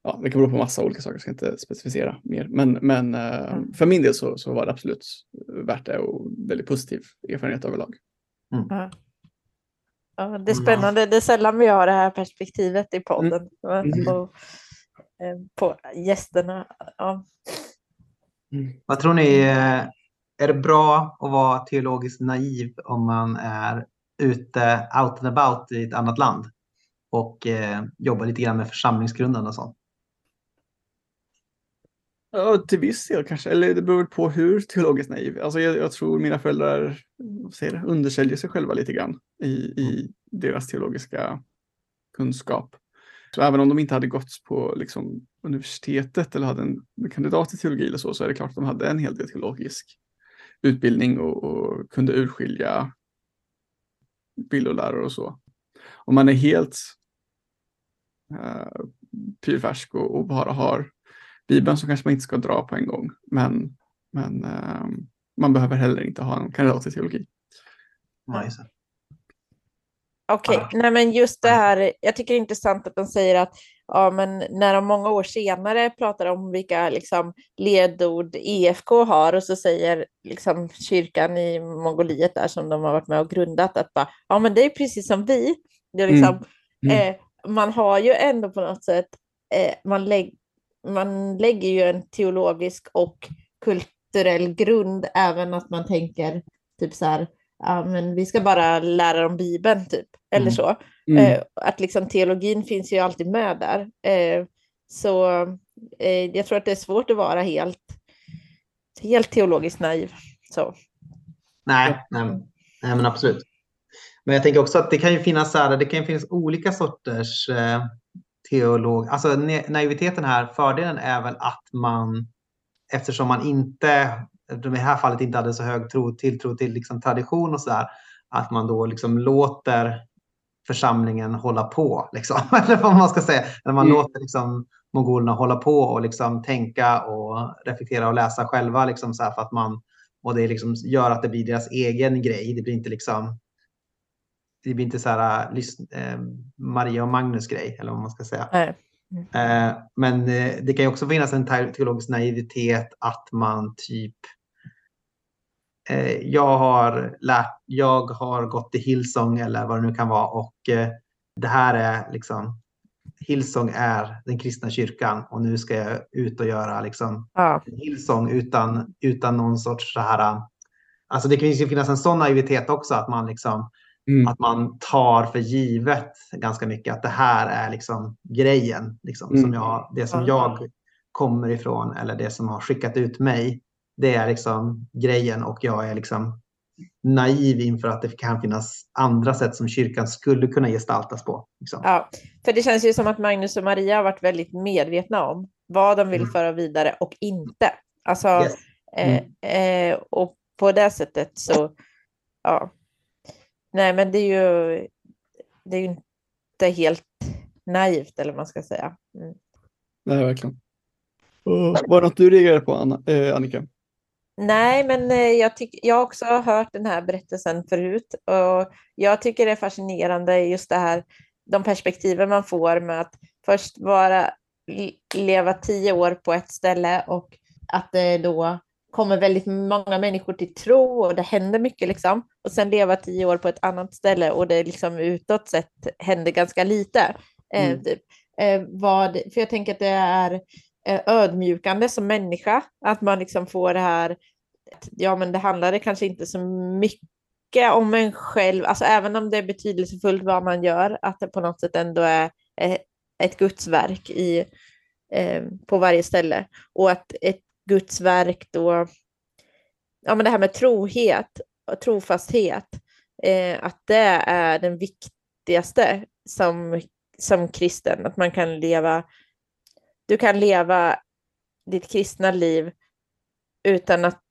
Ja, det kan bero på massa olika saker, jag ska inte specificera mer. Men, men mm. för min del så, så var det absolut värt det och väldigt positiv erfarenhet överlag. Mm. Ja, det är spännande, det är sällan vi har det här perspektivet i podden. Mm. Och, eh, på gästerna. Ja. Mm. Vad tror ni, eh, är det bra att vara teologiskt naiv om man är ute out and about i ett annat land och eh, jobbar lite grann med församlingsgrundande och sånt? Ja, till viss del kanske, eller det beror på hur teologiskt naiv. Alltså jag, jag tror mina föräldrar säger, undersäljer sig själva lite grann i, i deras teologiska kunskap. Så även om de inte hade gått på liksom, universitetet eller hade en kandidat i teologi eller så, så är det klart att de hade en hel del teologisk utbildning och, och kunde urskilja bildlärare och så. Om man är helt uh, pyrfärsk och, och bara har Bibeln så kanske man inte ska dra på en gång. Men, men uh, man behöver heller inte ha en kandidat i teologi. Nice. Okej, okay. nej men just det här, jag tycker det är intressant att de säger att ja, men när de många år senare pratar om vilka liksom, ledord EFK har och så säger liksom, kyrkan i Mongoliet där som de har varit med och grundat att bara, ja men det är precis som vi. Det är liksom, mm. Mm. Eh, man har ju ändå på något sätt, eh, man, lägg, man lägger ju en teologisk och kulturell grund, även att man tänker typ så här, ja, men vi ska bara lära om Bibeln typ, eller mm. så. Mm. Eh, att liksom teologin finns ju alltid med där. Eh, så eh, jag tror att det är svårt att vara helt, helt teologiskt naiv. Så. Nej, nej, nej, men absolut. Men jag tänker också att det kan ju finnas, så här, det kan finnas olika sorters eh, teolog. Alltså naiviteten här, fördelen är väl att man, eftersom man inte de i det här fallet inte hade så hög tro, tilltro till liksom tradition och så där, att man då liksom låter församlingen hålla på, liksom. <laughs> eller vad man ska säga. När man mm. låter liksom mongolerna hålla på och liksom tänka och reflektera och läsa själva, liksom så för att man, och det liksom gör att det blir deras egen grej. Det blir inte liksom det blir inte så här äh, Maria och Magnus grej, eller vad man ska säga. Nej. Äh, men äh, det kan ju också finnas en teologisk naivitet att man typ Eh, jag, har lärt, jag har gått till Hillsong eller vad det nu kan vara och eh, det här är liksom Hillsong är den kristna kyrkan och nu ska jag ut och göra liksom ja. Hillsong utan, utan någon sorts så här. Alltså det kan ju finnas en sån naivitet också att man liksom mm. att man tar för givet ganska mycket att det här är liksom grejen liksom mm. som jag, det som jag kommer ifrån eller det som har skickat ut mig. Det är liksom grejen och jag är liksom naiv inför att det kan finnas andra sätt som kyrkan skulle kunna gestaltas på. Liksom. Ja, för det känns ju som att Magnus och Maria har varit väldigt medvetna om vad de vill mm. föra vidare och inte. Alltså, yes. mm. eh, eh, och på det sättet så, ja. Nej, men det är ju, det är ju inte helt naivt, eller vad man ska säga. Mm. Nej, verkligen. var det något du reagerade på, Anna, eh, Annika? Nej, men eh, jag, tyck, jag har också hört den här berättelsen förut och jag tycker det är fascinerande just det här, de perspektiven man får med att först vara, leva tio år på ett ställe och att det då kommer väldigt många människor till tro och det händer mycket liksom. Och sen leva tio år på ett annat ställe och det liksom utåt sett händer ganska lite. Eh, Mm. typ. eh, vad, för jag tänker att det är eh, ödmjukande som människa, att man liksom får det här, ja men det handlade kanske inte så mycket om en själv, alltså även om det är betydelsefullt vad man gör, att det på något sätt ändå är eh, ett gudsverk i, eh, på varje ställe. Och att ett gudsverk då, ja men det här med trohet och trofasthet, eh, att det är den viktigaste som, som kristen, att man kan leva, du kan leva ditt kristna liv utan att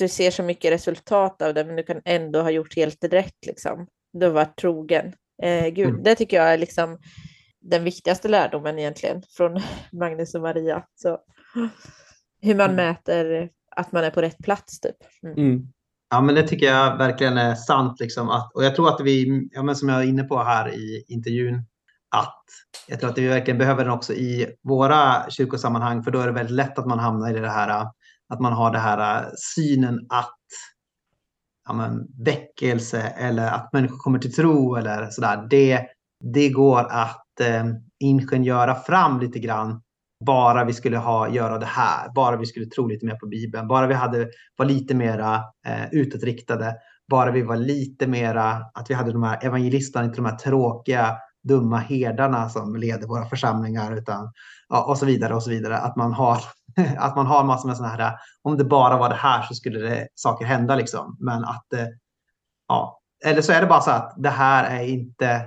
du ser så mycket resultat av det, men du kan ändå ha gjort helt rätt liksom. Du har varit trogen. Eh, Gud, Mm. det tycker jag är liksom den viktigaste lärdomen egentligen från <laughs> Magnus och Maria. Så, hur man Mm. mäter att man är på rätt plats typ. Mm. Mm. Ja, men det tycker jag verkligen är sant. Liksom, att, och jag tror att vi, ja, men som jag är inne på här i intervjun, att jag tror att vi verkligen behöver den också i våra kyrkosammanhang, för då är det väldigt lätt att man hamnar i det här, att man har den här äh, synen att ja, men, väckelse eller att människor kommer till tro eller sådär, det, det går att eh, ingenjöra fram lite grann. Bara vi skulle ha, göra det här, bara vi skulle tro lite mer på Bibeln, bara vi hade, var lite mera eh, utåtriktade, bara vi var lite mera, att vi hade de här evangelisterna, inte de här tråkiga, dumma herdarna som leder våra församlingar, utan, ja, och så vidare och så vidare. Att man har, <laughs> att man har massor med sådana här, om det bara var det här så skulle det, saker hända liksom. Men att, eh, ja, eller så är det bara så att det här är inte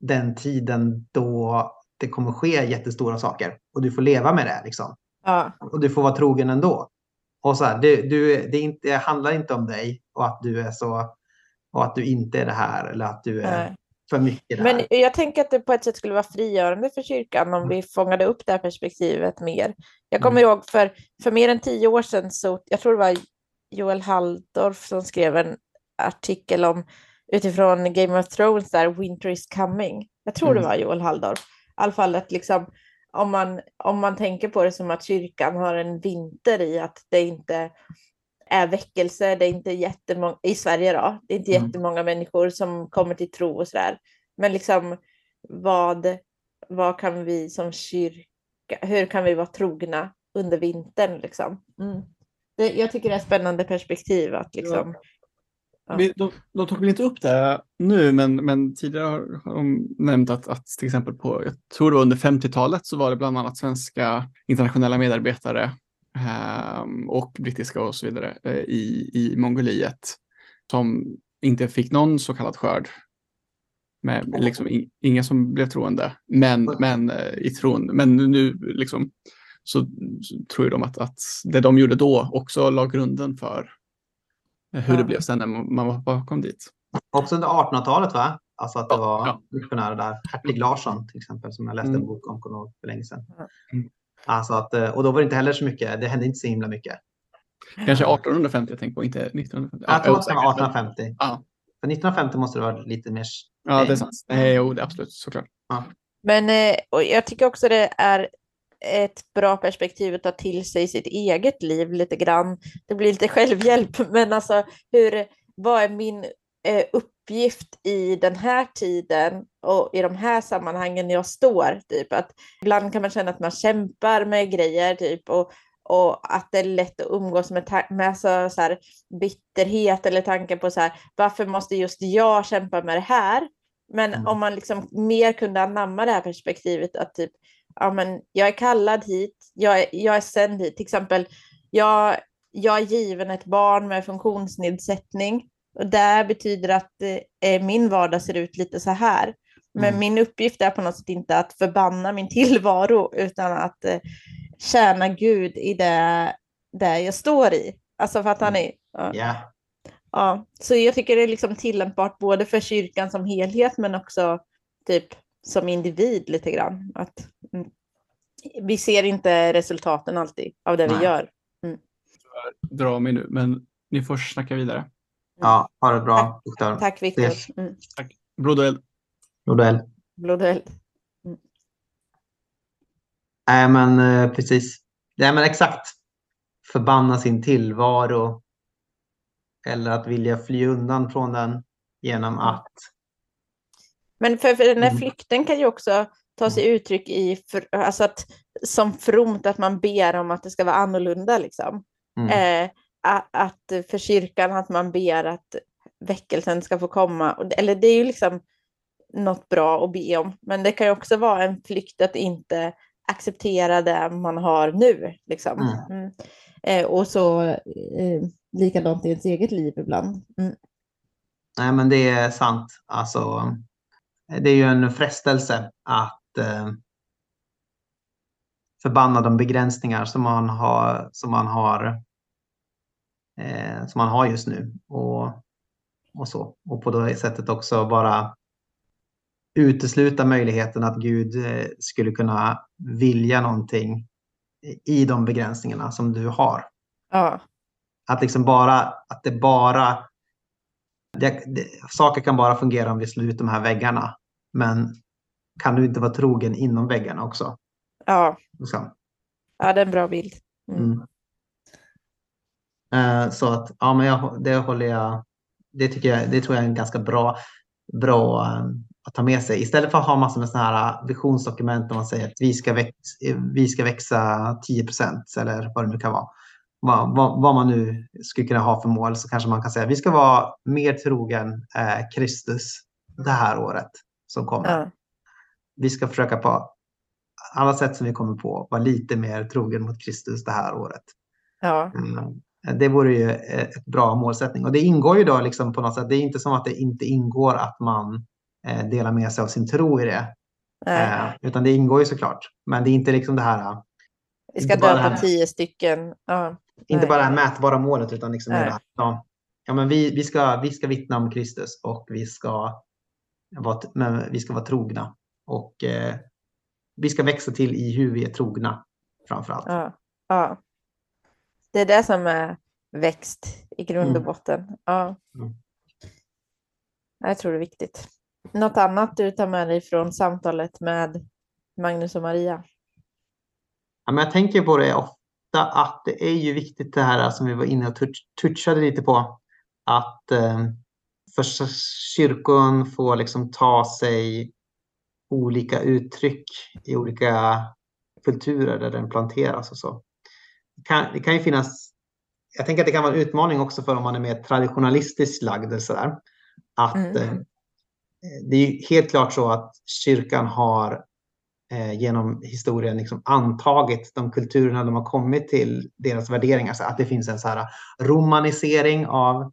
den tiden då det kommer ske jättestora saker och du får leva med det liksom. Ja, Och du får vara trogen ändå. Och så här, du, du, det, inte, det handlar inte om dig och att du är så och att du inte är det här eller att du är nej. För mycket det Men jag tänker att det på ett sätt skulle vara frigörande för kyrkan om Mm. vi fångade upp det här perspektivet mer. Jag kommer Mm. ihåg för, för mer än tio år sedan så, jag tror det var Joel Halldorf som skrev en artikel om utifrån Game of Thrones där Winter is coming. Jag tror det Mm. var Joel Halldorf. I alla fall att liksom om man, om man tänker på det som att kyrkan har en vinter i att det inte är väckelse, det är inte jättemånga, i Sverige då, det är inte Mm. jättemånga människor som kommer till tro och sådär. Men liksom vad, vad kan vi som kyrka, hur kan vi vara trogna under vintern liksom? Mm. Det, jag tycker det är ett spännande perspektiv att liksom, Ja. Vi, de, de tog väl inte upp det nu, men, men tidigare har, de nämnt att, att till exempel på, jag tror det var under 50-talet så var det bland annat svenska internationella medarbetare och brittiska och så vidare eh, i, i Mongoliet som inte fick någon så kallad skörd. Med, liksom, in, inga som blev troende, men, men eh, i tron. Men nu liksom, så, så tror de att, att det de gjorde då också la grunden för hur det blev sen när man man var bakom dit. Också under 1800-talet va? Alltså att det var ja. missionärer där. Hertig Larsson till exempel som jag läste Mm. en bok om för länge sedan. Alltså att, eh, och då var det inte heller så mycket, det hände inte så himla mycket. Kanske 1850 jag tänker på, inte 1950. Jag tror att det var 1850. Ja. För 1950 måste det vara lite mer Ja, det är sant. Nej, jo, det är absolut såklart. Men eh, och jag tycker också det är ett bra perspektiv att ta till sig sitt eget liv lite grann. Det blir lite självhjälp, <laughs> men alltså hur, vad är min eh, uppgift i den här tiden och i de här sammanhangen jag står? Typ att ibland kan man känna att man kämpar med grejer typ och, och att det är lätt att umgås med, med så, så här, bitterhet eller tankar på så här, varför måste just jag kämpa med det här? Men Mm. om man liksom mer kunde anamma det här perspektivet att typ, ja men jag är kallad hit, jag är, jag är sänd hit. Till exempel, jag, jag är given ett barn med funktionsnedsättning. Och det betyder att eh, min vardag ser ut lite så här. Men Mm. min uppgift är på något sätt inte att förbanna min <laughs> tillvaro, utan att eh, tjäna Gud i det, det jag står i. Alltså fattar ni? Ja. Ja. Ja, så jag tycker det är liksom tillämpbart både för kyrkan som helhet men också typ som individ lite grann. Att, mm, vi ser inte resultaten alltid av det vi Nej. gör. Dra mig nu, men ni får snacka vidare. Ja, ha det bra doktor. Tack Viktor. Mm. Broder, Nordell. Blod och eld. Nej men eh, precis. Nej men exakt. förbanna sin tillvaro eller att vilja fly undan från den genom att Men för, för den här Mm. flykten kan ju också ta sig uttryck i, för, alltså att, som fromt att man ber om att det ska vara annorlunda. Liksom. mm, Eh, att för kyrkan att man ber att väckelsen ska få komma. Eller det är ju liksom något bra att be om. Men det kan ju också vara en flykt att inte acceptera det man har nu. Liksom. Mm. Mm. Eh, och så eh, likadant i ens eget liv ibland. Mm. Nej, men det är sant. Alltså, det är ju en frestelse att eh, förbanna de begränsningar som man har, som man har, eh, som man har just nu. Och, och, så. och på det sättet också bara utesluta möjligheten att Gud eh, skulle kunna vilja någonting i de begränsningarna som du har. Ja, Att liksom bara, att det bara, det, det, saker kan bara fungera om vi slår ut de här väggarna. Men kan du inte vara trogen inom väggarna också? ja, Liksom. ja, det är en bra bild. Mm. Mm. Eh, Så att, ja men jag, det håller jag, det tycker jag, det tror jag är en ganska bra, bra eh, att ta med sig. Istället för att ha massor med sådana här visionsdokument där man säger att vi ska, väx, vi ska växa 10% eller vad det nu kan vara. Vad, vad, vad man nu skulle kunna ha för mål så kanske man kan säga att vi ska vara mer trogen eh, Kristus det här året som kommer. Ja, Vi ska försöka på alla sätt som vi kommer på vara lite mer trogen mot Kristus det här året. ja, Mm. Det vore ju ett bra målsättning. Och det ingår ju då liksom på något sätt. Det är inte som att det inte ingår att man eh, delar med sig av sin tro i det. Eh, utan det ingår ju såklart. Men det är inte liksom det här, Vi ska döpa tio stycken. Ja, inte bara det här mätbara målet utan liksom det här, ja, ja, men vi, vi, ska, vi ska vittna om Kristus och vi ska vara, men vi ska vara trogna. Och eh, vi ska växa till i hur vi är trogna framför allt. ja, ja. Det är det som är växt i grund och Mm. botten. Ja. Mm. Jag tror det är viktigt. Något annat du tar med dig från samtalet med Magnus och Maria? Ja, men jag tänker på det ofta att det är ju viktigt det här som vi var inne och touch- touchade lite på. Att eh, för kyrkon får liksom ta sig olika uttryck i olika kulturer där den planteras och så. Det kan, det kan ju finnas, jag tänker att det kan vara en utmaning också för om man är mer traditionalistiskt lagd eller sådär. Att Mm. eh, det är ju helt klart så att kyrkan har eh, genom historien liksom antagit de kulturerna de har kommit till, deras värderingar. Så att det finns en så här romanisering av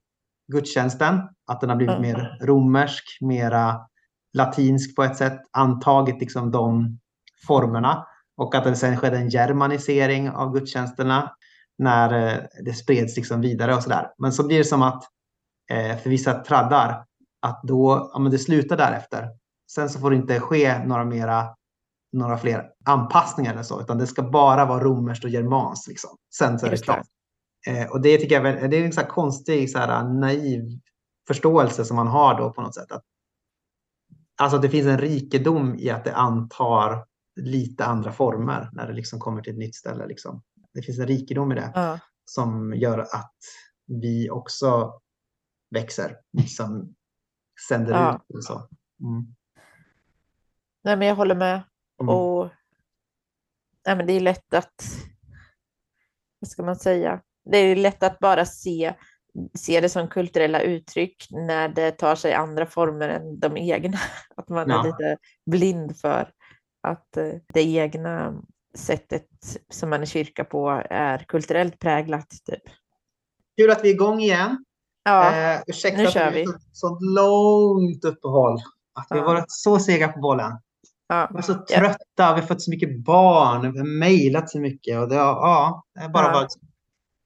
gudstjänsten, att den har blivit Mm. mer romersk, mera latinsk på ett sätt, antagit liksom de formerna och att det sen skedde en germanisering av gudstjänsterna när eh, det spreds liksom vidare och sådär. Men så blir det som att eh, för vissa traddar att då, ja men det slutar därefter. Sen så får det inte ske några mera några fler anpassningar eller så, utan det ska bara vara romerskt och germanskt. Liksom. Sen så är det klart. Eh, och det tycker jag det är en så konstig, så här, naiv förståelse som man har då på något sätt. Att, alltså att det finns en rikedom i att det antar lite andra former när det liksom kommer till ett nytt ställe. Liksom. Det finns en rikedom i det Ja, som gör att vi också växer, som sänder Ja. ut. Och så. Mm. Nej, men jag håller med. Mm. Och nej, men det är lätt att, vad ska man säga, det är lätt att bara se, se det som kulturella uttryck när det tar sig andra former än de egna. <laughs> Att man är Ja. lite blind för att eh, det egna sättet som man är kyrka på är kulturellt präglat. Typ. Kul att vi är igång igen. Ja, Eh, ursäkta nu att kör det vi. är så, så långt uppehåll. Att vi har Ja. varit så sega på bollen. ja, Vi var så trötta, vi har fått så mycket barn, vi har mejlat så mycket. Och det, ja, det är bara Ja. varit,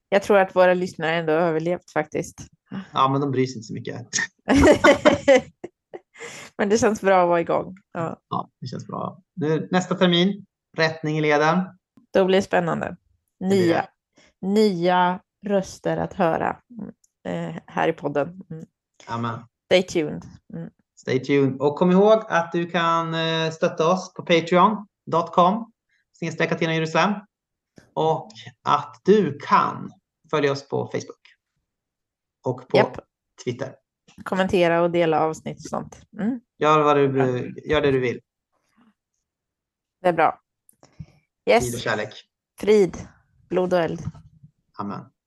jag tror att våra lyssnare ändå har överlevt faktiskt. ja, men de bryr sig inte så mycket. <laughs> Men det känns bra att vara igång. Ja, Ja, det känns bra. Nu, nästa termin, rättning i leden. då blir det spännande. Nya, nya röster att höra eh, här i podden. Mm. Amen. Stay tuned. Mm. Stay tuned. Och kom ihåg att du kan eh, stötta oss på patreon.com snedstreck Athena Jerusalem. Och att du kan följa oss på Facebook. Och på Japp. Twitter. Kommentera och dela avsnitt och sånt. Mm, Gör, vad du, gör det du vill. det är bra. Frid och Yes, kärlek. frid, blod och eld. Amen.